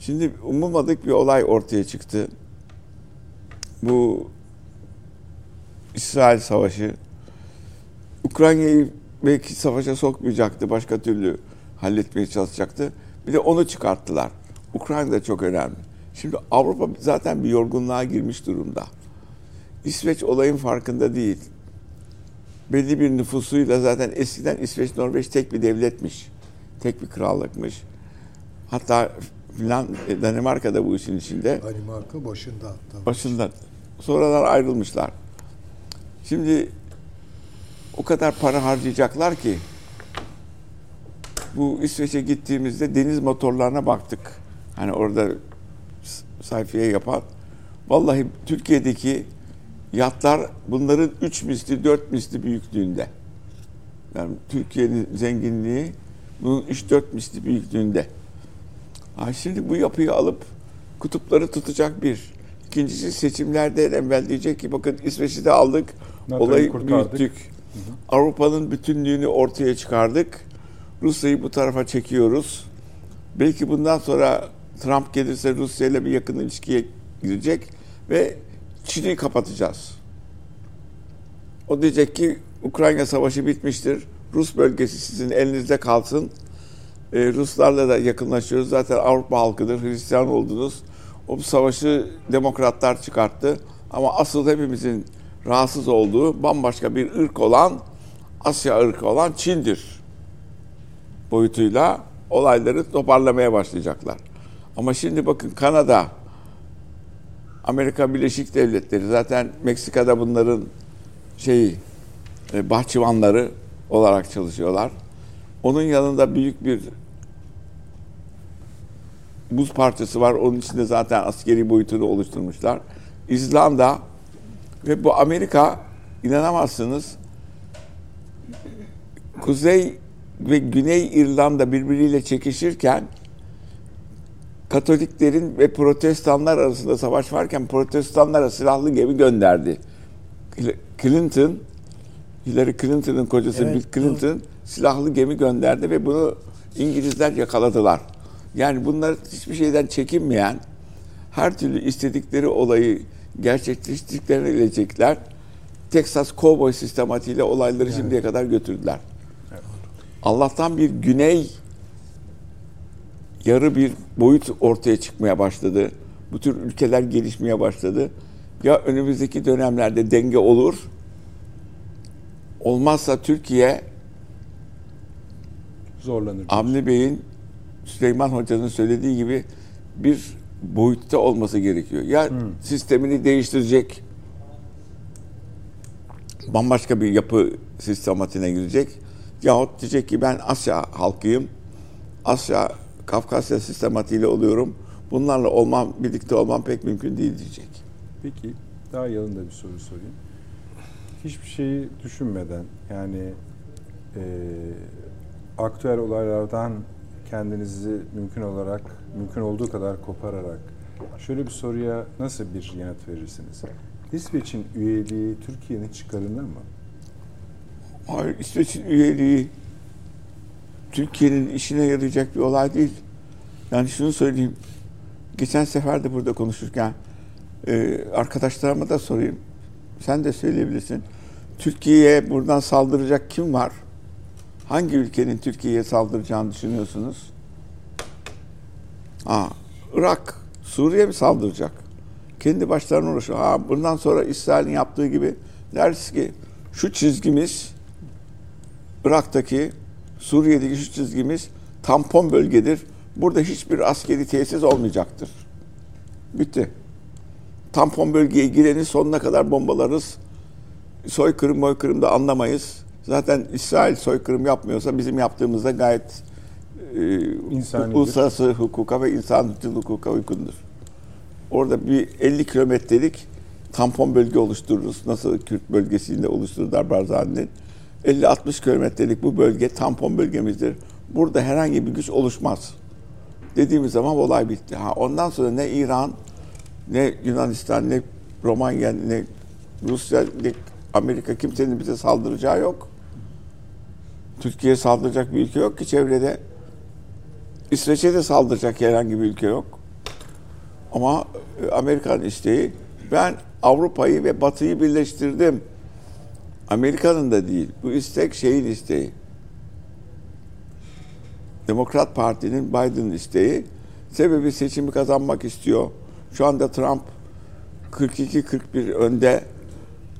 Şimdi umulmadık bir olay ortaya çıktı. Bu İsrail Savaşı Ukrayna'yı belki savaşa sokmayacaktı. Başka türlü halletmeye çalışacaktı. Bir de onu çıkarttılar. Ukrayna da çok önemli. Şimdi Avrupa zaten bir yorgunluğa girmiş durumda. İsveç olayın farkında değil. Belli bir nüfusuyla zaten eskiden İsveç, Norveç tek bir devletmiş. Tek bir krallıkmış. Hatta Finland, Danimarka da bu işin içinde. Danimarka başında hatta. Başında. Sonradan ayrılmışlar. Şimdi o kadar para harcayacaklar ki bu İsveç'e gittiğimizde deniz motorlarına baktık. Hani orada sayfaya yapan. Vallahi Türkiye'deki yatlar bunların 3 misli 4 misli büyüklüğünde. Yani Türkiye'nin zenginliği bunun 3-4 misli büyüklüğünde. Ha şimdi bu yapıyı alıp kutupları tutacak bir. İkincisi seçimlerde evvel diyecek ki bakın İsveç'i de aldık. NATO'yu olayı kurtardık. büyüttük. Avrupa'nın bütünlüğünü ortaya çıkardık. Rusya'yı bu tarafa çekiyoruz. Belki bundan sonra Trump gelirse Rusya ile bir yakın ilişkiye girecek ve Çin'i kapatacağız. O diyecek ki Ukrayna savaşı bitmiştir. Rus bölgesi sizin elinizde kalsın. Ee, Ruslarla da yakınlaşıyoruz. Zaten Avrupa halkıdır. Hristiyan oldunuz. O savaşı demokratlar çıkarttı. Ama asıl hepimizin rahatsız olduğu bambaşka bir ırk olan Asya ırkı olan Çin'dir. Boyutuyla olayları toparlamaya başlayacaklar. Ama şimdi bakın Kanada, Amerika Birleşik Devletleri zaten Meksika'da bunların şeyi e, bahçıvanları olarak çalışıyorlar. Onun yanında büyük bir buz parçası var. Onun içinde zaten askeri boyutunu oluşturmuşlar. İzlanda ve bu Amerika inanamazsınız Kuzey ve Güney İrlanda birbiriyle çekişirken Katoliklerin ve Protestanlar arasında savaş varken Protestanlara silahlı gemi gönderdi. Clinton, Hillary Clinton'ın kocası Evet, Bill Clinton silahlı gemi gönderdi ve bunu İngilizler yakaladılar. Yani bunlar hiçbir şeyden çekinmeyen, her türlü istedikleri olayı gerçekleştirdiklerini bilecekler. Texas Cowboy sistematiğiyle olayları şimdiye kadar götürdüler. Allah'tan bir güney yarı bir boyut ortaya çıkmaya başladı. Bu tür ülkeler gelişmeye başladı. Ya önümüzdeki dönemlerde denge olur olmazsa Türkiye Zorlanır. Avni Bey'in Süleyman Hoca'nın söylediği gibi bir boyutta olması gerekiyor. Ya sistemini değiştirecek, bambaşka bir yapı sistematiğine girecek. Yahut diyecek ki ben Asya halkıyım. Asya, Kafkasya sistematiğiyle oluyorum. Bunlarla olmam, birlikte olmam pek mümkün değil diyecek. Peki daha yalın da bir soru sorayım. Hiçbir şeyi düşünmeden yani e, aktüel olaylardan kendinizi mümkün olarak mümkün olduğu kadar kopararak şöyle bir soruya nasıl bir yanıt verirsiniz? İsveç'in üyeliği Türkiye'nin çıkarılır mı? Hayır, İsveç'in üyeliği Türkiye'nin işine yarayacak bir olay değil. Yani şunu söyleyeyim. Geçen sefer de burada konuşurken e, arkadaşlarıma da sorayım. Sen de söyleyebilirsin. Türkiye'ye buradan saldıracak kim var? Hangi ülkenin Türkiye'ye saldıracağını düşünüyorsunuz? Aa, Irak, Suriye mi saldıracak? Kendi başlarına uğraşıyor. Aa, bundan sonra İsrail'in yaptığı gibi deriz ki şu çizgimiz Irak'taki, Suriye'deki şu çizgimiz tampon bölgedir. Burada hiçbir askeri tesis olmayacaktır. Bitti. Tampon bölgeye gireni sonuna kadar bombalarız. Soykırım moykırım da anlamayız. Zaten İsrail soykırım yapmıyorsa bizim yaptığımızda gayet e, uluslararası hukuka ve insancıl hukuka uygundur. Orada bir 50 kilometrelik tampon bölge oluştururuz. Nasıl Kürt bölgesinde oluşturdular Barzani'nin. 50-60 kilometrelik bu bölge tampon bölgemizdir. Burada herhangi bir güç oluşmaz. Dediğimiz zaman olay bitti. Ha, ondan sonra ne İran, ne Yunanistan, ne Romanya, ne Rusya, ne Amerika kimsenin bize saldıracağı yok. Türkiye'ye saldıracak bir ülke yok ki çevrede. İsveç'e de saldıracak herhangi bir ülke yok. Ama e, Amerikan isteği ben Avrupa'yı ve Batı'yı birleştirdim. Amerika'nın da değil. Bu istek şeyin isteği. Demokrat Parti'nin Biden'ın isteği. Sebebi seçimi kazanmak istiyor. Şu anda Trump 42-41 önde.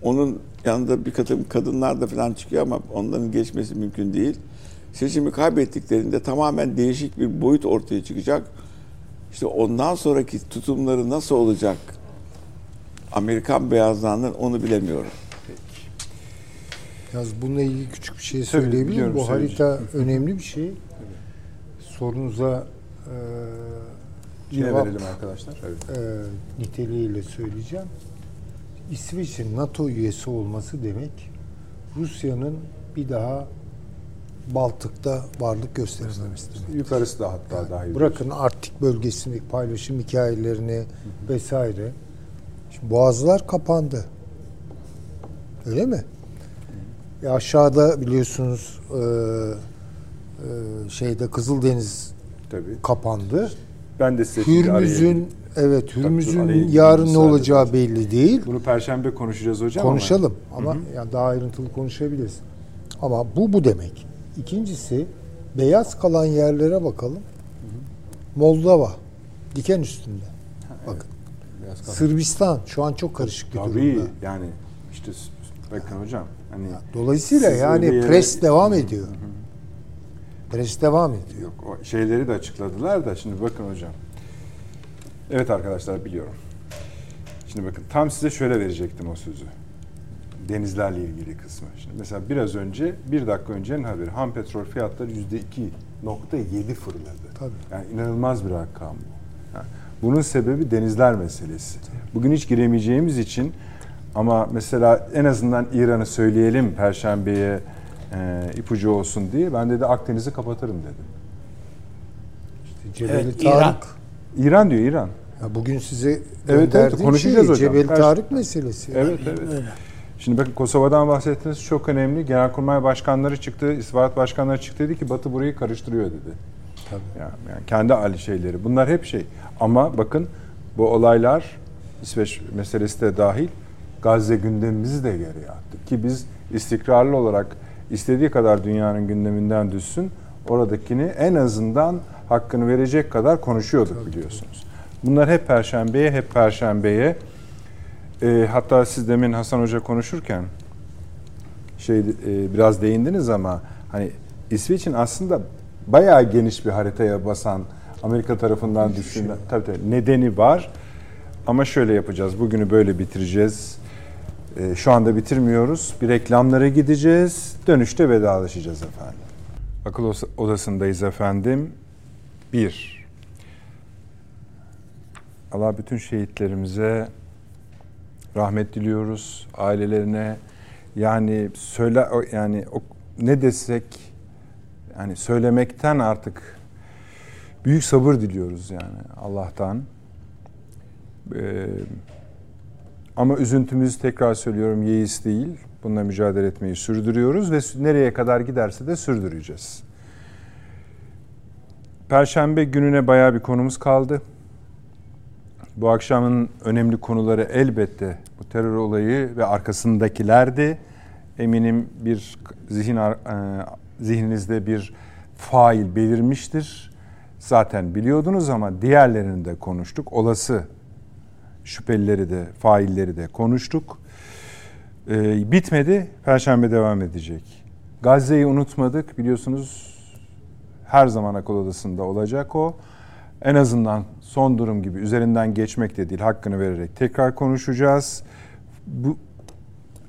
Onun yanında bir kadın kadınlar da falan çıkıyor ama onların geçmesi mümkün değil. Seçimi kaybettiklerinde tamamen değişik bir boyut ortaya çıkacak. İşte ondan sonraki tutumları nasıl olacak? Amerikan beyazlarının onu bilemiyorum. Yalnız bununla ilgili küçük bir şey söyleyebilir miyim? Bu harita önemli bir şey. Sorunuza e, Yine cevap verelim arkadaşlar. Evet. e, niteliğiyle söyleyeceğim. İsveç'in NATO üyesi olması demek Rusya'nın bir daha Baltık'ta varlık göstermemesi demek. Yukarısı da hatta dahil. Bırakın Arktik bölgesindeki paylaşım hikayelerini vesaire. Şimdi boğazlar kapandı. Öyle mi? E aşağıda biliyorsunuz e, e, şeyde Kızıldeniz Tabii. kapandı. Ben de size Hürmüz'ün evet Hürmüz'ün yarın ne olacağı edin. belli değil. Bunu perşembe konuşacağız hocam Konuşalım ama yani daha ayrıntılı konuşabiliriz. Ama bu bu demek. İkincisi beyaz kalan yerlere bakalım. Moldova diken üstünde. Bakın. ama biraz kafa- Sırbistan şu an çok karışık bir Tabii durumda. yani işte bakın hocam hani Dolayısıyla yani yere- pres devam ediyor. Pres devam ediyor. yok o şeyleri de açıkladılar da şimdi bakın hocam. Evet arkadaşlar biliyorum. Şimdi bakın tam size şöyle verecektim o sözü. Denizlerle ilgili kısmı. Şimdi mesela biraz önce, bir dakika öncenin haberi. Ham petrol fiyatları yüzde iki nokta yedi fırladı. Tabii. Yani inanılmaz bir rakam bu. Bunun sebebi denizler meselesi. Bugün hiç giremeyeceğimiz için ama mesela en azından İran'ı söyleyelim Perşembe'ye e, ipucu olsun diye ben dedi Akdeniz'i kapatırım dedim. Cebeli Evet, Tarık. İran. İran diyor İran. Ya bugün size evet, gönderdiğim konuşacağız şey hocam. Cebeli Tarık meselesi. Evet evet. Öyle. Şimdi bakın Kosova'dan bahsettiniz çok önemli. Genelkurmay başkanları çıktı, istihbarat başkanları çıktı dedi ki Batı burayı karıştırıyor dedi. Tabii. Yani, yani kendi ali şeyleri. Bunlar hep şey. Ama bakın bu olaylar İsveç meselesi de dahil Gazze gündemimizi de geriye attık. Ki biz istikrarlı olarak istediği kadar dünyanın gündeminden düşsün oradakini en azından hakkını verecek kadar konuşuyorduk biliyorsunuz. Bunlar hep perşembeye hep perşembeye e, hatta siz demin Hasan Hoca konuşurken şey e, biraz değindiniz ama hani İsveç'in aslında bayağı geniş bir haritaya basan Amerika tarafından düşünülen tabii tabii nedeni var. Ama şöyle yapacağız. Bugünü böyle bitireceğiz. Ee, şu anda bitirmiyoruz. Bir reklamlara gideceğiz. Dönüşte vedalaşacağız efendim. Akıl odasındayız efendim. Bir. Allah bütün şehitlerimize rahmet diliyoruz. Ailelerine yani söyle yani ne desek yani söylemekten artık büyük sabır diliyoruz yani Allah'tan. Ee, ama üzüntümüz tekrar söylüyorum yeis değil. Bununla mücadele etmeyi sürdürüyoruz ve nereye kadar giderse de sürdüreceğiz. Perşembe gününe bayağı bir konumuz kaldı. Bu akşamın önemli konuları elbette bu terör olayı ve arkasındakilerdi. Eminim bir zihin e, zihninizde bir fail belirmiştir. Zaten biliyordunuz ama diğerlerini de konuştuk. Olası şüphelileri de, failleri de konuştuk. Ee, bitmedi, Perşembe devam edecek. Gazze'yi unutmadık, biliyorsunuz her zaman akıl odasında olacak o. En azından son durum gibi üzerinden geçmek de değil, hakkını vererek tekrar konuşacağız. Bu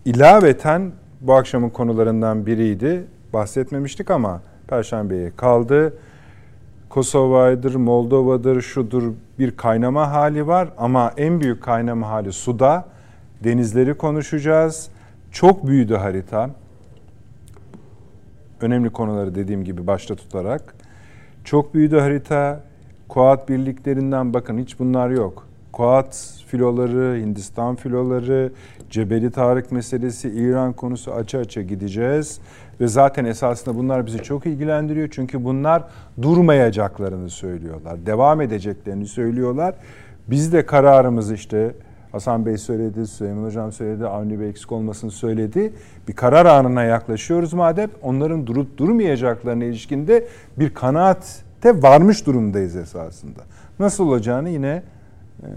ilaveten bu akşamın konularından biriydi. Bahsetmemiştik ama Perşembe'ye kaldı. Kosova'dır, Moldova'dır, şudur bir kaynama hali var ama en büyük kaynama hali suda. Denizleri konuşacağız. Çok büyüdü harita. Önemli konuları dediğim gibi başta tutarak. Çok büyüdü harita. Kuat birliklerinden bakın hiç bunlar yok. Kuat filoları, Hindistan filoları, Cebeli Tarık meselesi, İran konusu açı açı gideceğiz. Ve zaten esasında bunlar bizi çok ilgilendiriyor. Çünkü bunlar durmayacaklarını söylüyorlar. Devam edeceklerini söylüyorlar. Biz de kararımız işte Hasan Bey söyledi, Süleyman Hocam söyledi, Avni Bey eksik olmasını söyledi. Bir karar anına yaklaşıyoruz madem onların durup durmayacaklarına ilişkinde bir kanaatte varmış durumdayız esasında. Nasıl olacağını yine e,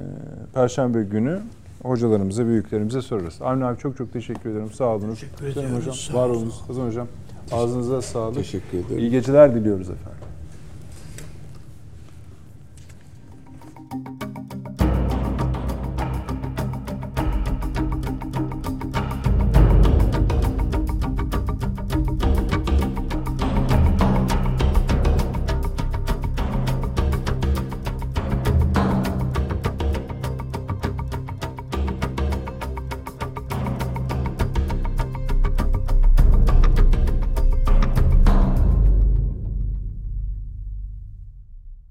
Perşembe günü hocalarımıza, büyüklerimize sorarız. Avni abi çok çok teşekkür ederim. Sağ olunuz. Teşekkür ederim hocam. Sağ Var olunuz. Hasan hocam ağzınıza sağlık. Teşekkür ederim. İyi geceler diliyoruz efendim.